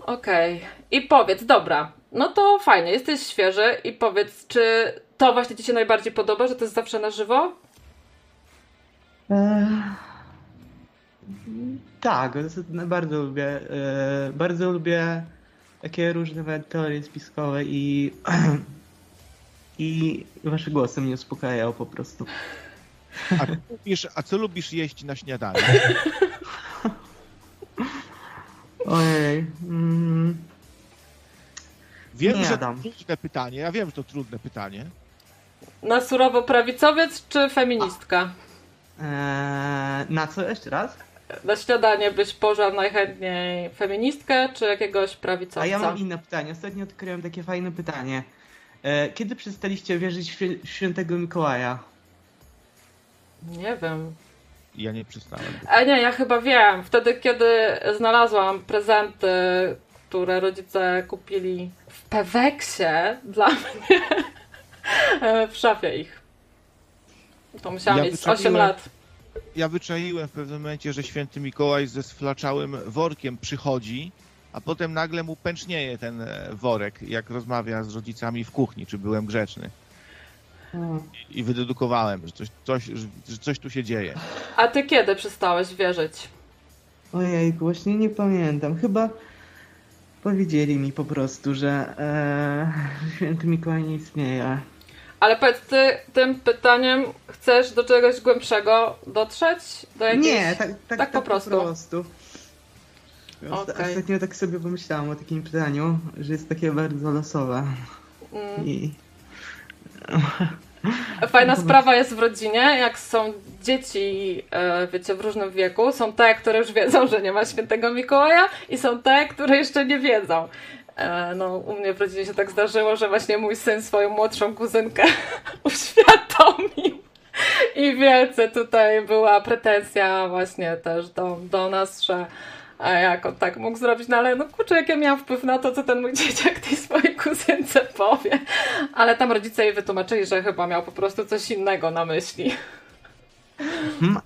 Okej. I powiedz, dobra. No to fajnie, jesteś świeży i powiedz, czy to właśnie Ci się najbardziej podoba, że to jest zawsze na żywo? Eee, Tak, bardzo lubię. E, bardzo lubię takie różne teorie spiskowe i i wasze głosy mnie uspokajają po prostu. A, lubisz, a co lubisz jeść na śniadanie? Ojej. Mm. Wiem, Nie że to trudne pytanie. Ja wiem, że to trudne pytanie. Na surowo prawicowiec czy feministka? Eee, na co jeszcze raz? Na śniadanie byś pożarł najchętniej feministkę czy jakiegoś prawicowca? A ja mam inne pytanie. Ostatnio odkryłem takie fajne pytanie. E, kiedy przestaliście wierzyć w świętego Mikołaja? Nie wiem. Ja nie przestałem. A nie, ja chyba wiem. Wtedy, kiedy znalazłam prezenty, które rodzice kupili w Peweksie dla mnie e, w szafie ich. To musiałam Ja mieć z wyczaiłem- 8 lat. Ja wyczaiłem w pewnym momencie, że święty Mikołaj ze sflaczałym workiem przychodzi, a potem nagle mu pęcznieje ten e, worek, jak rozmawia z rodzicami w kuchni, czy byłem grzeczny. I wydedukowałem, że coś, coś, że coś tu się dzieje. A ty kiedy przestałeś wierzyć? Ojej, właśnie nie pamiętam. Chyba powiedzieli mi po prostu, że e, święty Mikołaj nie istnieje. Ale powiedz, ty tym pytaniem chcesz do czegoś głębszego dotrzeć? Do jakiejś... Nie, tak, tak, tak po prostu. prostu. Osta- Okej. Ostatnio tak sobie pomyślałam o takim pytaniu, że jest takie bardzo losowe. Mm. I Fajna sprawa jest w rodzinie, jak są dzieci, e, wiecie, w różnym wieku. Są te, które już wiedzą, że nie ma świętego Mikołaja i są te, które jeszcze nie wiedzą. E, No, u mnie w rodzinie się tak zdarzyło, że właśnie mój syn swoją młodszą kuzynkę uświadomił. I wielce tutaj była pretensja właśnie też do, do nas, że a jak on tak mógł zrobić, no ale no kurczę, jak ja miałam wpływ na to, co ten mój dzieciak tej swojej kuzynce powie. Ale tam rodzice jej wytłumaczyli, że chyba miał po prostu coś innego na myśli. Hmm,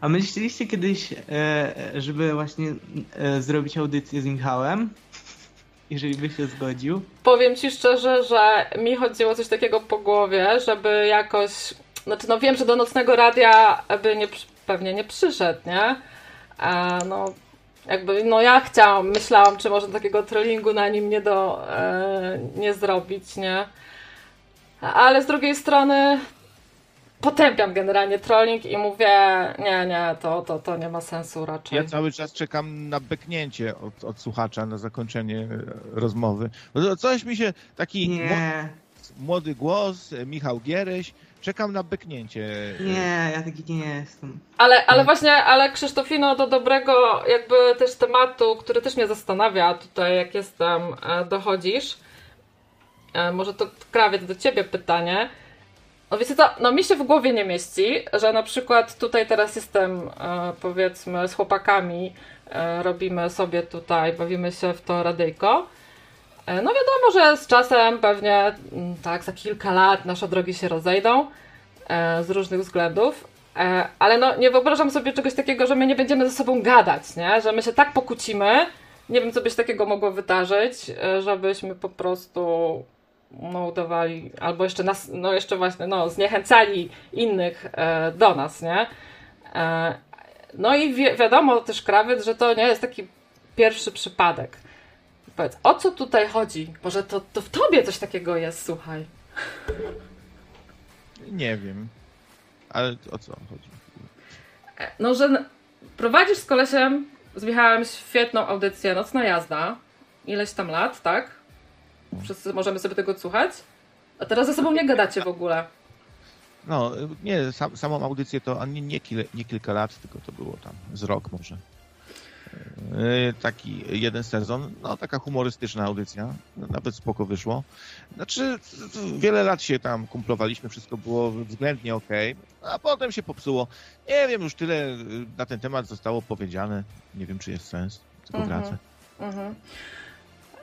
A myśleliście kiedyś, e, żeby właśnie e, zrobić audycję z Michałem? Jeżeli by się zgodził? Powiem ci szczerze, że mi chodziło coś takiego po głowie, żeby jakoś. Znaczy, no wiem, że do nocnego radia by nie, pewnie nie przyszedł, nie? A no, jakby, no ja chciałam, myślałam, czy może takiego trollingu na nim nie do, e, nie zrobić, nie? Ale z drugiej strony potępiam generalnie trolling i mówię, nie, nie, to, to, to nie ma sensu raczej. Ja cały czas czekam na beknięcie od, od słuchacza na zakończenie e, rozmowy. To Coś mi się, taki mło- Nie, młody głos, e, Michał Giereś, czekam na beknięcie. nie, ja taki nie jestem. Ale, ale właśnie, ale Krzysztofino, do dobrego jakby też tematu, który też mnie zastanawia tutaj, jak jestem, e, dochodzisz. E, Może to krawiec do ciebie pytanie. No wiecie co, no mi się w głowie nie mieści, że na przykład tutaj teraz jestem, e, powiedzmy, z chłopakami, robimy sobie tutaj, bawimy się w to radyjko. E, No wiadomo, że z czasem pewnie, mm, tak, za kilka lat nasze drogi się rozejdą e, z różnych względów. E, Ale no, nie wyobrażam sobie czegoś takiego, że my nie będziemy ze sobą gadać, nie? Że my się tak pokłócimy. Nie wiem, co by się takiego mogło wydarzyć, żebyśmy po prostu no, udawali, albo jeszcze nas, no jeszcze właśnie, no, zniechęcali innych e, do nas, nie? E, no i wi- wiadomo też krawiec, że to nie jest taki pierwszy przypadek. Powiedz, o co tutaj chodzi? Może to, to w tobie coś takiego jest, słuchaj. Nie wiem. Ale o co chodzi? No, że prowadzisz z kolesiem, z Michałem świetną audycję Nocna Jazda. Ileś tam lat, tak? Wszyscy możemy sobie tego słuchać. A teraz ze sobą nie gadacie w ogóle. No, nie, sam, samą audycję to nie, nie, kil, nie kilka lat, tylko to było tam z rok może. Yy, Taki jeden sezon, no taka humorystyczna audycja, no, nawet spoko wyszło. Znaczy, wiele lat się tam kumplowaliśmy, wszystko było względnie okej, a potem się popsuło. Nie wiem, już tyle yy, na ten temat zostało powiedziane, nie wiem, czy jest sens, tylko Mhm. wracę. Mhm.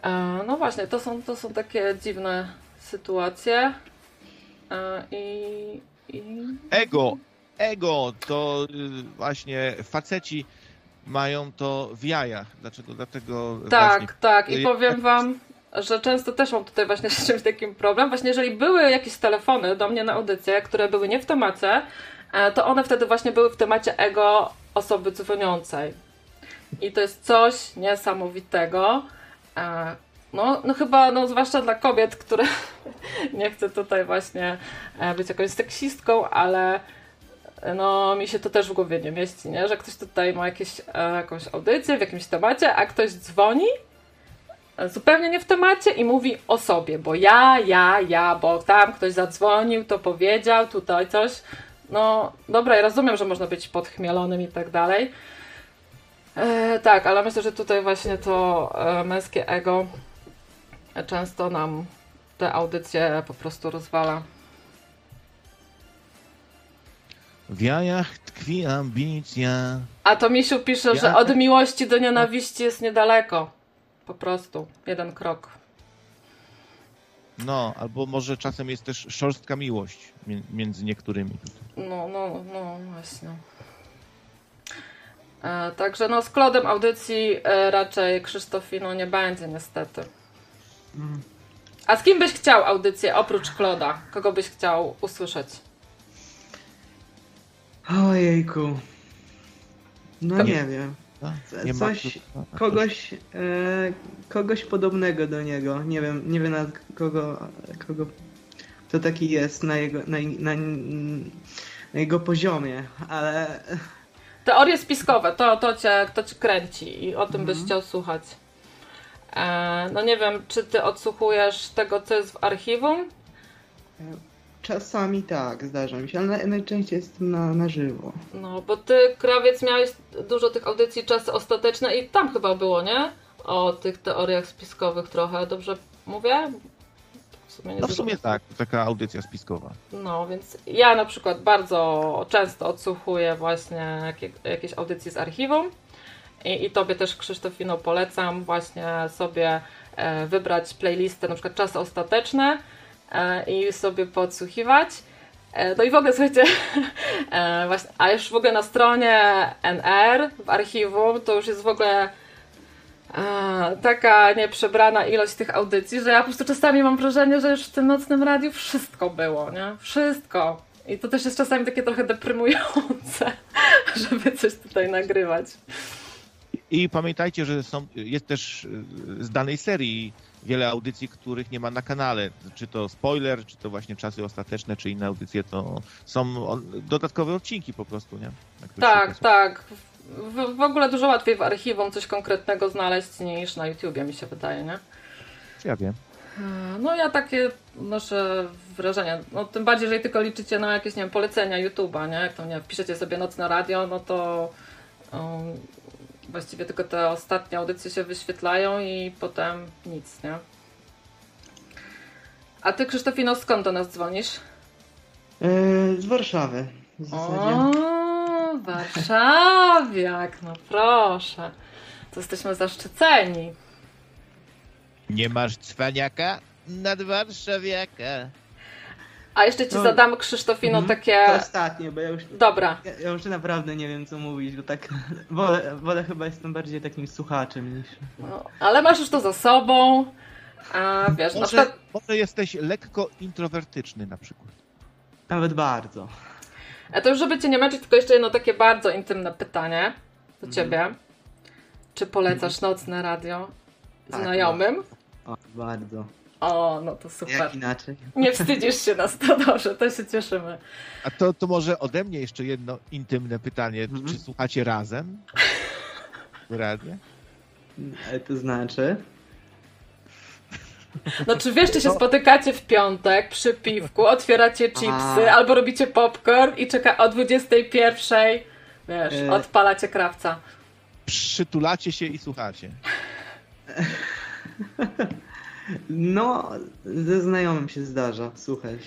E, no właśnie, to są, to są takie dziwne sytuacje. E, I, i Ego, ego, to yy, właśnie faceci mają to w jajach. Dlaczego? Dlatego Tak, właśnie tak. I Y, powiem wam, że często też mam tutaj właśnie z czymś takim problem. Właśnie jeżeli były jakieś telefony do mnie na audycję, które były nie w temacie, e, to one wtedy właśnie były w temacie ego osoby dzwoniącej. I to jest coś niesamowitego. E, no, no chyba, no zwłaszcza dla kobiet, które nie chcę tutaj właśnie e, być jakąś seksistką, ale no mi się to też w głowie nie mieści, nie? że ktoś tutaj ma jakieś, e, jakąś audycję w jakimś temacie, a ktoś dzwoni e, zupełnie nie w temacie i mówi o sobie, bo ja, ja, ja, bo tam ktoś zadzwonił, to powiedział, tutaj coś. No dobra, ja rozumiem, że można być podchmielonym i tak dalej. E, tak, ale myślę, że tutaj właśnie to e, męskie ego często nam te audycje po prostu rozwala. W jajach tkwi ambicja. A to Misiu pisze, że Ja- od miłości do nienawiści jest niedaleko. Po prostu. Jeden krok. No, albo może czasem jest też szorstka miłość mi- między niektórymi. No, no, no, właśnie. E, także no z Klodem audycji e, raczej Krzysztofino nie będzie niestety. Mm. A z kim byś chciał audycję oprócz Kloda? Kogo byś chciał usłyszeć? Ojejku. No Tam- nie wiem. Co- nie coś- Kogoś, e, kogoś podobnego do niego. Nie wiem, nie wiem na kogo, kogo to taki jest na jego, na, na, na jego poziomie, ale Teorie spiskowe, to, to, cię, to cię kręci i o tym byś chciał słuchać. E, no nie wiem, czy ty odsłuchujesz tego, co jest w archiwum? Czasami tak, zdarza mi się, ale naj- najczęściej jestem na, na żywo. No, bo ty, Krawiec, miałeś dużo tych audycji czasy ostateczne i tam chyba było, nie? O tych teoriach spiskowych trochę, dobrze mówię? W sumie nie No w dużo. sumie tak, taka audycja spiskowa. No, więc ja na przykład bardzo często odsłuchuję właśnie jakie, jakieś audycje z archiwum i, i tobie też Krzysztofino polecam właśnie sobie e, wybrać playlistę na przykład czasy ostateczne i sobie podsłuchiwać. E, no i w ogóle słuchajcie, e, a już w ogóle na stronie NR w archiwum to już jest w ogóle taka nieprzebrana ilość tych audycji, że ja po prostu czasami mam wrażenie, że już w tym nocnym radiu wszystko było, nie? Wszystko. I to też jest czasami takie trochę deprymujące, żeby coś tutaj nagrywać. I pamiętajcie, że są, jest też z danej serii wiele audycji, których nie ma na kanale. Czy to spoiler, czy to właśnie czasy ostateczne, czy inne audycje, to są dodatkowe odcinki po prostu, nie? Na Tak, tak. W, w ogóle dużo łatwiej w archiwum coś konkretnego znaleźć niż na YouTubie, mi się wydaje, nie? Ja wiem. No ja takie noszę wrażenie. No, tym bardziej, jeżeli tylko liczycie na jakieś, nie wiem, polecenia YouTube'a, nie? Jak to, nie wpiszecie sobie nocne radio, no to um, właściwie tylko te ostatnie audycje się wyświetlają i potem nic, nie? A ty, Krzysztofino, skąd do nas dzwonisz? E, z Warszawy w zasadzie. O, Warszawiak, no proszę. To jesteśmy zaszczyceni. Nie masz cwaniaka nad warszawiaka. A jeszcze ci No. zadam, Krzysztofino, Mhm. takie... To ostatnie, bo ja już, Dobra, ja, ja już naprawdę nie wiem co mówić, bo tak wolę, wolę chyba jestem bardziej takim słuchaczem niż... no, ale masz już to za sobą. A wiesz, na Może, przykład może jesteś lekko introwertyczny na przykład. Nawet bardzo. A to już żeby cię nie męczyć, tylko jeszcze jedno takie bardzo intymne pytanie do Mhm. ciebie. Czy polecasz nocne radio Tak, znajomym? O, bardzo. O, no to super. Jak inaczej? Nie wstydzisz się nas, to dobrze, to się cieszymy. A to, to może ode mnie jeszcze jedno intymne pytanie. Mhm. Czy słuchacie razem? Ale to znaczy... No czy wiesz, czy się spotykacie w piątek przy piwku, otwieracie chipsy A. albo robicie popcorn i czeka o 21, wiesz, E. odpalacie krawca. Przytulacie się i słuchacie. No, ze znajomym się zdarza, słuchaj.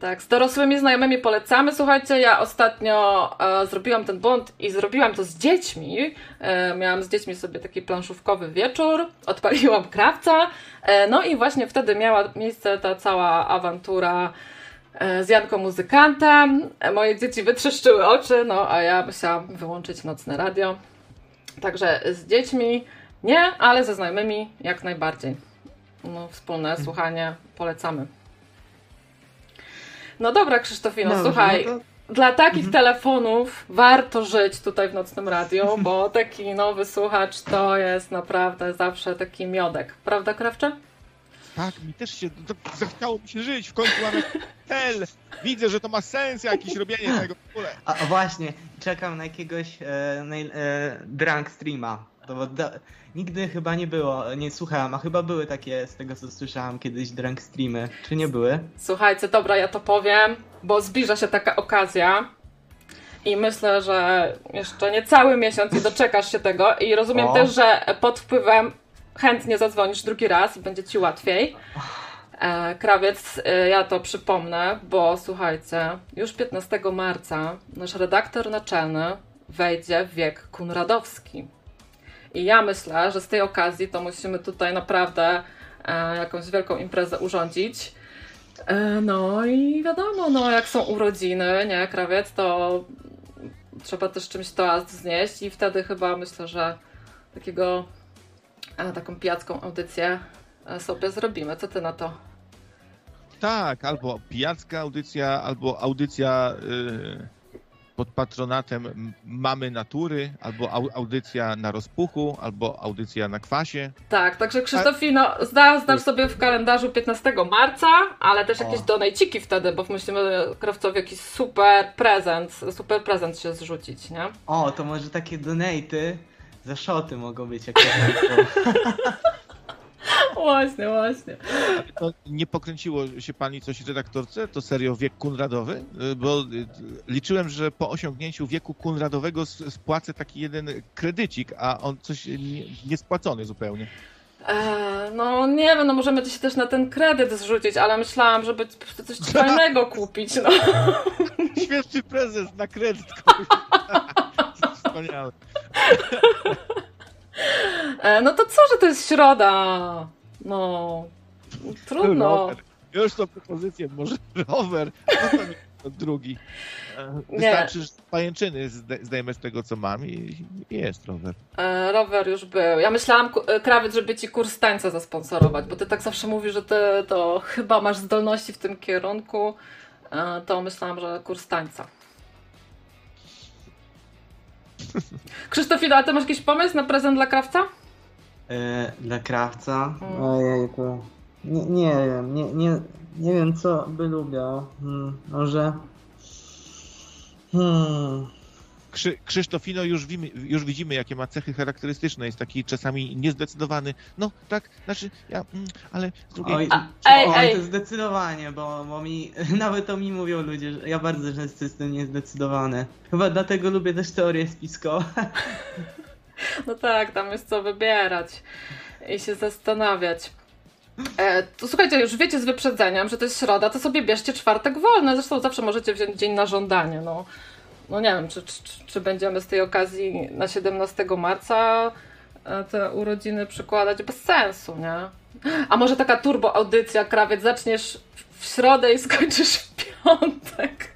Tak, z dorosłymi znajomymi polecamy. Słuchajcie, ja ostatnio e, zrobiłam ten błąd i zrobiłam to z dziećmi. E, miałam z dziećmi sobie taki planszówkowy wieczór, odpaliłam krawca. E, no i właśnie wtedy miała miejsce ta cała awantura e, z Janką muzykantem. E, moje dzieci wytrzeszczyły oczy, no a ja musiałam wyłączyć nocne radio. Także z dziećmi nie, ale ze znajomymi jak najbardziej. No, wspólne słuchanie polecamy. No dobra, Krzysztofino, Dobrze, słuchaj. no to dla takich telefonów warto żyć tutaj w Nocnym Radiu, bo taki nowy słuchacz to jest naprawdę zawsze taki miodek. Prawda, Krawcze? Tak, mi też się to, zachciało mi się żyć. W końcu mamy hell. Widzę, że to ma sens jakieś robienie tego w ogóle. A, a właśnie, czekam na jakiegoś e, e, drunk streama. To da, nigdy chyba nie było, nie słuchałem, a chyba były takie, z tego co słyszałem kiedyś, drunk streamy. Czy nie były? Słuchajcie, dobra, ja to powiem, bo zbliża się taka okazja i myślę, że jeszcze nie cały miesiąc i doczekasz się tego i rozumiem O. też, że pod wpływem chętnie zadzwonisz drugi raz i będzie ci łatwiej. E, krawiec, e, ja to przypomnę, bo słuchajcie, już 15 marca nasz redaktor naczelny wejdzie w wiek kunradowski. I ja myślę, że z tej okazji to musimy tutaj naprawdę e, jakąś wielką imprezę urządzić. E, No i wiadomo, no jak są urodziny, nie, krawiec, to trzeba też czymś toast znieść i wtedy chyba myślę, że takiego, e, taką pijacką audycję sobie zrobimy. Co ty na to? Tak, albo pijacka audycja, albo audycja y, pod patronatem Mamy Natury, albo au, audycja na rozpuchu, albo audycja na kwasie. Tak, także Krzysztofino, zda, zdasz sobie w kalendarzu 15 marca, ale też jakieś O. donajciki wtedy, bo musimy krawcowi jakiś super prezent, super prezent się zrzucić, nie? O, to może takie donaty za szoty mogą być jak to Właśnie, właśnie. To nie pokręciło się pani coś redaktorce? To serio wiek kunradowy? Y, Bo y, liczyłem, że po osiągnięciu wieku kunradowego spłacę taki jeden kredycik, a on coś nie- niespłacony zupełnie. Eee, no nie wiem, no możemy się też na ten kredyt zrzucić, ale myślałam, żeby coś fajnego kupić, no. Świetny prezes na kredyt. kurwa. E, no to co, że to jest środa? No, trudno. Rower. Już są propozycje, może rower, no to nie, to drugi. E, Wystarczy, że pajęczyny zde- zdejmę z tego, co mam i jest rower. E, rower już był. Ja myślałam, krawiec, żeby ci kurs tańca zasponsorować, bo ty tak zawsze mówisz, że ty to chyba masz zdolności w tym kierunku. To myślałam, że kurs tańca. Krzysztofino, a ty masz jakiś pomysł na prezent dla krawca? e, dla krawca. Mm. Ojej, to... Nie, nie wiem, nie, nie, nie wiem co by lubiał. Hmm, może... Hmm... Krzy, Krzysztofino już, wimy, już widzimy, jakie ma cechy charakterystyczne. Jest taki czasami niezdecydowany. No, tak, znaczy, ja, mm, ale z drugiej... Oj, A, ej, oj, ej. to zdecydowanie, bo, bo mi, nawet to mi mówią ludzie, że ja bardzo często jestem niezdecydowany. Chyba dlatego lubię też teorie spiskowe. No tak, tam jest co wybierać i się zastanawiać. E, to słuchajcie, już wiecie z wyprzedzeniem, że to jest środa, to sobie bierzcie czwartek wolny. Zresztą zawsze możecie wziąć dzień na żądanie. No, no nie wiem, czy, czy, czy będziemy z tej okazji na 17 marca e, te urodziny przykładać bez sensu, nie? A może taka turbo audycja, krawiec, zaczniesz w środę i skończysz w piątek.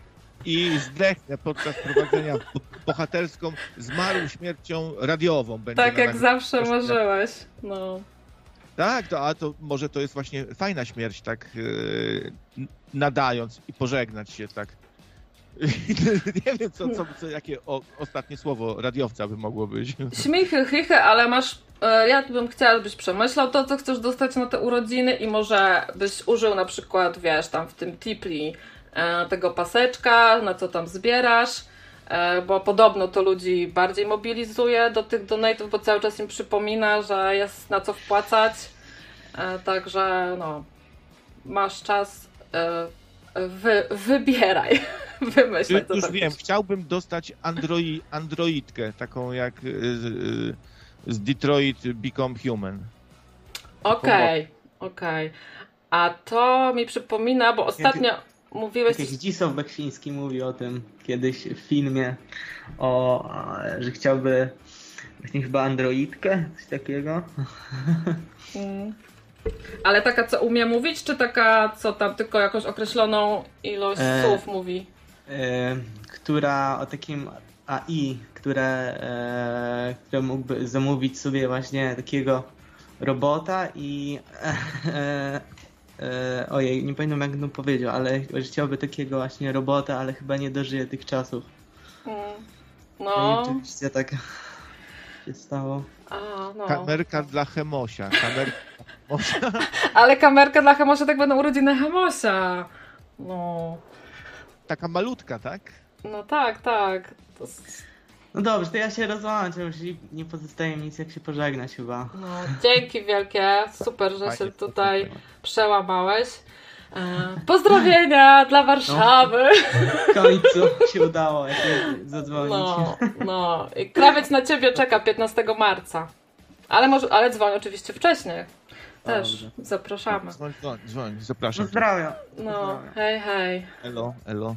I zdechnę podczas prowadzenia bo- bohaterską, zmarł śmiercią radiową. Będzie Tak jak zawsze Proszę. marzyłeś. No. Tak, to, a to może to jest właśnie fajna śmierć, tak yy, nadając i pożegnać się tak. Nie wiem, co, co, co, jakie o, ostatnie słowo radiowca by mogło być. Śmichy, chichy, ale masz. e, Ja bym chciała, żebyś przemyślał to, co chcesz dostać na te urodziny i może byś użył na przykład, wiesz, tam w tym tipli e, tego paseczka, na co tam zbierasz, e, bo podobno to ludzi bardziej mobilizuje do tych donate'ów, bo cały czas im przypomina, że jest na co wpłacać. Także no, masz czas, wy, wybieraj, wymyślaj co Już tam wiem, chciałbym dostać androi, androidkę, taką jak y, y, z Detroit Become Human. Okej, okej. A to mi przypomina, bo ostatnio mówiłeś. Tak jak Zdzisław Beksiński mówił o tym kiedyś w filmie, o, że chciałby właśnie chyba androidkę, coś takiego. Mm. Ale taka, co umie mówić, czy taka, co tam tylko jakąś określoną ilość E. słów mówi? e, która o takim AI, które, e, które mógłby zamówić sobie właśnie takiego robota i e, E, ojej, nie pamiętam jak on powiedział, ale chciałby takiego właśnie robota, ale chyba nie dożyje tych czasów. Mm. No. I rzeczywiście tak się stało. a, no. Kamerka dla Chemosia. Kamerka Ale kamerka dla Hamosia tak będą urodziny Hamosia. No, Taka malutka, tak? no tak, tak. To, No dobrze, to ja się rozłączę, już i nie pozostaje mi nic jak się pożegnać chyba. no, dzięki wielkie. Super, że się tutaj przełamałeś. E, pozdrowienia dla Warszawy. W końcu się udało zadzwonić. No, no. I krawiec na ciebie czeka 15 marca. Ale może, ale dzwoń oczywiście wcześniej. Też Dobrze. zapraszamy. Dzwoń, dzwoń, dzwoń, zapraszam. Pozdrawiam. No, hej, hej. Elo, elo.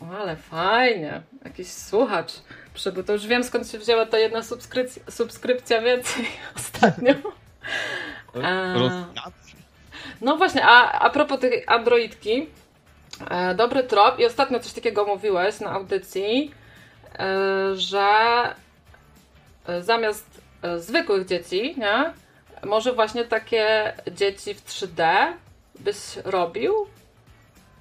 O, ale fajnie. Jakiś słuchacz przybył. To już wiem skąd się wzięła ta jedna subskrypcja, subskrypcja więcej ostatnio. A. No właśnie, a, a propos tej Androidki, e, dobry trop i ostatnio coś takiego mówiłeś na audycji, e, że e, zamiast e, zwykłych dzieci, nie, może właśnie takie dzieci w 3D byś robił?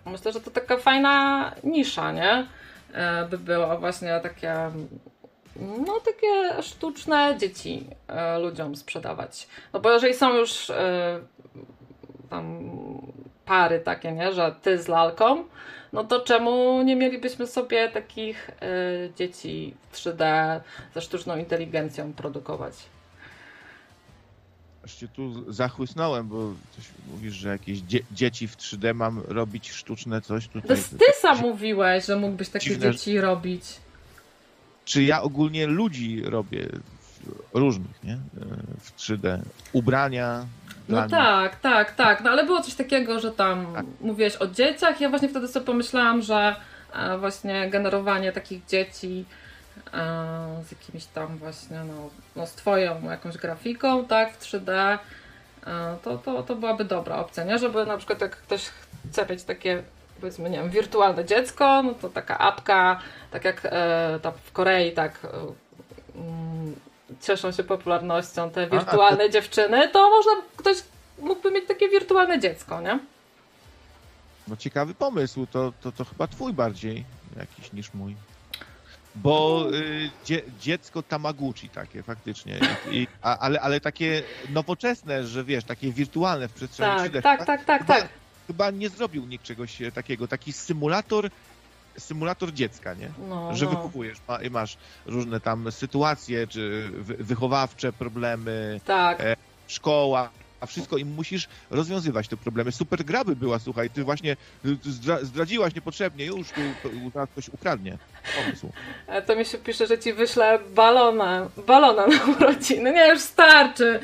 Myślę, że to taka fajna nisza, nie? E, by była właśnie takie no takie sztuczne dzieci e, ludziom sprzedawać. No bo jeżeli są już e, tam pary takie, nie, że ty z lalką, no to czemu nie mielibyśmy sobie takich dzieci w 3D ze sztuczną inteligencją produkować? Cię tu zachłysnąłem, bo coś mówisz, że jakieś dzie dzieci w 3D mam robić sztuczne coś To tutaj. ty sam mówiłeś, że mógłbyś takie Dziwne, dzieci robić. Czy ja ogólnie ludzi robię różnych, nie? W 3D. Ubrania. No nich. tak, tak, tak. No ale było coś takiego, że tam Tak. mówiłeś o dzieciach. Ja właśnie wtedy sobie pomyślałam, że e, właśnie generowanie takich dzieci z jakimiś tam właśnie, no, no z twoją jakąś grafiką, tak, w 3D, e, to, to, to byłaby dobra opcja, nie? Żeby na przykład jak ktoś chce mieć takie powiedzmy, nie wiem, wirtualne dziecko, no to taka apka, tak jak e, tam w Korei, tak e, mm, cieszą się popularnością te wirtualne dziewczyny, to można, ktoś mógłby mieć takie wirtualne dziecko, nie? No ciekawy pomysł, to, to, to chyba twój bardziej jakiś niż mój. Bo y, dzie, dziecko Tamaguchi takie faktycznie. I, a, ale, ale takie nowoczesne, że wiesz, takie wirtualne w przestrzeni Tak, 3D. tak, tak, tak, chyba, tak. Chyba nie zrobił nikt czegoś takiego. Taki symulator symulator dziecka, nie? No, Że no. wychowujesz, ma, i masz różne tam sytuacje, czy wy, wychowawcze problemy, Tak. E, szkoła, a wszystko i musisz rozwiązywać te problemy. Super gra by była, słuchaj, ty właśnie y, zdra, zdradziłaś niepotrzebnie, już tu ktoś ukradnie pomysł. E, To mi się pisze, że ci wyślę balona, balona na urodziny. Nie, już starczy.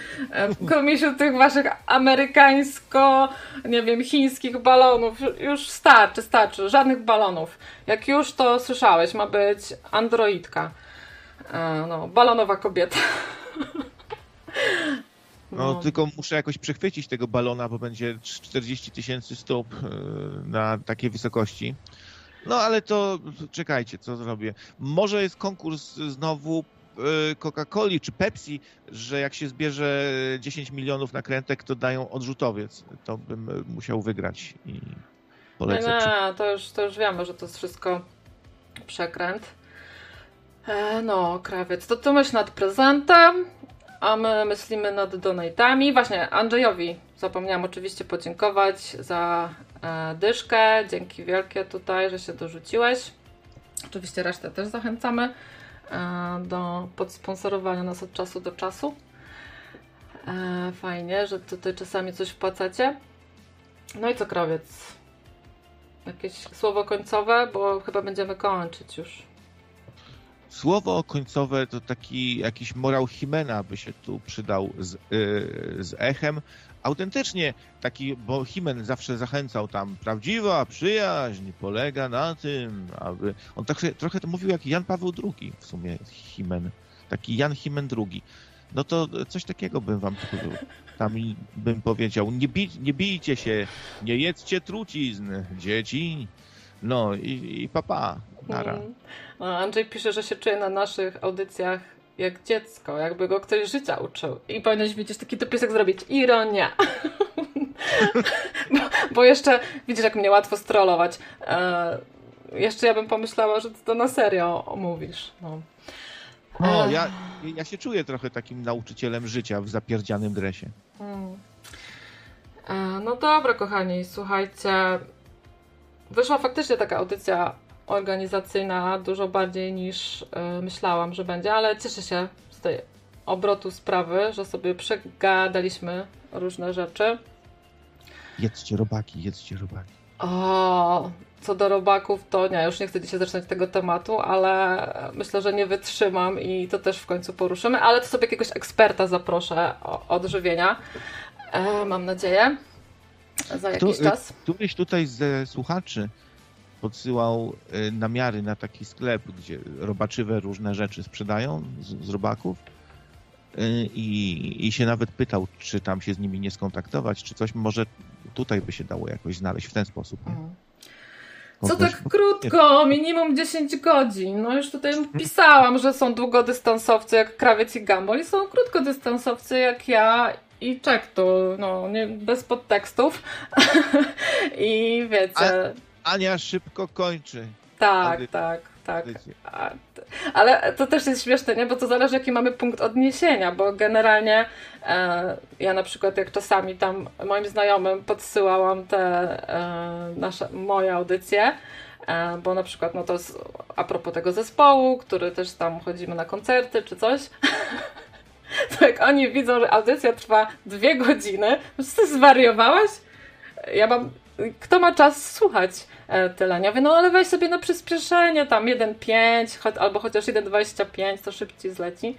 Komisiu tych waszych amerykańsko, nie wiem, chińskich balonów. Już starczy, starczy. Żadnych balonów. Jak już to słyszałeś, ma być androidka. E, No, balonowa kobieta. No, tylko muszę jakoś przechwycić tego balona, bo będzie 40 tysięcy stóp y, na takiej wysokości. No ale to czekajcie, co zrobię. Może jest konkurs znowu y, Coca-Coli czy Pepsi, że jak się zbierze 10 milionów nakrętek, to dają odrzutowiec. To bym y, musiał wygrać i Nie, polecę. przy- nie, to już, to już wiemy, że to jest wszystko przekręt. E, no, krawiec, to ty myśl nad prezentem, a my myślimy nad donatami. Właśnie, Andrzejowi zapomniałam oczywiście podziękować za e, dyszkę. Dzięki wielkie tutaj, że się dorzuciłeś. Oczywiście resztę też zachęcamy e, do podsponsorowania nas od czasu do czasu. E, fajnie, że tutaj czasami coś wpłacacie. No i co, krawiec? Jakieś słowo końcowe, bo chyba będziemy kończyć już. Słowo końcowe to taki jakiś morał Himena by się tu przydał z, y, z echem. Autentycznie taki, bo Himen zawsze zachęcał tam, prawdziwa przyjaźń polega na tym, aby... On tak, trochę to mówił jak Jan Paweł II w sumie, Himen. Taki Jan Himen II. No to coś takiego bym wam tu, tam bym powiedział. Nie, bij, nie bijcie się, nie jedzcie trucizn, dzieci. No i, i papa, nara. Mm. No, Andrzej pisze, że się czuje na naszych audycjach jak dziecko, jakby go ktoś życia uczył. I powinieneś widzieć taki dopisek zrobić. Ironia. bo, bo, jeszcze, widzisz, jak mnie łatwo strollować. E, jeszcze ja bym pomyślała, że ty to na serio mówisz. No. O, ja, ja się czuję trochę takim nauczycielem życia w zapierdzianym dresie. Hmm. No dobra, kochani, słuchajcie. Wyszła faktycznie taka audycja organizacyjna dużo bardziej niż yy, myślałam, że będzie, ale cieszę się z tej obrotu sprawy, że sobie przegadaliśmy różne rzeczy. Jedzcie robaki, jedzcie robaki. O, co do robaków, to nie, już nie chcę dzisiaj zaczynać tego tematu, ale myślę, że nie wytrzymam i to też w końcu poruszymy, ale to sobie jakiegoś eksperta zaproszę od żywienia. E, mam nadzieję. Za jakiś tu, czas. Któryś tutaj ze słuchaczy podsyłał y, namiary na taki sklep, gdzie robaczywe różne rzeczy sprzedają z, z robaków y, i, i się nawet pytał, czy tam się z nimi nie skontaktować, czy coś może tutaj by się dało jakoś znaleźć w ten sposób. Mhm. Co tak krótko, minimum 10 godzin. No już tutaj pisałam, że są długodystansowcy jak Krawiec i Gambol i są krótkodystansowcy jak ja i czek tu, no nie, bez podtekstów. I wiecie... Ania szybko kończy. Tak, tak, tak. Ale to też jest śmieszne, nie? Bo to zależy, jaki mamy punkt odniesienia, bo generalnie e, ja na przykład jak czasami tam moim znajomym podsyłałam te e, nasze, moje audycje, e, bo na przykład no to jest a propos tego zespołu, który też tam chodzimy na koncerty czy coś, to jak oni widzą, że audycja trwa dwie godziny, to ty zwariowałaś? Ja mam kto ma czas słuchać tyle? No ale weź sobie na przyspieszenie, tam 1.5 albo chociaż 1.25, to szybciej zleci.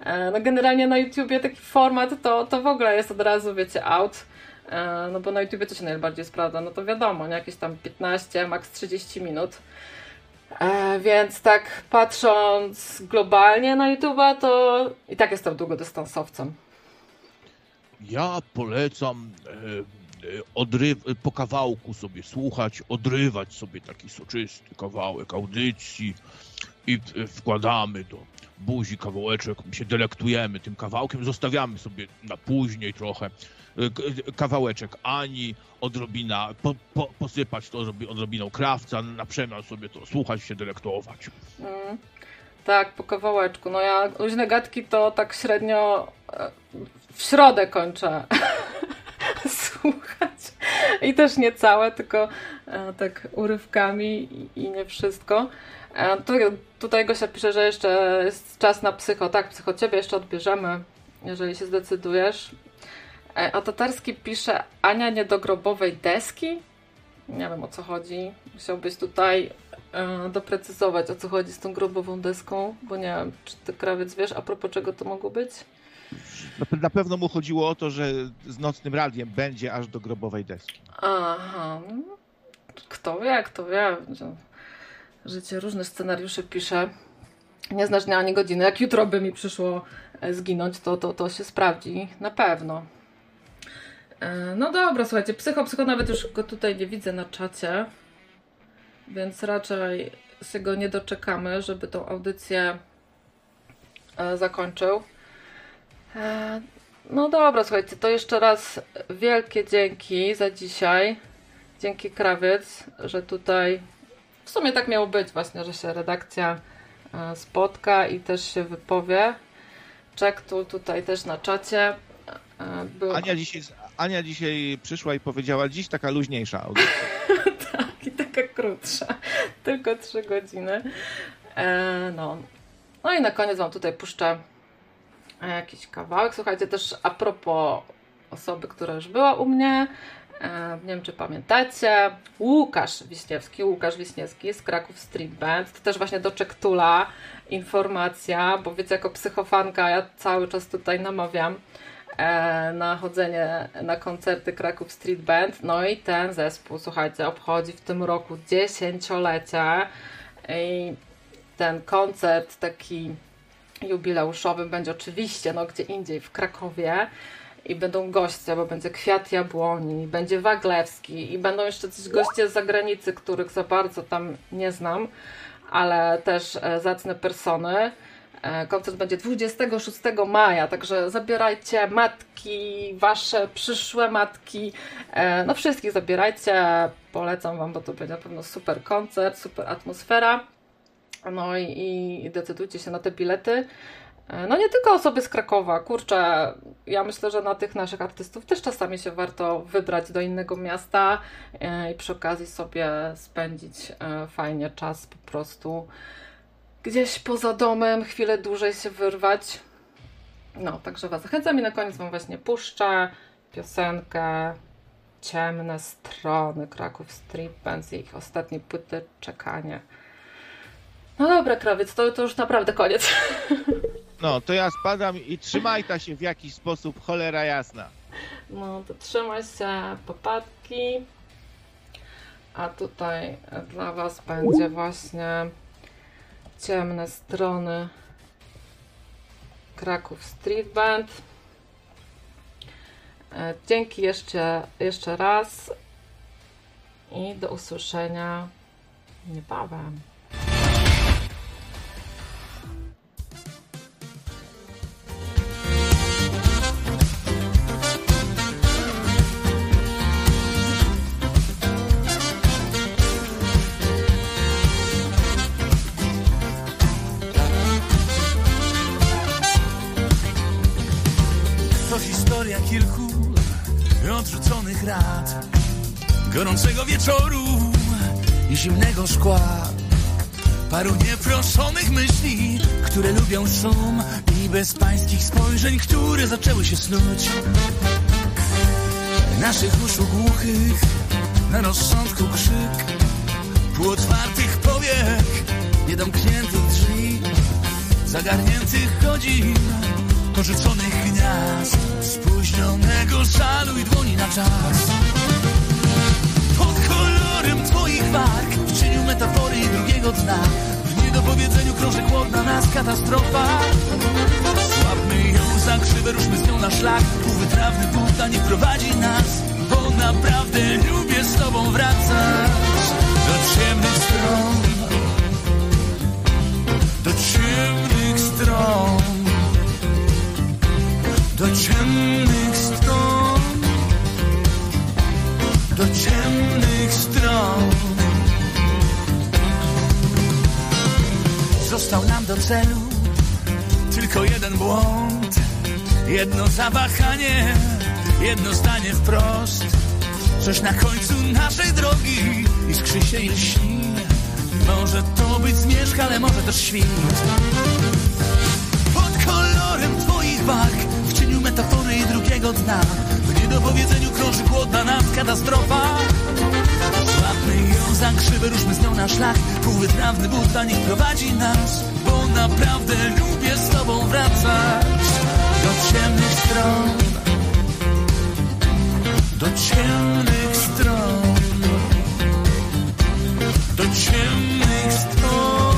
E, no generalnie na YouTubie taki format to, to w ogóle jest od razu, wiecie, out. E, no bo na YouTubie to się najbardziej sprawdza, no to wiadomo, nie? jakieś tam 15, maks 30 minut. E, więc tak patrząc globalnie na YouTube'a, to i tak jestem długodystansowcem. Ja polecam odryw, po kawałku sobie słuchać, odrywać sobie taki soczysty kawałek audycji i wkładamy do buzi kawałeczek, się delektujemy tym kawałkiem, zostawiamy sobie na później trochę kawałeczek Ani, odrobina, po, po, posypać to odrobiną krawca, na przemian sobie to słuchać, się delektować. Mm, tak, po kawałeczku. No ja luźne gadki to tak średnio e, w środę kończę. słuchać. I też nie całe, tylko e, tak urywkami i, nie wszystko. E, tu, tutaj Gosia pisze, że jeszcze jest czas na psycho. Tak, psycho ciebie jeszcze odbierzemy, jeżeli się zdecydujesz. E, a Tatarski pisze Ania nie do grobowej deski? Nie wiem o co chodzi. Musiałbyś tutaj doprecyzować o co chodzi z tą grobową deską, bo nie wiem, czy ty krawiec wiesz, a propos czego to mogło być? Na pewno mu chodziło o to, że z nocnym radiem będzie aż do grobowej deski. Aha. Kto wie, kto wie. Życie różne scenariusze pisze. Nie znasz dnia ani godziny. Jak jutro by mi przyszło e, zginąć, to, to, to się sprawdzi. Na pewno. E, no dobra, słuchajcie, psycho, psycho nawet już go tutaj nie widzę na czacie, więc raczej się go nie doczekamy, żeby tą audycję e, zakończył. E, no dobra, słuchajcie, to jeszcze raz wielkie dzięki za dzisiaj. Dzięki Krawiec, że tutaj w sumie tak miało być właśnie, że się redakcja e, spotka i też się wypowie. Czek tu tutaj też na czacie. E, był... Ania, dzisiaj, Ania dzisiaj przyszła i powiedziała, dziś taka luźniejsza audycja. tak, i taka krótsza. Tylko trzy godziny. E, no. no i na koniec Wam tutaj puszczę jakiś kawałek. Słuchajcie, też a propos osoby, która już była u mnie, e, nie wiem czy pamiętacie, Łukasz Wiśniewski, Łukasz Wiśniewski z Kraków Street Band, to też właśnie do Czektula informacja, bo wiecie, jako psychofanka ja cały czas tutaj namawiam e, na chodzenie na koncerty Kraków Street Band, no i ten zespół, słuchajcie, obchodzi w tym roku dziesięciolecie i ten koncert taki jubileuszowym będzie oczywiście no, gdzie indziej w Krakowie i będą goście, bo będzie Kwiat Jabłoni, będzie Waglewski i będą jeszcze coś goście z zagranicy, których za bardzo tam nie znam, ale też e, zacne persony. E, koncert będzie 26 maja, także zabierajcie matki, wasze przyszłe matki, e, no wszystkich zabierajcie, polecam wam, bo to będzie na pewno super koncert, super atmosfera. No i, i decydujcie się na te bilety. E, no nie tylko osoby z Krakowa, kurczę, ja myślę, że na tych naszych artystów też czasami się warto wybrać do innego miasta e, i przy okazji sobie spędzić e, fajnie czas po prostu gdzieś poza domem, chwilę dłużej się wyrwać. No, także Was zachęcam i na koniec Wam właśnie puszczę piosenkę Ciemne strony Kraków Street Bands i ich ostatniej płyty Czekanie. No dobra, krawiec, to, to już naprawdę koniec. No, to ja spadam i trzymaj ta się w jakiś sposób, cholera jasna. No to trzymaj się, popadki. A tutaj dla Was będzie właśnie ciemne strony Kraków Street Band. E, Dzięki jeszcze, jeszcze raz i do usłyszenia niebawem. Wieczoru i zimnego szkła. Paru nieproszonych myśli, które lubią szum I bezpańskich spojrzeń, które zaczęły się snuć. Naszych uszu głuchych, na rozsądku krzyk Półotwartych powiek, niedomkniętych drzwi Zagarniętych godzin porzuconych gniazd Spóźnionego żalu i dłoni na czas kolorem twoich warg. W cieniu metafory drugiego dna. W niedopowiedzeniu krąży głodna nas katastrofa. Słabmy ją za krzywę, ruszmy z nią na szlak. Półwytrawny Buda nie prowadzi nas Bo naprawdę lubię z tobą wracać. Do ciemnych stron. Do ciemnych stron. Do ciemnych stron, do ciemnych stron. Został nam do celu tylko jeden błąd, jedno zawahanie, jedno zdanie wprost. Coś na końcu naszej drogi iskrzy się i lśni. Może to być zmierzch, ale może też świt. Pod kolorem twoich walk W cieniu metafory drugiego dna do niedopowiedzeniu krąży głodna nas katastrofa. Złapmy ją za krzywy, ruszmy z nią na szlak. Półwytrawny but dla nich prowadzi nas Bo naprawdę lubię z tobą wracać. Do ciemnych stron. Do ciemnych stron. Do ciemnych stron.